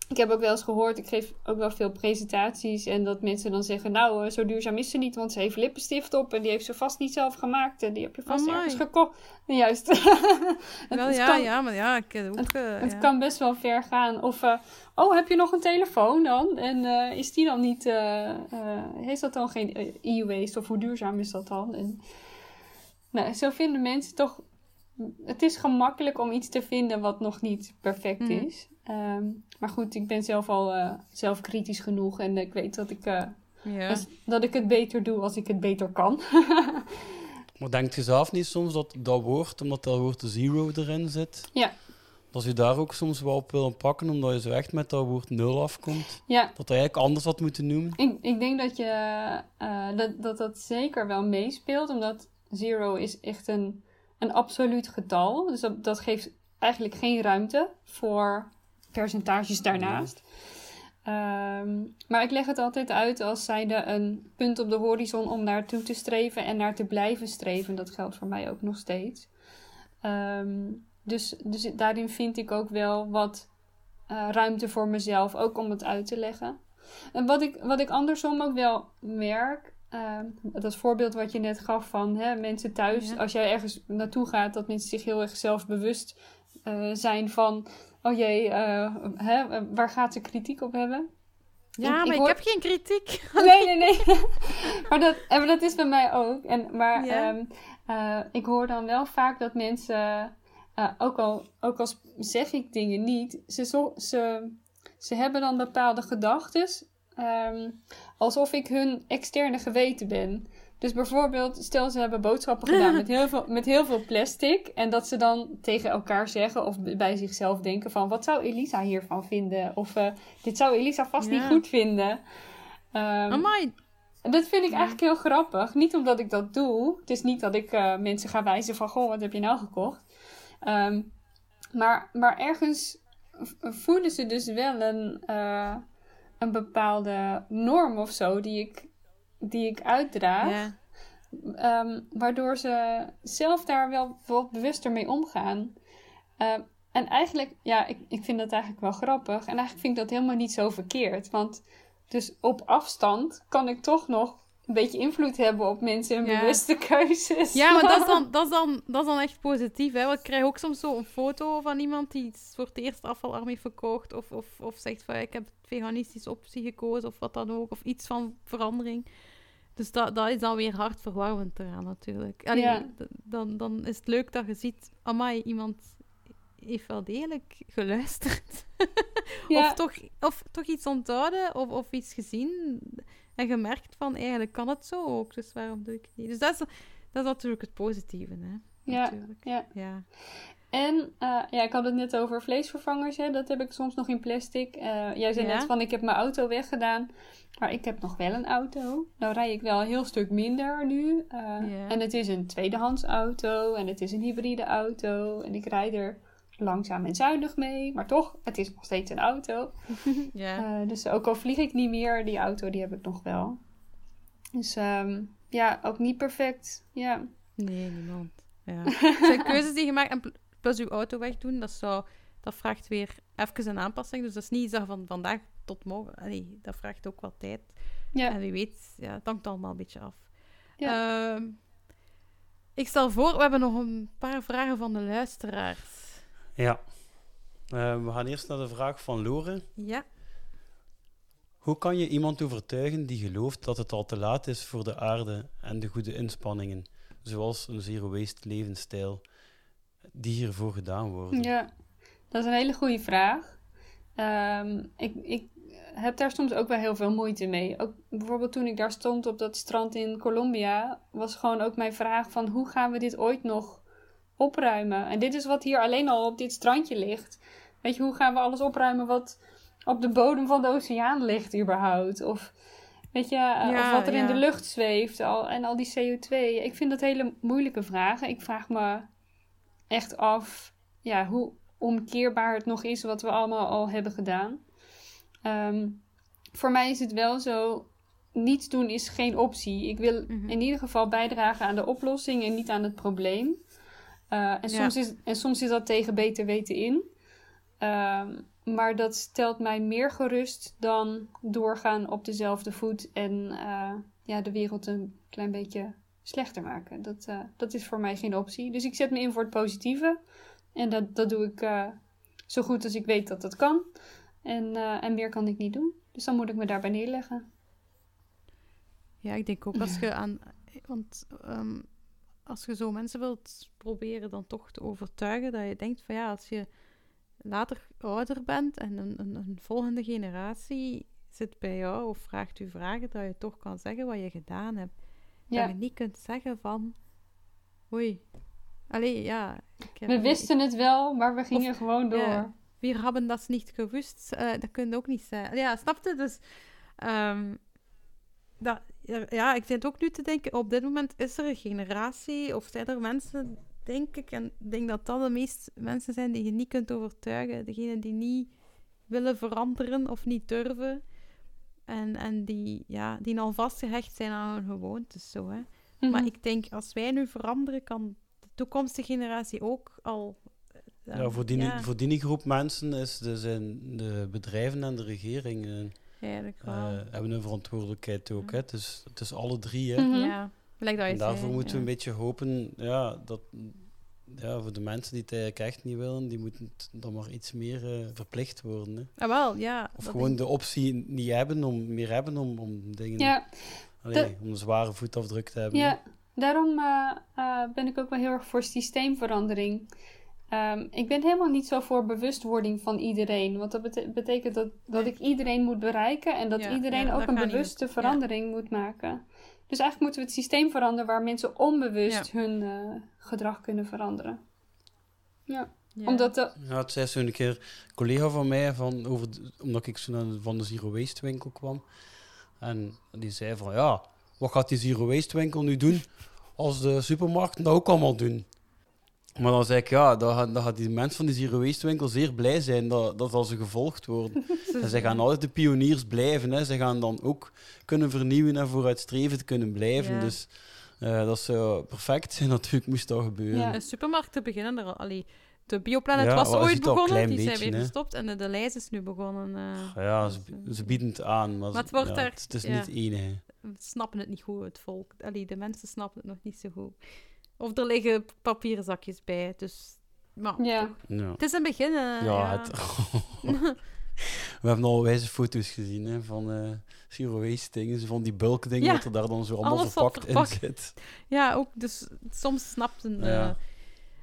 ik heb ook wel eens gehoord, ik geef ook wel veel presentaties. En dat mensen dan zeggen, nou, eh, zo duurzaam is ze niet, want ze heeft lippenstift op. En die heeft ze vast niet zelf gemaakt. En die heb je vast Amai. ergens gekocht. Nee, juist. Het- Wel, het ja, kan, ja, maar ja, ik heb ook... eh, Het ja. kan best wel ver gaan. Of, eh, oh, heb je nog een telefoon dan? En eh, is die dan niet, eh, eh, heeft dat dan geen eh, e-waste? Of hoe duurzaam is dat dan? En, nou, zo vinden mensen toch... Het is gemakkelijk om iets te vinden wat nog niet perfect Mhm. is. Ehm, maar goed, ik ben zelf al eh, zelf kritisch genoeg. En ik weet dat ik, eh, Ja. als- dat ik het beter doe als ik het beter kan. Maar denkt je zelf niet soms dat dat woord, omdat dat woord zero erin zit, Ja. dat je daar ook soms wel op wil pakken, omdat je zo echt met dat woord nul afkomt? ja, Dat je eigenlijk anders had moeten noemen? Ik, ik denk dat, je, eh, dat, dat dat zeker wel meespeelt, omdat zero is echt een, een absoluut getal. Dus dat, dat geeft eigenlijk geen ruimte voor percentages daarnaast. Ehm, maar ik leg het altijd uit als zijnde een punt op de horizon om naartoe te streven en naar te blijven streven. Dat geldt voor mij ook nog steeds. Ehm, dus, dus daarin vind ik ook wel wat eh, ruimte voor mezelf, ook om het uit te leggen. En wat ik, wat ik andersom ook wel merk, Ehm, dat voorbeeld wat je net gaf van hè, mensen thuis, als jij ergens naartoe gaat, dat mensen zich heel erg zelfbewust uh, zijn van, oh jee, uh, hè, waar gaat ze kritiek op hebben? Ja, ik, maar ik, heb geen kritiek. Nee, nee, nee. maar, dat, maar dat is bij mij ook. En, maar ehm, eh, ik hoor dan wel vaak dat mensen, ook, al, ook al zeg ik dingen niet, ze, ze, ze hebben dan bepaalde gedachten Ehm, alsof ik hun externe geweten ben. Dus bijvoorbeeld, stel ze hebben boodschappen gedaan met heel, veel, met heel veel plastic. En dat ze dan tegen elkaar zeggen of bij zichzelf denken van... Wat zou Elisa hiervan vinden? Of uh, dit zou Elisa vast niet goed vinden. Um, Dat vind ik eigenlijk heel grappig. Niet omdat ik dat doe. Het is niet dat ik uh, mensen ga wijzen van... Goh, wat heb je nou gekocht? Um, maar, maar ergens voelen ze dus wel een... Uh, een bepaalde norm of zo die ik, die ik uitdraag. Ehm, waardoor ze zelf daar wel wat bewuster mee omgaan. Ehm, en eigenlijk, ja, ik, ik vind dat eigenlijk wel grappig. En eigenlijk vind ik dat helemaal niet zo verkeerd. Want dus op afstand kan ik toch nog een beetje invloed hebben op mensen en bewuste keuzes. Ja, maar dat is dan, dat is dan, dat is dan echt positief. Hè? Want ik krijg ook soms zo een foto van iemand die voor het eerst afvalarm heeft verkocht. Of, of, of zegt van ik heb veganistische optie gekozen of wat dan ook. Of iets van verandering. Dus dat, dat is dan weer hartverwarmend eraan natuurlijk. ja. dan, dan is het leuk dat je ziet, amai, iemand heeft wel degelijk geluisterd. ja. of, toch, of toch iets onthouden of, of iets gezien en gemerkt van, eigenlijk kan het zo ook, dus waarom doe ik het niet? Dus dat is, dat is natuurlijk het positieve, hè. Ja, ja. ja. En uh, ja, ik had het net over vleesvervangers. Hè? Dat heb ik soms nog in plastic. Uh, jij zei net van ik heb mijn auto weggedaan. Maar ik heb nog wel een auto. Nou rij ik wel een heel stuk minder nu. Uh, En het is een tweedehands auto. En het is een hybride auto. En ik rijd er langzaam en zuinig mee. Maar toch, het is nog steeds een auto. ja. Dus ook al vlieg ik niet meer, die auto die heb ik nog wel. Dus um, ja, ook niet perfect. Ja. Nee, niemand. Ja. Zijn keuzes die je maakt. En plus uw auto wegdoen, dat, zou, dat vraagt weer even een aanpassing. Dus dat is niet zo van vandaag tot morgen. Nee, dat vraagt ook wel tijd. Ja. En wie weet, ja, het hangt allemaal een beetje af. Ja. Uh, ik stel voor, we hebben nog een paar vragen van de luisteraars. Ja. Uh, we gaan eerst naar de vraag van Lore. Ja. Hoe kan je iemand overtuigen die gelooft dat het al te laat is voor de aarde en de goede inspanningen, zoals een zero waste levensstijl, die hiervoor gedaan worden? Ja, dat is een hele goede vraag. Um, ik, ik heb daar soms ook wel heel veel moeite mee. Ook bijvoorbeeld toen ik daar stond op dat strand in Colombia, was gewoon ook mijn vraag van hoe gaan we dit ooit nog opruimen. En dit is wat hier alleen al op dit strandje ligt. Weet je, hoe gaan we alles opruimen wat op de bodem van de oceaan ligt überhaupt? Of weet je, eh, of wat er in de lucht zweeft al, en al die CO2. Ik vind dat hele moeilijke vragen. Ik vraag me echt af ja, hoe omkeerbaar het nog is wat we allemaal al hebben gedaan. Ehm, voor mij is het wel zo, niets doen is geen optie. Ik wil mhm. in ieder geval bijdragen aan de oplossing en niet aan het probleem. Uh, en, soms is, en soms is dat tegen beter weten in. Uh, maar dat stelt mij meer gerust dan doorgaan op dezelfde voet en uh, ja, de wereld een klein beetje slechter maken. Dat, uh, dat is voor mij geen optie. Dus ik zet me in voor het positieve. En dat, dat doe ik zo goed als ik weet dat dat kan. En, en meer kan ik niet doen. Dus dan moet ik me daarbij neerleggen. Ja, ik denk ook als je aan. Want um, als je zo mensen wilt proberen dan toch te overtuigen, dat je denkt van ja, als je later ouder bent en een, een, een volgende generatie zit bij jou of vraagt u vragen, dat je toch kan zeggen wat je gedaan hebt. Ja. Dat je niet kunt zeggen van, oei, allee, ja. we wisten het wel, maar we gingen gewoon door. Ja, we hebben dat niet gewust. Uh, dat kun je ook niet zeggen. Ja, snapte? Dus um, dat, ja, ik zit ook nu te denken, op dit moment is er een generatie, of zijn er mensen, denk ik, en ik denk dat dat de meeste mensen zijn die je niet kunt overtuigen. Degenen die niet willen veranderen of niet durven. En, en die, ja, die al vastgehecht zijn aan hun gewoontes. Zo, hè. Maar mhm. ik denk, als wij nu veranderen, kan de toekomstige generatie ook al. Uh, ja, voor die, voor die groep mensen is de, zijn de bedrijven en de regering. Uh, eigenlijk wel. eh, hebben een verantwoordelijkheid ook. Hè. Dus het is alle drie. Hè. Mhm. Ja, gelijk dat je En daarvoor zei, moeten we ja. een beetje hopen ja, dat ja, voor de mensen die het eigenlijk echt niet willen, die moeten dan maar iets meer eh, verplicht worden. Hè. Ah, wel, ja. Of gewoon de optie niet hebben om meer hebben om, om dingen Ja, allee, om een zware voetafdruk te hebben. ja. daarom eh, eh, ben ik ook wel heel erg voor systeemverandering. Ehm, ik ben helemaal niet zo voor bewustwording van iedereen. Want dat bete- betekent dat, dat Nee. ik iedereen moet bereiken en dat Ja, iedereen ja, ook dat een bewuste verandering moet maken. Dus eigenlijk moeten we het systeem veranderen waar mensen onbewust hun eh, gedrag kunnen veranderen. Ja, ja. omdat de, Ja, het zei zo'n keer een collega van mij, van over de- omdat ik zo naar van de Zero Waste winkel kwam. En die zei van, ja, wat gaat die Zero Waste winkel nu doen als de supermarkten dat ook allemaal doen? Maar dan zei ik, ja, dan gaat, dan gaat die mensen van die Zero Waste winkel zeer blij zijn dat, dat als ze gevolgd worden. En zij gaan altijd de pioniers blijven. Hè. Ze gaan dan ook kunnen vernieuwen en vooruitstrevend kunnen blijven. Ja. Dus eh, dat zou perfect zijn. Natuurlijk moest dat gebeuren. Ja. Een supermarkt te beginnen er al. Allee, de Bioplanet Ja, was wel, ooit ziet al een begonnen, klein die zijn beetje, weer hè. gestopt en de, de lijst is nu begonnen. eh. Ja, ze, Dus, ze bieden het aan, maar, Maar het wordt ja, daar- het, het is ja. niet het enige. we snappen het niet goed, het volk. Allee, de mensen snappen het nog niet zo goed. Of er liggen papieren zakjes bij, dus... Maar ja. Ja, het is een begin, eh, ja, ja. Het, we hebben al wijze foto's gezien hè, van eh zero waste dingen, van die bulk dingen, Ja, dat er daar dan zo allemaal wat verpakt, in zit. Ja, ook, dus soms snapt een... Ja.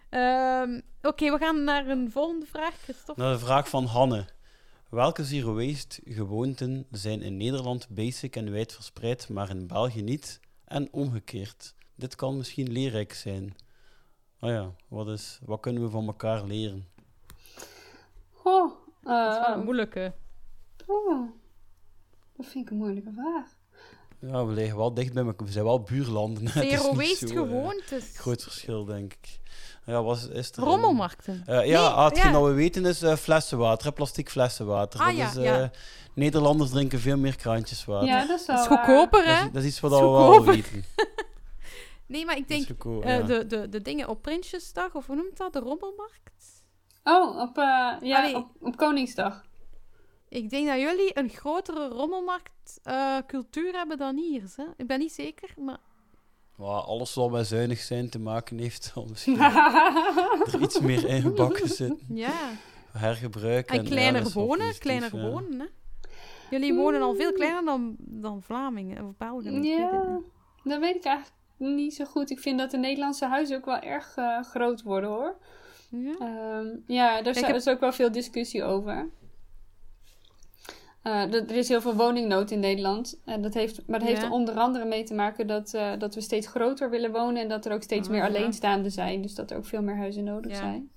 eh, ehm, Oké, we gaan naar een volgende vraag, Christophe. Nou, de vraag van Hanne. Welke zero waste gewoonten zijn in Nederland basic en wijd verspreid, maar in België niet? En omgekeerd. Dit kan misschien leerrijk zijn. Oh ja, wat, is, wat kunnen we van elkaar leren? Oh, Dat is wel eh, een moeilijke. oh, dat vind ik een moeilijke vraag. Ja, we liggen wel dicht bij elkaar. We zijn wel buurlanden. Zero waste zo, eh, gewoontes. groot verschil, denk ik. Ja, wat is, er? Rommelmarkten. Eh, ja, Nee, ah, hetgeen ja. dat we weten is eh, flessenwater, plastic flessenwater. Ah, dat ja, is, eh, ja. Nederlanders drinken veel meer kraantjeswater. Ja, dat is wel Dat is goedkoper, dat, hè? is, dat is iets wat Dat we wel weten. Nee, maar ik denk goedkoop, eh, ja. de, de, de dingen op Prinsjesdag, of hoe noemt dat? De rommelmarkt? Oh, op, eh, ja, Allee. op, op Koningsdag. Ik denk dat jullie een grotere rommelmarktcultuur hebben dan hier. Hè? Ik ben niet zeker, maar... Alles wat met zuinig zijn te maken heeft, zal misschien er iets meer in gebakken zitten. Ja. Hergebruik. En kleiner wonen, positief, kleiner ja. wonen, hè? Jullie wonen al veel kleiner dan, dan Vlamingen of Belgen. ja, dat weet ik eigenlijk niet zo goed. Ik vind dat de Nederlandse huizen ook wel erg eh, groot worden, hoor. Ja. Ehm, ja, daar is, heb- is ook wel veel discussie over. Eh, er is heel veel woningnood in Nederland. En dat heeft, maar dat heeft Ja. er onder andere mee te maken dat, eh, dat we steeds groter willen wonen en dat er ook steeds Ah, meer ja. alleenstaanden zijn. Dus dat er ook veel meer huizen nodig Ja. zijn.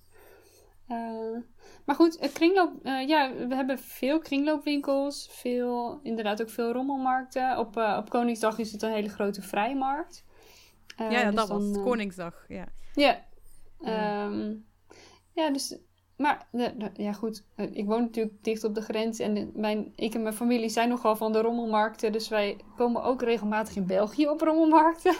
Maar goed, kringloop, ja, we hebben veel kringloopwinkels, veel, inderdaad ook veel rommelmarkten. Op, op Koningsdag is het een hele grote vrijmarkt. Eh, ja, ja, dus dat was dan, eh, Koningsdag. Ja. ja. Ja. Ehm, ja, dus... Maar, ja goed, eh, ik woon natuurlijk dicht op de grens en mijn, ik en mijn familie zijn nogal van de rommelmarkten, dus wij komen ook regelmatig in België op rommelmarkten.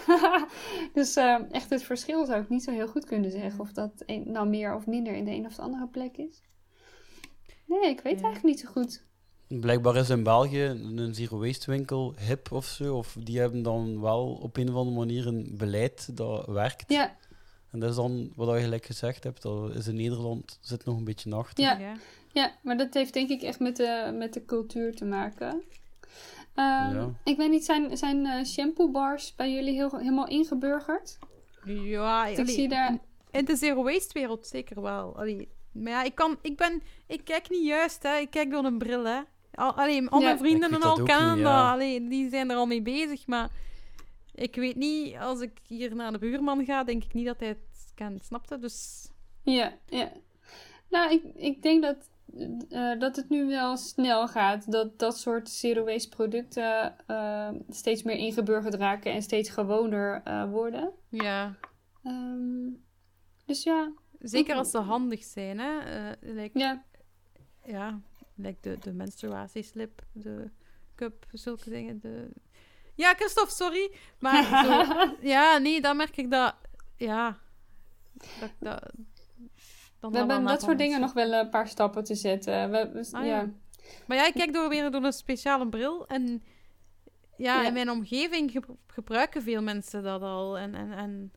dus eh, echt het verschil zou ik niet zo heel goed kunnen zeggen, of dat een, nou meer of minder in de een of de andere plek is. Nee, ik weet Ja. eigenlijk niet zo goed. Blijkbaar is in België een zero waste winkel hip of zo. Of die hebben dan wel op een of andere manier een beleid dat werkt. Ja, En dat is dan wat je gelijk gezegd hebt. Dat is in Nederland zit nog een beetje achter. Ja. Ja. Ja, maar dat heeft denk ik echt met de, met de cultuur te maken. Ehm, Ja. Ik weet niet, zijn, zijn eh, shampoo bars bij jullie heel, helemaal ingeburgerd? Ja, Ik zie daar... in de zero waste wereld zeker wel. Allee, maar ja, ik kan, ik ben, ik kijk niet juist, hè. Ik kijk door een bril, hè. Al, allee, al Ja. mijn vrienden en al niet. Allee, die zijn er al mee bezig, maar ik weet niet, als ik hier naar de buurman ga, denk ik niet dat hij het kent, snap je? Dus Ja, ja. Nou, ik, ik denk dat, eh, dat het nu wel snel gaat. Dat dat soort zero waste producten eh, steeds meer ingeburgerd raken en steeds gewoner eh, worden. ja, Ehm, dus ja, zeker als ze handig zijn, hè. Eh, like, ja. ja, like de, de menstruatieslip, de cup, zulke dingen. De... Ja, Christophe, sorry. Maar zo, ja, nee, dan merk ik dat, ja, dat, dat, dan We hebben dat soort dingen nog wel een paar stappen te zetten. We, we- Ah, ja. ja. Maar ja, ik kijk door weer door een speciale bril. En ja, in mijn omgeving gebruiken veel mensen dat al. En, en, en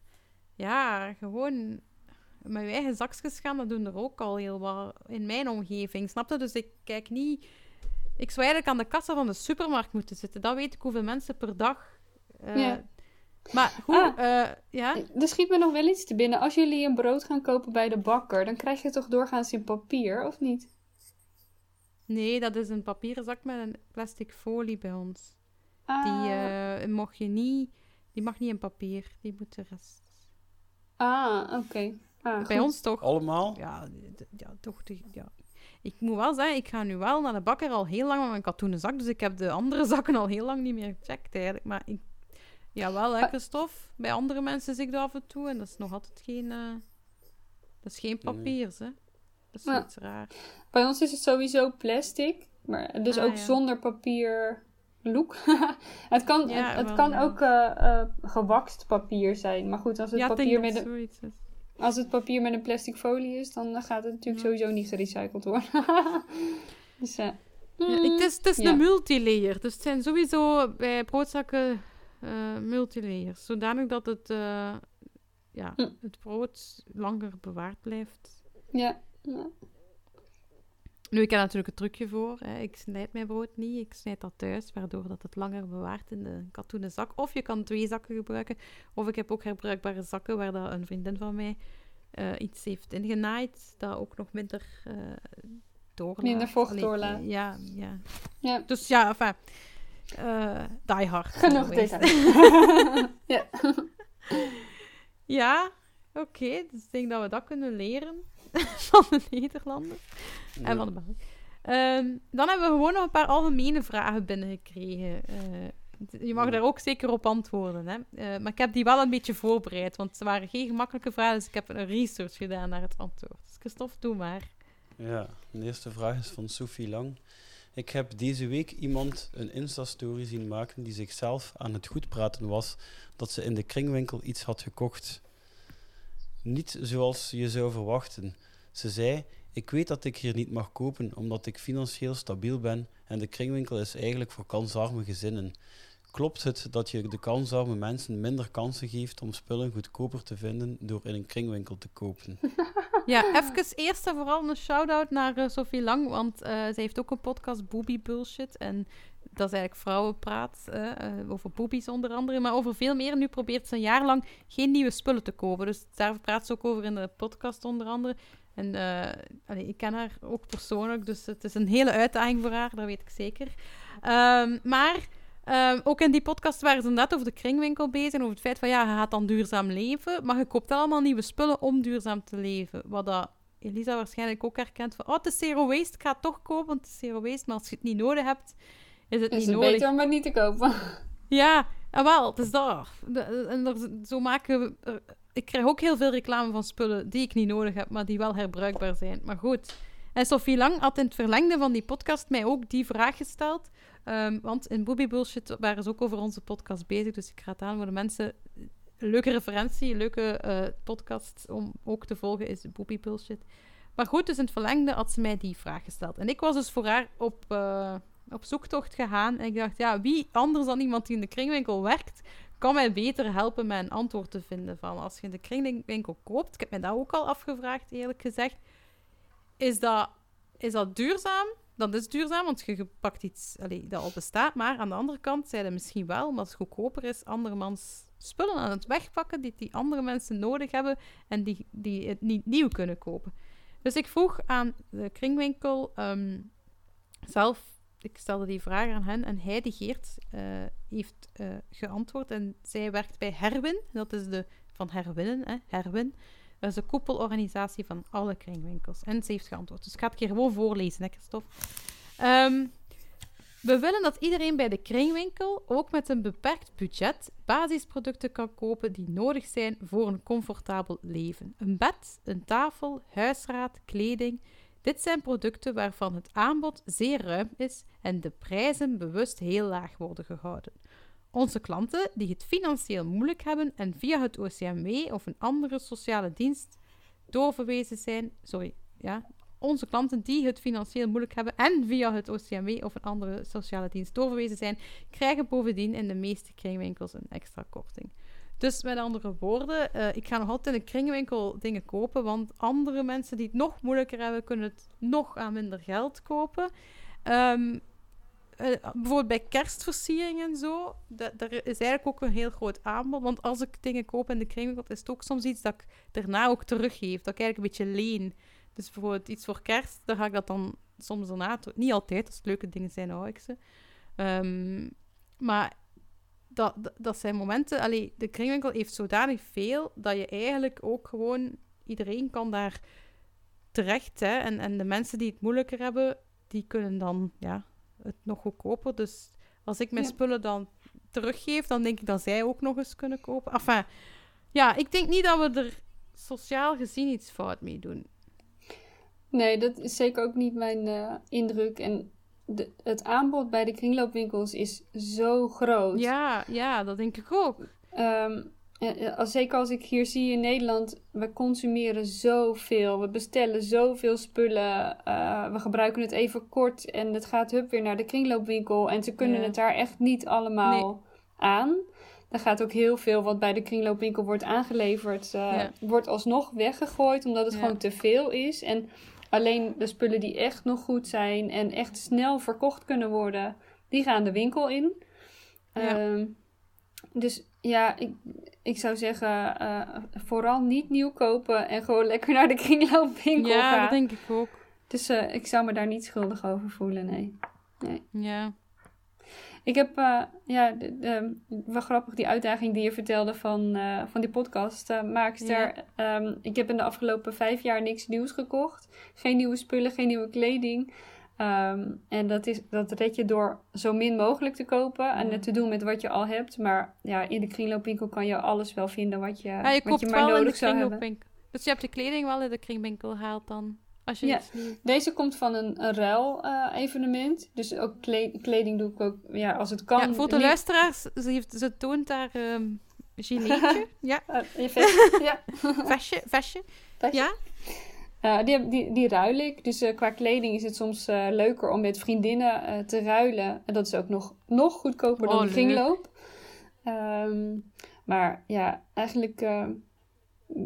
ja, gewoon met je eigen zakjes gaan, dat doen er ook al heel wat in mijn omgeving. Snap je? Dus ik kijk niet... Ik zou eigenlijk aan de kassa van de supermarkt moeten zitten. Dat weet ik hoeveel mensen per dag... Uh, ja. Maar hoe... Ah, uh, ja? Er schiet me nog wel iets te binnen. Als jullie een brood gaan kopen bij de bakker, dan krijg je toch doorgaans in papier, of niet? Nee, dat is een papieren zak met een plastic folie bij ons. Die uh, mocht je niet... Die mag niet in papier. Die moet de rest... Ah, oké. Ah, bij ons toch? Allemaal? Ja, ja toch. Ja. Ik moet wel zeggen, ik ga nu wel naar de bakker al heel lang met mijn katoenen zak. Dus ik heb de andere zakken al heel lang niet meer gecheckt eigenlijk. Maar ik, ja, wel lekker stof. Bij andere mensen zie ik dat af en toe. En dat is nog altijd geen... Uh, dat is geen papier, hè. Dat is ja. iets raar. Bij ons is het sowieso plastic. Maar dus ah, ook zonder papier look. het kan, het, kan ook uh, uh, gewakst papier zijn. Maar goed, als het papier met. Als het papier met een plastic folie is, dan gaat het natuurlijk sowieso niet gerecycled worden. dus, uh, ja, het is, het is een multilayer. Dus het zijn sowieso bij broodzakken uh, multilayers. Zodanig dat het, uh, ja, hm. het brood langer bewaard blijft. Ja. ja. Nu, ik heb natuurlijk een trucje voor. Hè. Ik snijd mijn brood niet. Ik snijd dat thuis, waardoor dat het langer bewaart in de katoenen zak. Of je kan twee zakken gebruiken. Of ik heb ook herbruikbare zakken waar dat een vriendin van mij uh, iets heeft ingenaaid. Dat ook nog minder uh, doorlaat. Minder vocht doorlaat. Ja, ja. ja. Dus ja, enfin. Uh, die hard. Genoeg details. ja. ja, oké. Dus ik denk dat we dat kunnen leren van de Nederlanders. En van de Belgen. Um, dan hebben we gewoon nog een paar algemene vragen binnengekregen. Uh, je mag daar ook zeker op antwoorden. Hè? Uh, maar ik heb die wel een beetje voorbereid, want ze waren geen gemakkelijke vragen, dus ik heb een research gedaan naar het antwoord. Dus Christophe, doe maar. Ja, de eerste vraag is van Sophie Lang. Ik heb deze week iemand een Insta-story zien maken die zichzelf aan het goed praten was dat ze in de kringwinkel iets had gekocht. Niet zoals je zou verwachten. Ze zei: Ik weet dat ik hier niet mag kopen omdat ik financieel stabiel ben en de kringwinkel is eigenlijk voor kansarme gezinnen. Klopt het dat je de kansarme mensen minder kansen geeft om spullen goedkoper te vinden door in een kringwinkel te kopen? Ja, even eerst en vooral een shout-out naar uh, Sophie Lang, want uh, zij heeft ook een podcast, Booby Bullshit. En dat is eigenlijk vrouwenpraat, uh, over boobies onder andere, maar over veel meer. Nu probeert ze een jaar lang geen nieuwe spullen te kopen. Dus daar praat ze ook over in de podcast onder andere. En uh, ik ken haar ook persoonlijk, dus het is een hele uitdaging voor haar, dat weet ik zeker. Um, maar um, ook in die podcast waren ze net over de kringwinkel bezig over het feit van ja, je gaat dan duurzaam leven, maar je koopt allemaal nieuwe spullen om duurzaam te leven. Wat dat Elisa waarschijnlijk ook herkent van, oh, het is zero waste, ik ga het toch kopen, want het is zero waste, maar als je het niet nodig hebt, is het is niet het nodig. beter om het niet te kopen. Ja, en wel, het is daar. en zo maken we ik krijg ook heel veel reclame van spullen die ik niet nodig heb, maar die wel herbruikbaar zijn. Maar goed. En Sophie Lang had in het verlengde van die podcast mij ook die vraag gesteld. Um, want in Booby Bullshit waren ze ook over onze podcast bezig. Dus ik raad aan voor de mensen. Leuke referentie, leuke uh, podcast om ook te volgen is Booby Bullshit. Maar goed, dus in het verlengde had ze mij die vraag gesteld. En ik was dus voor haar op, uh, op zoektocht gegaan. En ik dacht, ja, wie anders dan iemand die in de kringwinkel werkt, kan mij beter helpen met een antwoord te vinden van als je in de kringwinkel koopt. Ik heb me dat ook al afgevraagd, eerlijk gezegd. Is dat, is dat duurzaam? Dat is duurzaam, want je pakt iets dat al bestaat. Maar aan de andere kant zijn misschien wel, omdat het goedkoper is, andermans spullen aan het wegpakken die die andere mensen nodig hebben en die, die het niet nieuw kunnen kopen. Dus ik vroeg aan de kringwinkel um, zelf ik stelde die vraag aan hen en Heidi Geert uh, heeft uh, geantwoord. En zij werkt bij Herwin, dat is de van Herwinnen, hè, Herwin. Dat is de koepelorganisatie van alle kringwinkels. En ze heeft geantwoord. Dus ik ga het hier gewoon voorlezen, hè, Christophe. Um, we willen dat iedereen bij de kringwinkel, ook met een beperkt budget, basisproducten kan kopen die nodig zijn voor een comfortabel leven. Een bed, een tafel, huisraad, kleding, dit zijn producten waarvan het aanbod zeer ruim is en de prijzen bewust heel laag worden gehouden. Onze klanten die het financieel moeilijk hebben en via het OCMW of een andere sociale dienst doorverwezen zijn, sorry, ja, onze klanten die het financieel moeilijk hebben en via het OCMW of een andere sociale dienst doorverwezen zijn, krijgen bovendien in de meeste kringwinkels een extra korting. Dus met andere woorden, uh, ik ga nog altijd in de kringwinkel dingen kopen, want andere mensen die het nog moeilijker hebben, kunnen het nog aan minder geld kopen. Um, uh, bijvoorbeeld bij kerstversieringen en zo, daar is eigenlijk ook een heel groot aanbod. Want als ik dingen koop in de kringwinkel, is het ook soms iets dat ik daarna ook teruggeef. Dat ik eigenlijk een beetje leen. Dus bijvoorbeeld iets voor kerst, dan ga ik dat dan soms daarna... Niet altijd, als het leuke dingen zijn, hou ik ze. Um, maar dat, dat, zijn momenten... Allee, de kringwinkel heeft zodanig veel, dat je eigenlijk ook gewoon... Iedereen kan daar terecht, hè. En, en de mensen die het moeilijker hebben, die kunnen dan... Ja, het nog goedkoper. Dus als ik mijn spullen dan teruggeef, dan denk ik dat zij ook nog eens kunnen kopen. Enfin, ja, ik denk niet dat we er sociaal gezien iets fout mee doen. Nee, dat is zeker ook niet mijn uh, indruk. En de, het aanbod bij de kringloopwinkels is zo groot. Ja, ja dat denk ik ook. Um, zeker als ik hier zie in Nederland, we consumeren zoveel. We bestellen zoveel spullen. Uh, we gebruiken het even kort en het gaat hup weer naar de kringloopwinkel. En ze kunnen het daar echt niet allemaal aan. Er gaat ook heel veel wat bij de kringloopwinkel wordt aangeleverd, uh, wordt alsnog weggegooid omdat het gewoon te veel is. En alleen de spullen die echt nog goed zijn en echt snel verkocht kunnen worden, die gaan de winkel in. Uh, dus ja, ik, ik zou zeggen, uh, vooral niet nieuw kopen en gewoon lekker naar de kringloopwinkel ja, gaan. Ja, dat denk ik ook. Dus uh, ik zou me daar niet schuldig over voelen, nee. nee. Ja. Ik heb, uh, ja, de, de, wel grappig die uitdaging die je vertelde van, van die podcast. maakster, ja. um, ik heb in de afgelopen vijf jaar niks nieuws gekocht. Geen nieuwe spullen, geen nieuwe kleding. Um, en dat, is, dat red je door zo min mogelijk te kopen en het te doen met wat je al hebt. Maar ja, in de kringloopwinkel kan je alles wel vinden wat je, ja, je wat je maar nodig zou hebben. Dus je hebt de kleding wel in de kringwinkel gehaald dan? Als je ja, deze komt van een, een ruil-evenement. Uh, dus ook kleding doe ik ook ja, als het kan. Ja, voor de luisteraars, ze, heeft, ze toont daar um, gileetje. ja. Uh, vestje, ja. vestje, vestje. Ja. Uh, die, die, die ruil ik. Dus uh, qua kleding is het soms uh, leuker om met vriendinnen te ruilen. En dat is ook nog, nog goedkoper dan oh, de kringloop. Um, maar ja, eigenlijk...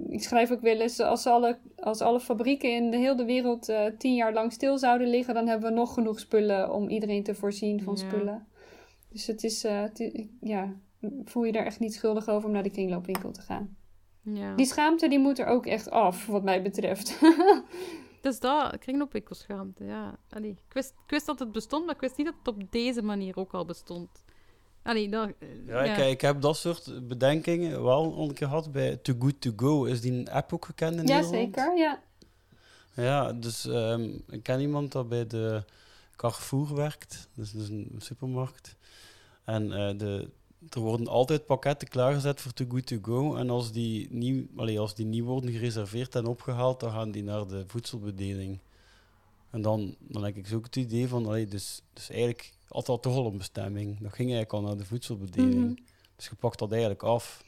ik schrijf ook wel eens... Als alle, als alle fabrieken in de hele wereld tien jaar lang stil zouden liggen... dan hebben we nog genoeg spullen om iedereen te voorzien van ja. spullen. Dus het is... Het, ja, voel je daar echt niet schuldig over om naar de kringloopwinkel te gaan. Ja. Die schaamte die moet er ook echt af, wat mij betreft. dus dat, kringloopwinkelschaamte, ja. Allee, ik, wist, ik wist dat het bestond, maar ik wist niet dat het op deze manier ook al bestond. Allee, dat, ja, ja. Ik, ik, heb dat soort bedenkingen wel een keer gehad bij Too Good To Go. Is die een app ook gekend in ja, Nederland? Zeker, ja, Ja, dus um, ik ken iemand dat bij de Carrefour werkt. Dus, dus een supermarkt. En uh, de er worden altijd pakketten klaargezet voor Too Good To Go. En als die nieuw, allee, als die nieuw worden gereserveerd en opgehaald, dan gaan die naar de voedselbedeling. En dan, dan heb ik zo het idee van, allee, dus, dus eigenlijk had dat toch al een bestemming. Dat ging eigenlijk al naar de voedselbedeling. Mhm. Dus je pakt dat eigenlijk af.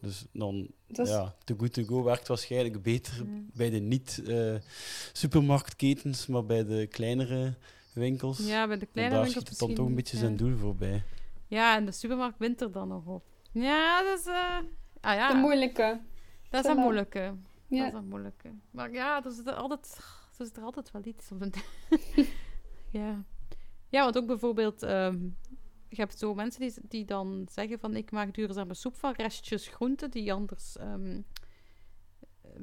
Dus dan, Dat ja, Too Good To Go werkt waarschijnlijk beter Mm. bij de niet-supermarktketens, maar bij de kleinere winkels. Ja, bij de Want kleine daar winkels schiet het dan toch een beetje zijn doel voorbij. Ja, en de supermarkt wint er dan nog op. Ja, dat is... eh ah, ja, de moeilijke. dat is een moeilijke. Dat Ja. is een moeilijke. Maar ja, er zit er altijd, er zit er altijd wel iets op. een- ja. Ja, want ook bijvoorbeeld... ehm, je hebt zo mensen die, die dan zeggen van... Ik maak duurzame soep van restjes groenten die anders ehm,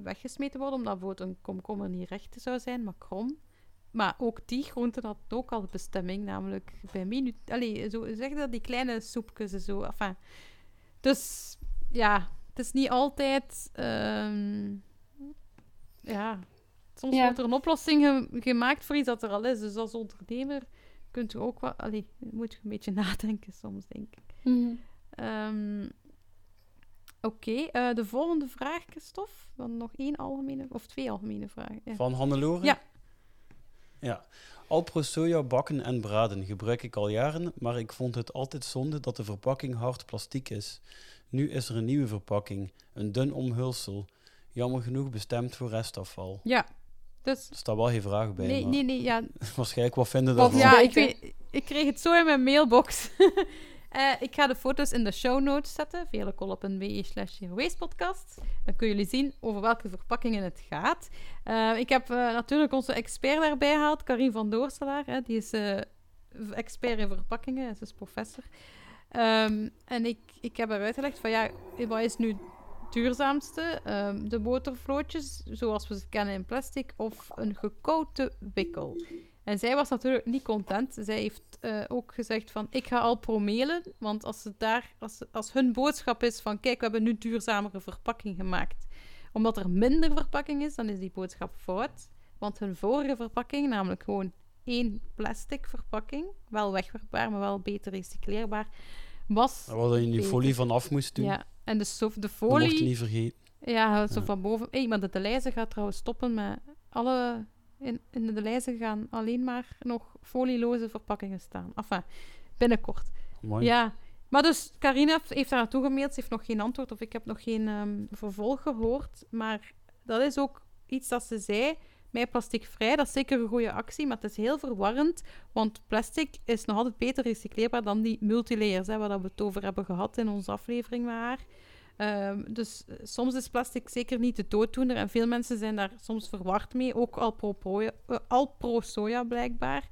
weggesmeten worden. Omdat bijvoorbeeld een komkommer niet recht zou zijn, maar krom. Maar ook die groenten had ook al bestemming, namelijk bij minuut. Allee, zo zeg dat die kleine soepjes en zo. Enfin, dus ja, het is niet altijd. ehm, ja, soms Ja. wordt er een oplossing ge- gemaakt voor iets dat er al is. Dus als ondernemer kunt u ook wel. Allee, moet je een beetje nadenken soms, denk ik. Mhm. Ehm, Oké, eh, de volgende vraag, Christophe. Dan nog één algemene, of twee algemene vragen. Ja. Van Hannelore? Ja. Ja. Alpro soja bakken en braden gebruik ik al jaren, maar ik vond het altijd zonde dat de verpakking hard plastic is. Nu is er een nieuwe verpakking, een dun omhulsel. Jammer genoeg bestemd voor restafval. Ja, Dus, er staat wel geen vraag bij. nee, maar nee, nee, ja, Waarschijnlijk, wat vinden daarvan? Ja, Zeker. ik, weet, ik kreeg het zo in mijn mailbox. Eh, ik ga de foto's in de show notes zetten, velekolop.be slash podcast. Dan kunnen jullie zien over welke verpakkingen het gaat. Eh, ik heb eh, natuurlijk onze expert daarbij gehaald, Karin van Doorselaar. Hè, die is eh, expert in verpakkingen, ze is professor. Ehm, en ik, ik heb haar uitgelegd van ja, wat is nu duurzaamste? Ehm, de botervlootjes, zoals we ze kennen in plastic, of een gekoute wikkel? En zij was natuurlijk niet content. Zij heeft eh, ook gezegd van, ik ga Alpro mailen, want als, het daar, als, als hun boodschap is van, kijk, we hebben nu duurzamere verpakking gemaakt, omdat er minder verpakking is, dan is die boodschap fout. Want hun vorige verpakking, namelijk gewoon één plastic verpakking, wel wegwerkbaar, maar wel beter recycleerbaar, was... Waar je die folie van af moest doen. Ja, en de, de Dat mocht folie... niet vergeten. Ja, zo Ja. van boven. Hey, maar de Deleuze gaat trouwens stoppen met alle... In, in de Deleuze gaan alleen maar nog folieloze verpakkingen staan. Enfin, binnenkort. Mooi. Ja. Maar dus, Carina heeft- heeft daar naartoe gemaild. Ze heeft nog geen antwoord of ik heb nog geen ehm, vervolg gehoord. Maar dat is ook iets dat ze zei. Mij plasticvrij, dat is zeker een goede actie, maar het is heel verwarrend. Want plastic is nog altijd beter recycleerbaar dan die multilayers, hè, waar we het over hebben gehad in onze aflevering met haar. Ehm, dus eh, soms is plastic zeker niet de dooddoener en veel mensen zijn daar soms verward mee, ook al pro, pro, eh, al pro soja blijkbaar.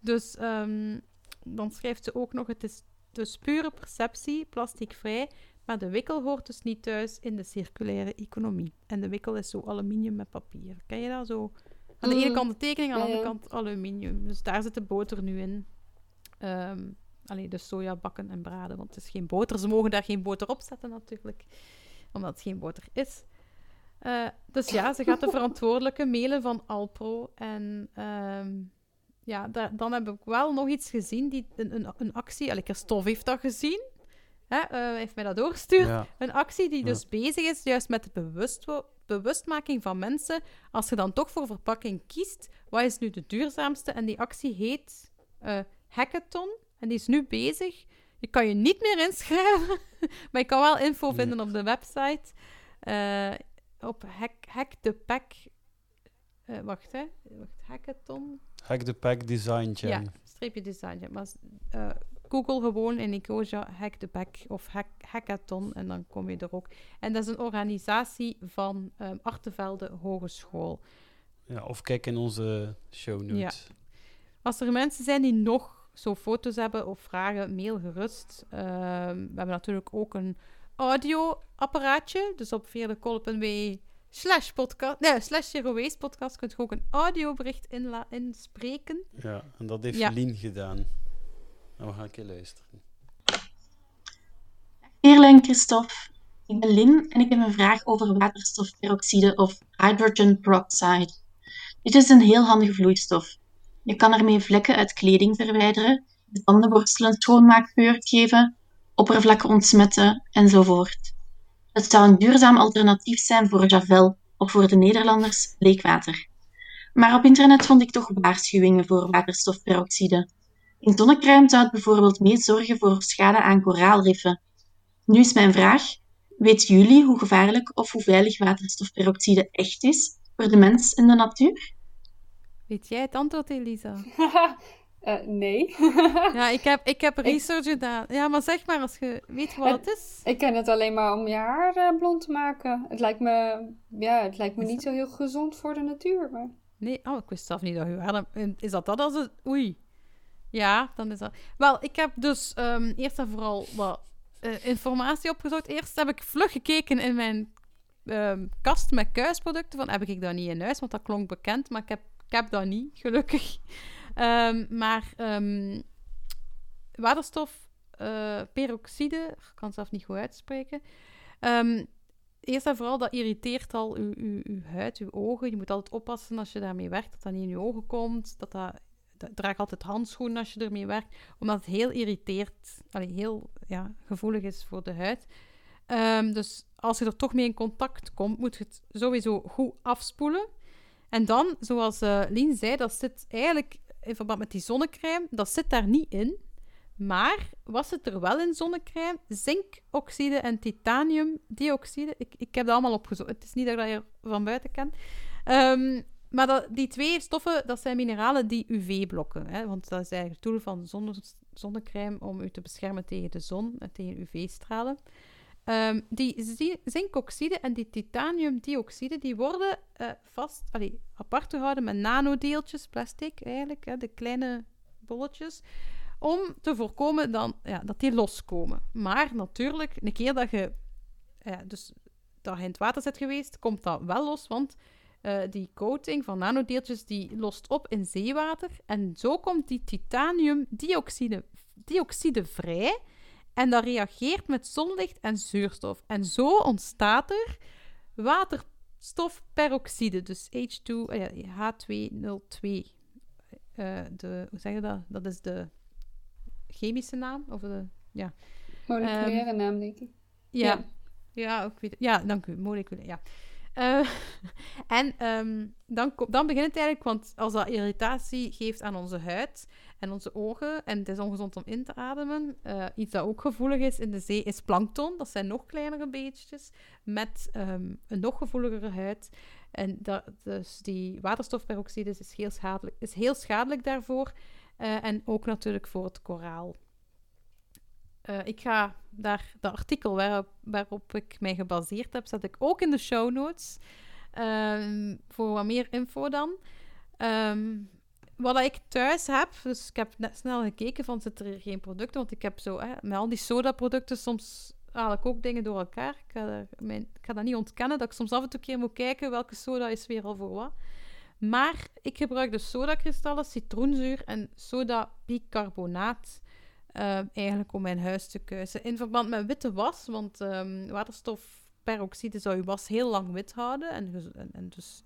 Dus ehm, dan schrijft ze ook nog, het is dus pure perceptie, plasticvrij, maar de wikkel hoort dus niet thuis in de circulaire economie. En de wikkel is zo aluminium met papier. Ken je dat zo? Aan de ene Mm. kant de tekening, aan de andere kant aluminium. Dus daar zit de boter nu in. Ehm Allee, de soja bakken en braden, want het is geen boter. Ze mogen daar geen boter op zetten natuurlijk, omdat het geen boter is. Eh, dus ja, ze gaat de verantwoordelijke mailen van Alpro. En ehm, ja, da- dan heb ik wel nog iets gezien, die, een, een, een actie. Allee, Christophe heeft dat gezien. Hè, eh, heeft mij dat doorgestuurd. Ja. Een actie die Ja. dus bezig is juist met de bewustmaking van mensen. Als je dan toch voor verpakking kiest, wat is nu de duurzaamste? En die actie heet eh, Hackathon. En die is nu bezig. Je kan je niet meer inschrijven, maar je kan wel info Nee. vinden op de website. Eh, op hack, hack the Pack. wacht, hè. Wacht, Hackathon. Hack the Pack Design Jam. Ja, streepje design. Ja, maar Google gewoon in Ecosia Hack the Pack of hack, Hackathon en dan kom je er ook. En dat is een organisatie van ehm Artevelde Hogeschool. Ja, of kijk in onze show notes. Als er mensen zijn die nog zo foto's hebben of vragen, mail gerust. Ehm, we hebben natuurlijk ook een audioapparaatje. Dus op veerdekolp.be slash podcast, nee, slash Zero Waste podcast kunt je ook een audiobericht inspreken. Ja, en dat heeft Ja. Lien gedaan. En we gaan een keer luisteren. Veerle en Christophe, ik ben Lin en ik heb een vraag over waterstofperoxide of hydrogen peroxide. Dit is een heel handige vloeistof. Je kan ermee vlekken uit kleding verwijderen, de tandenborstel een schoonmaakgeur geven, oppervlakken ontsmetten enzovoort. Het zou een duurzaam alternatief zijn voor Javel of voor de Nederlanders bleekwater. Maar op internet vond ik toch waarschuwingen voor waterstofperoxide. In zonnecrème zou het bijvoorbeeld mee zorgen voor schade aan koraalriffen. Nu is mijn vraag: weten jullie hoe gevaarlijk of hoe veilig waterstofperoxide echt is voor de mens en de natuur? Weet jij het antwoord, Elisa? Eh, nee. Ja, ik heb, ik heb research gedaan. Ja, maar zeg maar als je weet wat het is. ik ken het alleen maar om je haar eh, blond te maken. Het lijkt me, ja, het lijkt me niet zo heel gezond voor de natuur. Maar... Nee, oh, ik wist zelf niet dat je haar... Is dat dat als het... Oei. Ja, dan is dat... Wel, ik heb dus ehm, eerst en vooral wat eh, informatie opgezocht. Eerst heb ik vlug gekeken in mijn ehm, kast met kuisproducten. Van, heb ik dat niet in huis? Want dat klonk bekend, maar ik heb, ik heb dat niet, gelukkig. Ehm, maar waterstof, eh, peroxide, ik kan het zelf niet goed uitspreken. Eerst en vooral, dat irriteert al uw, uw, uw huid, uw ogen. Je moet altijd oppassen als je daarmee werkt, dat dat niet in je ogen komt. Dat, dat- draag altijd handschoenen als je ermee werkt, omdat het heel irriteert, allee, heel ja, gevoelig is voor de huid. Ehm, dus als je er toch mee in contact komt, moet je het sowieso goed afspoelen. En dan, zoals eh Lien zei, dat zit eigenlijk in verband met die zonnecrème, dat zit daar niet in. Maar wat zit er wel in zonnecrème? Zinkoxide en titaniumdioxide. Ik, ik heb dat allemaal opgezocht. Het is niet dat ik dat van buiten ken. Ehm, maar die twee stoffen, dat zijn mineralen die UV blokken. Hè? Want dat is eigenlijk het doel van zonne, zonnecrème om u te beschermen tegen de zon en tegen UV-stralen. Um, die zinkoxide en die titaniumdioxide die worden uh, vast, apart gehouden met nanodeeltjes, plastic eigenlijk, hè, de kleine bolletjes, om te voorkomen dan, ja, dat die loskomen. Maar natuurlijk, een keer dat je, ja, dus, dat in het water zit geweest, komt dat wel los, want uh, die coating van nanodeeltjes die lost op in zeewater. En zo komt die titaniumdioxide dioxide vrij. En dat reageert met zonlicht en zuurstof. En zo ontstaat er waterstofperoxide, dus H2, H202. Uh, de, hoe zeg je dat? Dat is de chemische naam? Of de, ja. Moleculaire um, naam, denk ik. Ja. Ja, ja weet, ja dank u. Moleculaire, ja. Uh, en um, dan, dan begint het eigenlijk, want als dat irritatie geeft aan onze huid en onze ogen, en het is ongezond om in te ademen, uh, iets dat ook gevoelig is in de zee, is plankton. Dat zijn nog kleinere beestjes met um, een nog gevoeligere huid. En dat, dus die waterstofperoxide is heel schadelijk, is heel schadelijk daarvoor. Uh, en ook natuurlijk voor het koraal. Uh, ik ga daar de artikel waarop, waarop ik mij gebaseerd heb, zet ik ook in de show notes. Um, voor wat meer info dan. Um, wat ik thuis heb, dus ik heb net snel gekeken van zit er geen producten, want ik heb zo, hè, met al die soda-producten, soms haal ik ook dingen door elkaar. Ik ga, mijn, ik ga dat niet ontkennen, dat ik soms af en toe keer moet kijken welke soda is weer al voor wat. Maar ik gebruik dus sodakristallen, citroenzuur en soda bicarbonaat uh, eigenlijk om mijn huis te kuisen. In verband met witte was, want um, waterstofperoxide zou je was heel lang wit houden en, en, en dus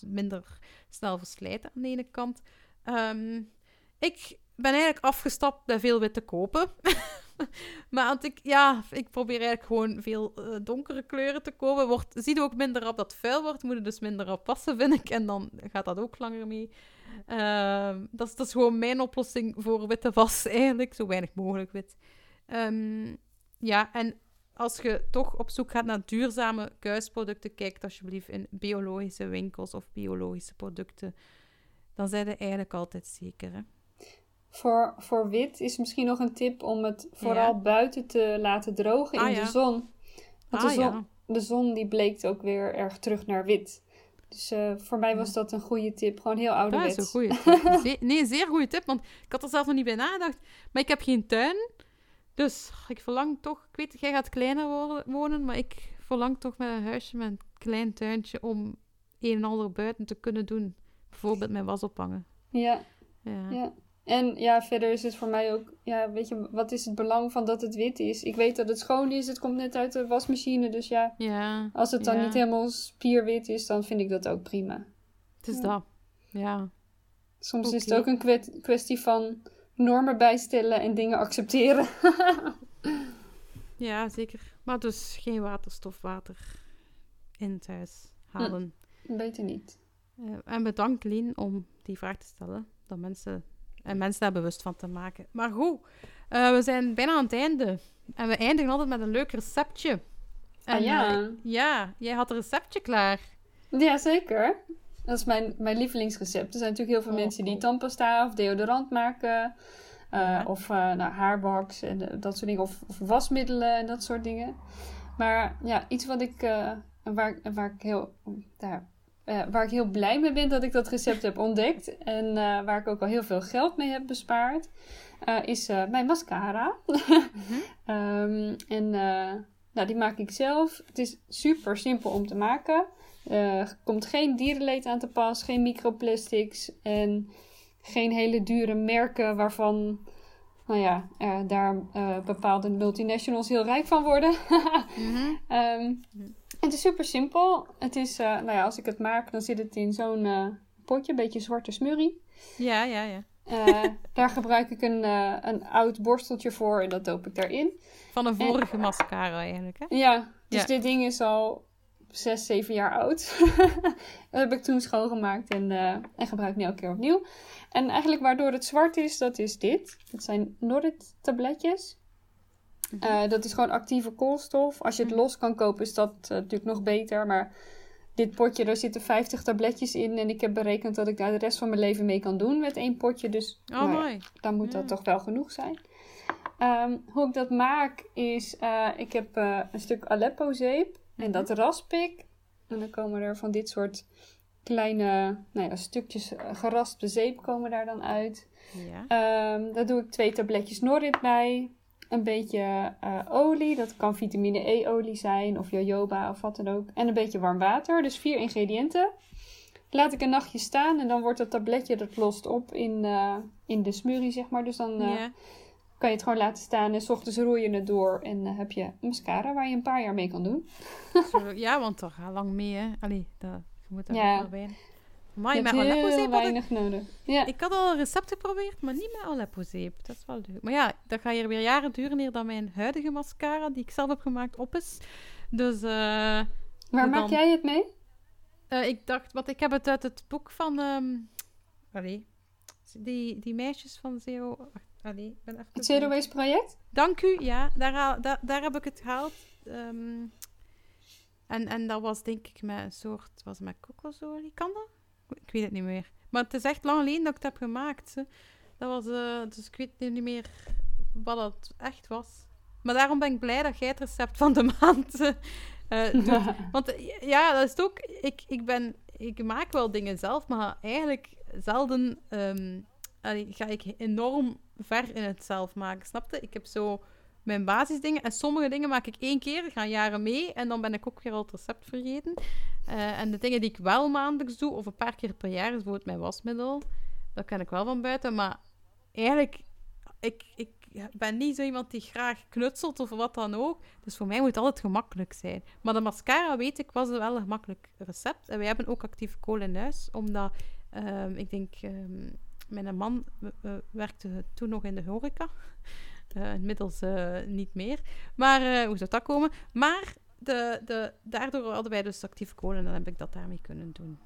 minder snel verslijten aan de ene kant. Um, ik ben eigenlijk afgestapt bij veel witte kopen. maar want ik, ja, ik probeer eigenlijk gewoon veel uh, donkere kleuren te kopen. Wordt, zie je ook minder op dat vuil wordt, moet je dus minder op passen, vind ik. En dan gaat dat ook langer mee. Uh, dat, is, dat is gewoon mijn oplossing voor witte was, eigenlijk. Zo weinig mogelijk wit. Um, ja, en als je toch op zoek gaat naar duurzame kuisproducten, kijk alsjeblieft in biologische winkels of biologische producten. Dan zijn ze eigenlijk altijd zeker. Hè? Voor, voor wit is misschien nog een tip om het vooral buiten te laten drogen in ah, de zon. Want de, ah, zon, de zon die bleekt ook weer erg terug naar wit. Dus uh, voor mij was dat een goede tip. Gewoon heel ouderwets. Dat is een goede tip. nee, een zeer goede tip. Want ik had er zelf nog niet bij nagedacht. Maar ik heb geen tuin. Dus ik verlang toch... Ik weet, jij gaat kleiner wonen. Maar ik verlang toch met een huisje met een klein tuintje... om een en ander buiten te kunnen doen. Bijvoorbeeld mijn was ophangen. Ja. ja. ja. En ja, verder is het voor mij ook, ja, weet je, wat is het belang van dat het wit is? Ik weet dat het schoon is, het komt net uit de wasmachine, dus ja, ja als het dan niet helemaal spierwit is, dan vind ik dat ook prima. Het is dat, ja. Soms is het ook een kwestie van normen bijstellen en dingen accepteren. ja, zeker. Maar dus geen waterstofwater in het huis halen. Hm, beter niet. Uh, en bedankt Lien om die vraag te stellen. Dat mensen en mensen daar bewust van te maken. Maar goed, uh, we zijn bijna aan het einde. En we eindigen altijd met een leuk receptje. En, ah ja. Uh, ja, jij had een receptje klaar. Ja, zeker. Dat is mijn, mijn lievelingsrecept. Er zijn natuurlijk heel veel oh, mensen die tandpasta of deodorant maken. Uh, ja. Of nou, haarbox en dat soort dingen. Of, of, wasmiddelen en dat soort dingen. Maar ja, iets wat ik, waar, waar ik heel... Daar, uh, waar ik heel blij mee ben dat ik dat recept heb ontdekt. En uh, waar ik ook al heel veel geld mee heb bespaard. Uh, is mijn mascara. -hmm. um, en nou, die maak ik zelf. Het is super simpel om te maken. Er komt geen dierenleed aan te pas. Geen microplastics. En geen hele dure merken waarvan nou ja, daar bepaalde multinationals heel rijk van worden. mm -hmm. um, het is super simpel. Het is, uh, nou ja, als ik het maak, dan zit het in zo'n uh, potje, een beetje zwarte smurrie. Ja, ja, ja. Uh, daar gebruik ik een, een oud borsteltje voor en dat doop ik daarin. Van een vorige en, mascara eigenlijk, hè? Ja, dus dit ding is al 6, 7 jaar oud. dat heb ik toen schoongemaakt en, en gebruik nu elke keer opnieuw. En eigenlijk waardoor het zwart is, dat is dit. Dat zijn Norrit tabletjes. Uh, dat is gewoon actieve koolstof. Als je het mhm. los kan kopen, is dat uh, natuurlijk nog beter. Maar dit potje, daar zitten 50 tabletjes in. En ik heb berekend dat ik daar de rest van mijn leven mee kan doen met één potje. Dus oh, mooi. dan moet dat toch wel genoeg zijn. Ehm, hoe ik dat maak is, uh, ik heb een stuk Aleppo-zeep. En dat mhm. rasp ik. En dan komen er van dit soort kleine nou ja, stukjes eh, geraspte zeep komen daar dan uit. Ja. Um, daar doe ik twee tabletjes Norit bij. Een beetje uh, olie, dat kan vitamine E-olie zijn of jojoba of wat dan ook. En een beetje warm water, dus vier ingrediënten. Laat ik een nachtje staan en dan wordt dat tabletje, dat lost op in, uh, in de smurrie, zeg maar. Dus dan uh, kan je het gewoon laten staan en s ochtends roer je het door. En heb je mascara waar je een paar jaar mee kan doen. ja, want toch lang mee, hè? Allee, dat, je moet er ja. wel bij. Maar je met Aleppo-zeep weinig ik, nodig. Ja. Ik had al een recept geprobeerd, maar niet met Aleppo-zeep. Dat is wel leuk. Maar ja, dat gaat hier weer jaren duren eer dat mijn huidige mascara, die ik zelf heb gemaakt, op is. Dus... Uh, Waar maak jij het mee? Uh, ik dacht, wat ik heb het uit het boek van... Um, allee, die, die meisjes van Zero... Allee, ben even het Zero Waste project? Dank u, ja. Daar, daar, daar heb ik het gehaald. Um, en, en dat was denk ik met een soort... Was met kokosolie? Kan dat? Ik weet het niet meer. Maar het is echt lang geleden dat ik het heb gemaakt. Dat was, uh, dus ik weet niet meer wat het echt was. Maar daarom ben ik blij dat jij het recept van de maand uh, doet. Want ja, dat is ook... Ik, ik, ben, ik maak wel dingen zelf, maar eigenlijk zelden um, ga ik enorm ver in het zelf maken. Snapte? Ik heb zo mijn basisdingen. En sommige dingen maak ik één keer, gaan jaren mee. En dan ben ik ook weer al het recept vergeten. Uh, en de dingen die ik wel maandelijks doe, of een paar keer per jaar, is bijvoorbeeld mijn wasmiddel. Dat ken ik wel van buiten. Maar eigenlijk, ik, ik ben niet zo iemand die graag knutselt of wat dan ook. Dus voor mij moet het altijd gemakkelijk zijn. Maar de mascara, weet ik, was wel een gemakkelijk recept. En wij hebben ook actieve kolen in huis, omdat um, ik denk... Um, mijn man werkte toen nog in de horeca. Uh, inmiddels uh, niet meer. Maar uh, hoe zou dat komen? Maar de, de, daardoor hadden wij dus actieve kolen en dan heb ik dat daarmee kunnen doen.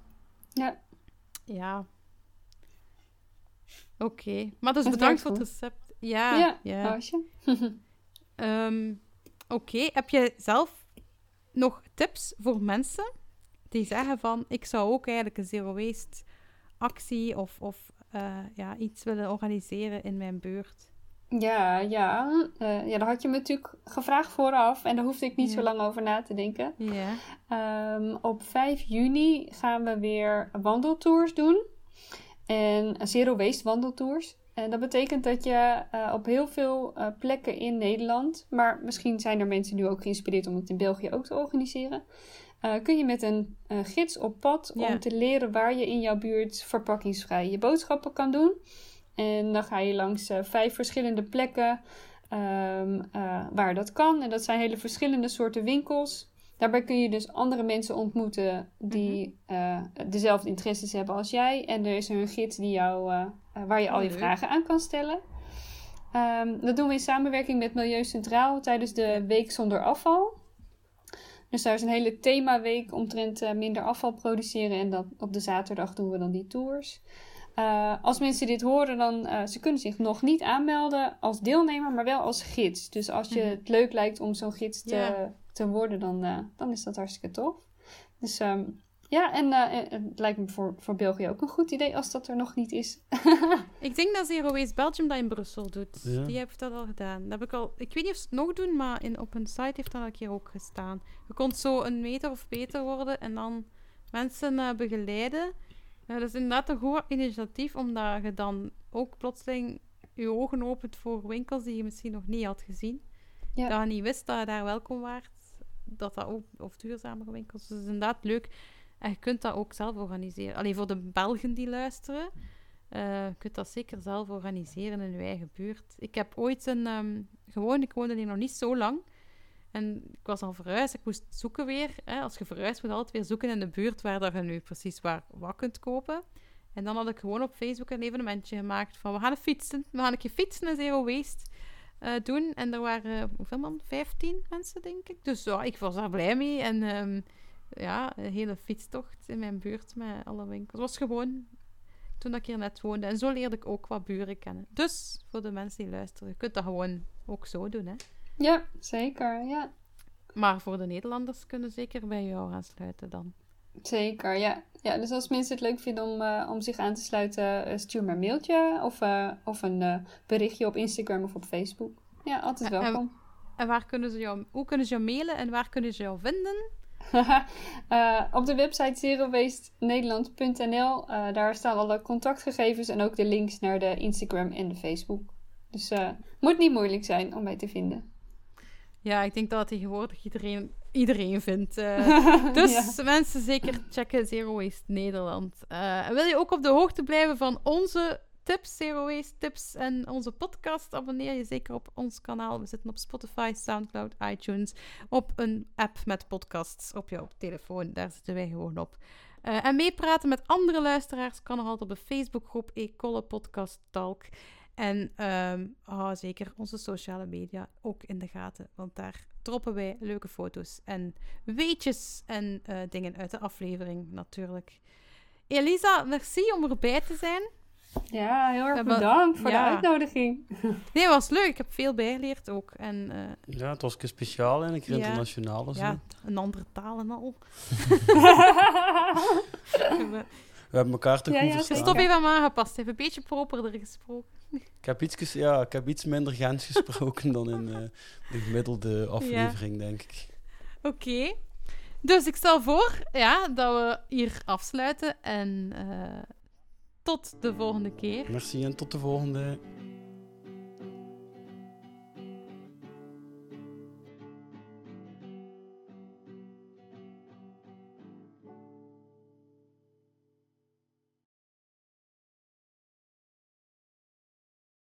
Ja. Ja. Oké. Okay. Maar dus bedankt voor het recept. Ja. Ja, ja. um, Oké. Okay. Heb je zelf nog tips voor mensen die zeggen van ik zou ook eigenlijk een zero waste actie of, of ja, iets willen organiseren in mijn buurt? Ja, ja. Uh, ja, daar had je me natuurlijk gevraagd vooraf en daar hoefde ik niet zo lang over na te denken. Ja. Um, op 5 juni gaan we weer wandeltours doen. En zero waste wandeltours. En dat betekent dat je uh, op heel veel uh, plekken in Nederland, maar misschien zijn er mensen nu ook geïnspireerd om het in België ook te organiseren. kun je met een gids op pad om te leren waar je in jouw buurt verpakkingsvrij je boodschappen kan doen. En dan ga je langs uh, vijf verschillende plekken um, uh, waar dat kan. En dat zijn hele verschillende soorten winkels. Daarbij kun je dus andere mensen ontmoeten die uh, dezelfde interesses hebben als jij. En er is een gids die jou, waar je al je vragen aan kan stellen. Um, dat doen we in samenwerking met Milieu Centraal tijdens de Week Zonder Afval. Dus daar is een hele themaweek omtrent minder afval produceren. En dat, op de zaterdag doen we dan die tours. Uh, als mensen dit horen, dan uh, ze kunnen zich nog niet aanmelden als deelnemer, maar wel als gids. Dus als je mhm. het leuk lijkt om zo'n gids te, te worden, dan, uh, dan is dat hartstikke tof. Dus um, ja, en het lijkt me voor, voor België ook een goed idee als dat er nog niet is. ik denk dat Zero Waste Belgium dat in Brussel doet. Ja. Die heeft dat al gedaan. Dat heb ik, al, ik weet niet of ze het nog doen, maar in, op een site heeft dat al een keer ook gestaan. Je kon zo een meter of beter worden en dan mensen begeleiden. Ja, dat is inderdaad een goed initiatief, omdat je dan ook plotseling je ogen opent voor winkels die je misschien nog niet had gezien. Ja. Dat je niet wist dat je daar welkom waart. Dat dat ook, of duurzamere winkels. Dus dat is inderdaad leuk. En je kunt dat ook zelf organiseren. Alleen voor de Belgen die luisteren, uh, je kunt dat zeker zelf organiseren in je eigen buurt. Ik heb ooit een, um, gewoon, ik woonde hier nog niet zo lang. En ik was al verhuisd, ik moest zoeken weer. Hè. Als je verhuist, moet je altijd weer zoeken in de buurt waar je nu precies waar, wat kunt kopen. En dan had ik gewoon op Facebook een evenementje gemaakt van we gaan fietsen. We gaan een keer fietsen en zero waste uh, doen. En er waren, hoeveel man? 15 mensen, denk ik. Dus ja, ik was daar blij mee. En um, ja, een hele fietstocht in mijn buurt met alle winkels. Het was gewoon toen ik hier net woonde. En zo leerde ik ook wat buren kennen. Dus voor de mensen die luisteren, je kunt dat gewoon ook zo doen, hè. Ja, zeker. Ja. Maar voor de Nederlanders kunnen zeker bij jou aansluiten dan. Zeker, ja. ja. Dus als mensen het leuk vinden om, uh, om zich aan te sluiten, uh, stuur maar een mailtje of, uh, of een berichtje op Instagram of op Facebook. Ja, altijd welkom. En, en, waar kunnen ze jou, hoe kunnen ze jou mailen en waar kunnen ze jou vinden? op de website zerowastnederland.nl. daar staan alle contactgegevens en ook de links naar de Instagram en de Facebook. Dus het moet niet moeilijk zijn om mij te vinden. Ja, ik denk dat tegenwoordig iedereen, iedereen vindt. Uh, dus mensen zeker checken Zero Waste Nederland. Uh, wil je ook op de hoogte blijven van onze tips, Zero Waste tips en onze podcast? Abonneer je zeker op ons kanaal. We zitten op Spotify, Soundcloud, iTunes. Op een app met podcasts op jouw telefoon. Daar zitten wij gewoon op. Uh, en meepraten met andere luisteraars kan nog altijd op de Facebookgroep Ecolle Podcast Talk. En um, hou zeker onze sociale media ook in de gaten, want daar droppen wij leuke foto's en weetjes en uh, dingen uit de aflevering natuurlijk. Elisa, merci om erbij te zijn. Ja, heel erg bedankt voor ja. de uitnodiging. Nee, het was leuk. Ik heb veel bijgeleerd ook. En, uh, ja, het was een keer speciaal en een keer ja, internationaal. Ja, een andere taal en al. We hebben elkaar toch ja, goed ja, verstaan. Stop even aangepast. Heeft een beetje properder gesproken. Ik heb iets, ja, ik heb iets minder Gens gesproken dan in uh, de gemiddelde aflevering, denk ik. Oké. Dus ik stel voor ja, dat we hier afsluiten. En uh, tot de volgende keer. Merci en tot de volgende.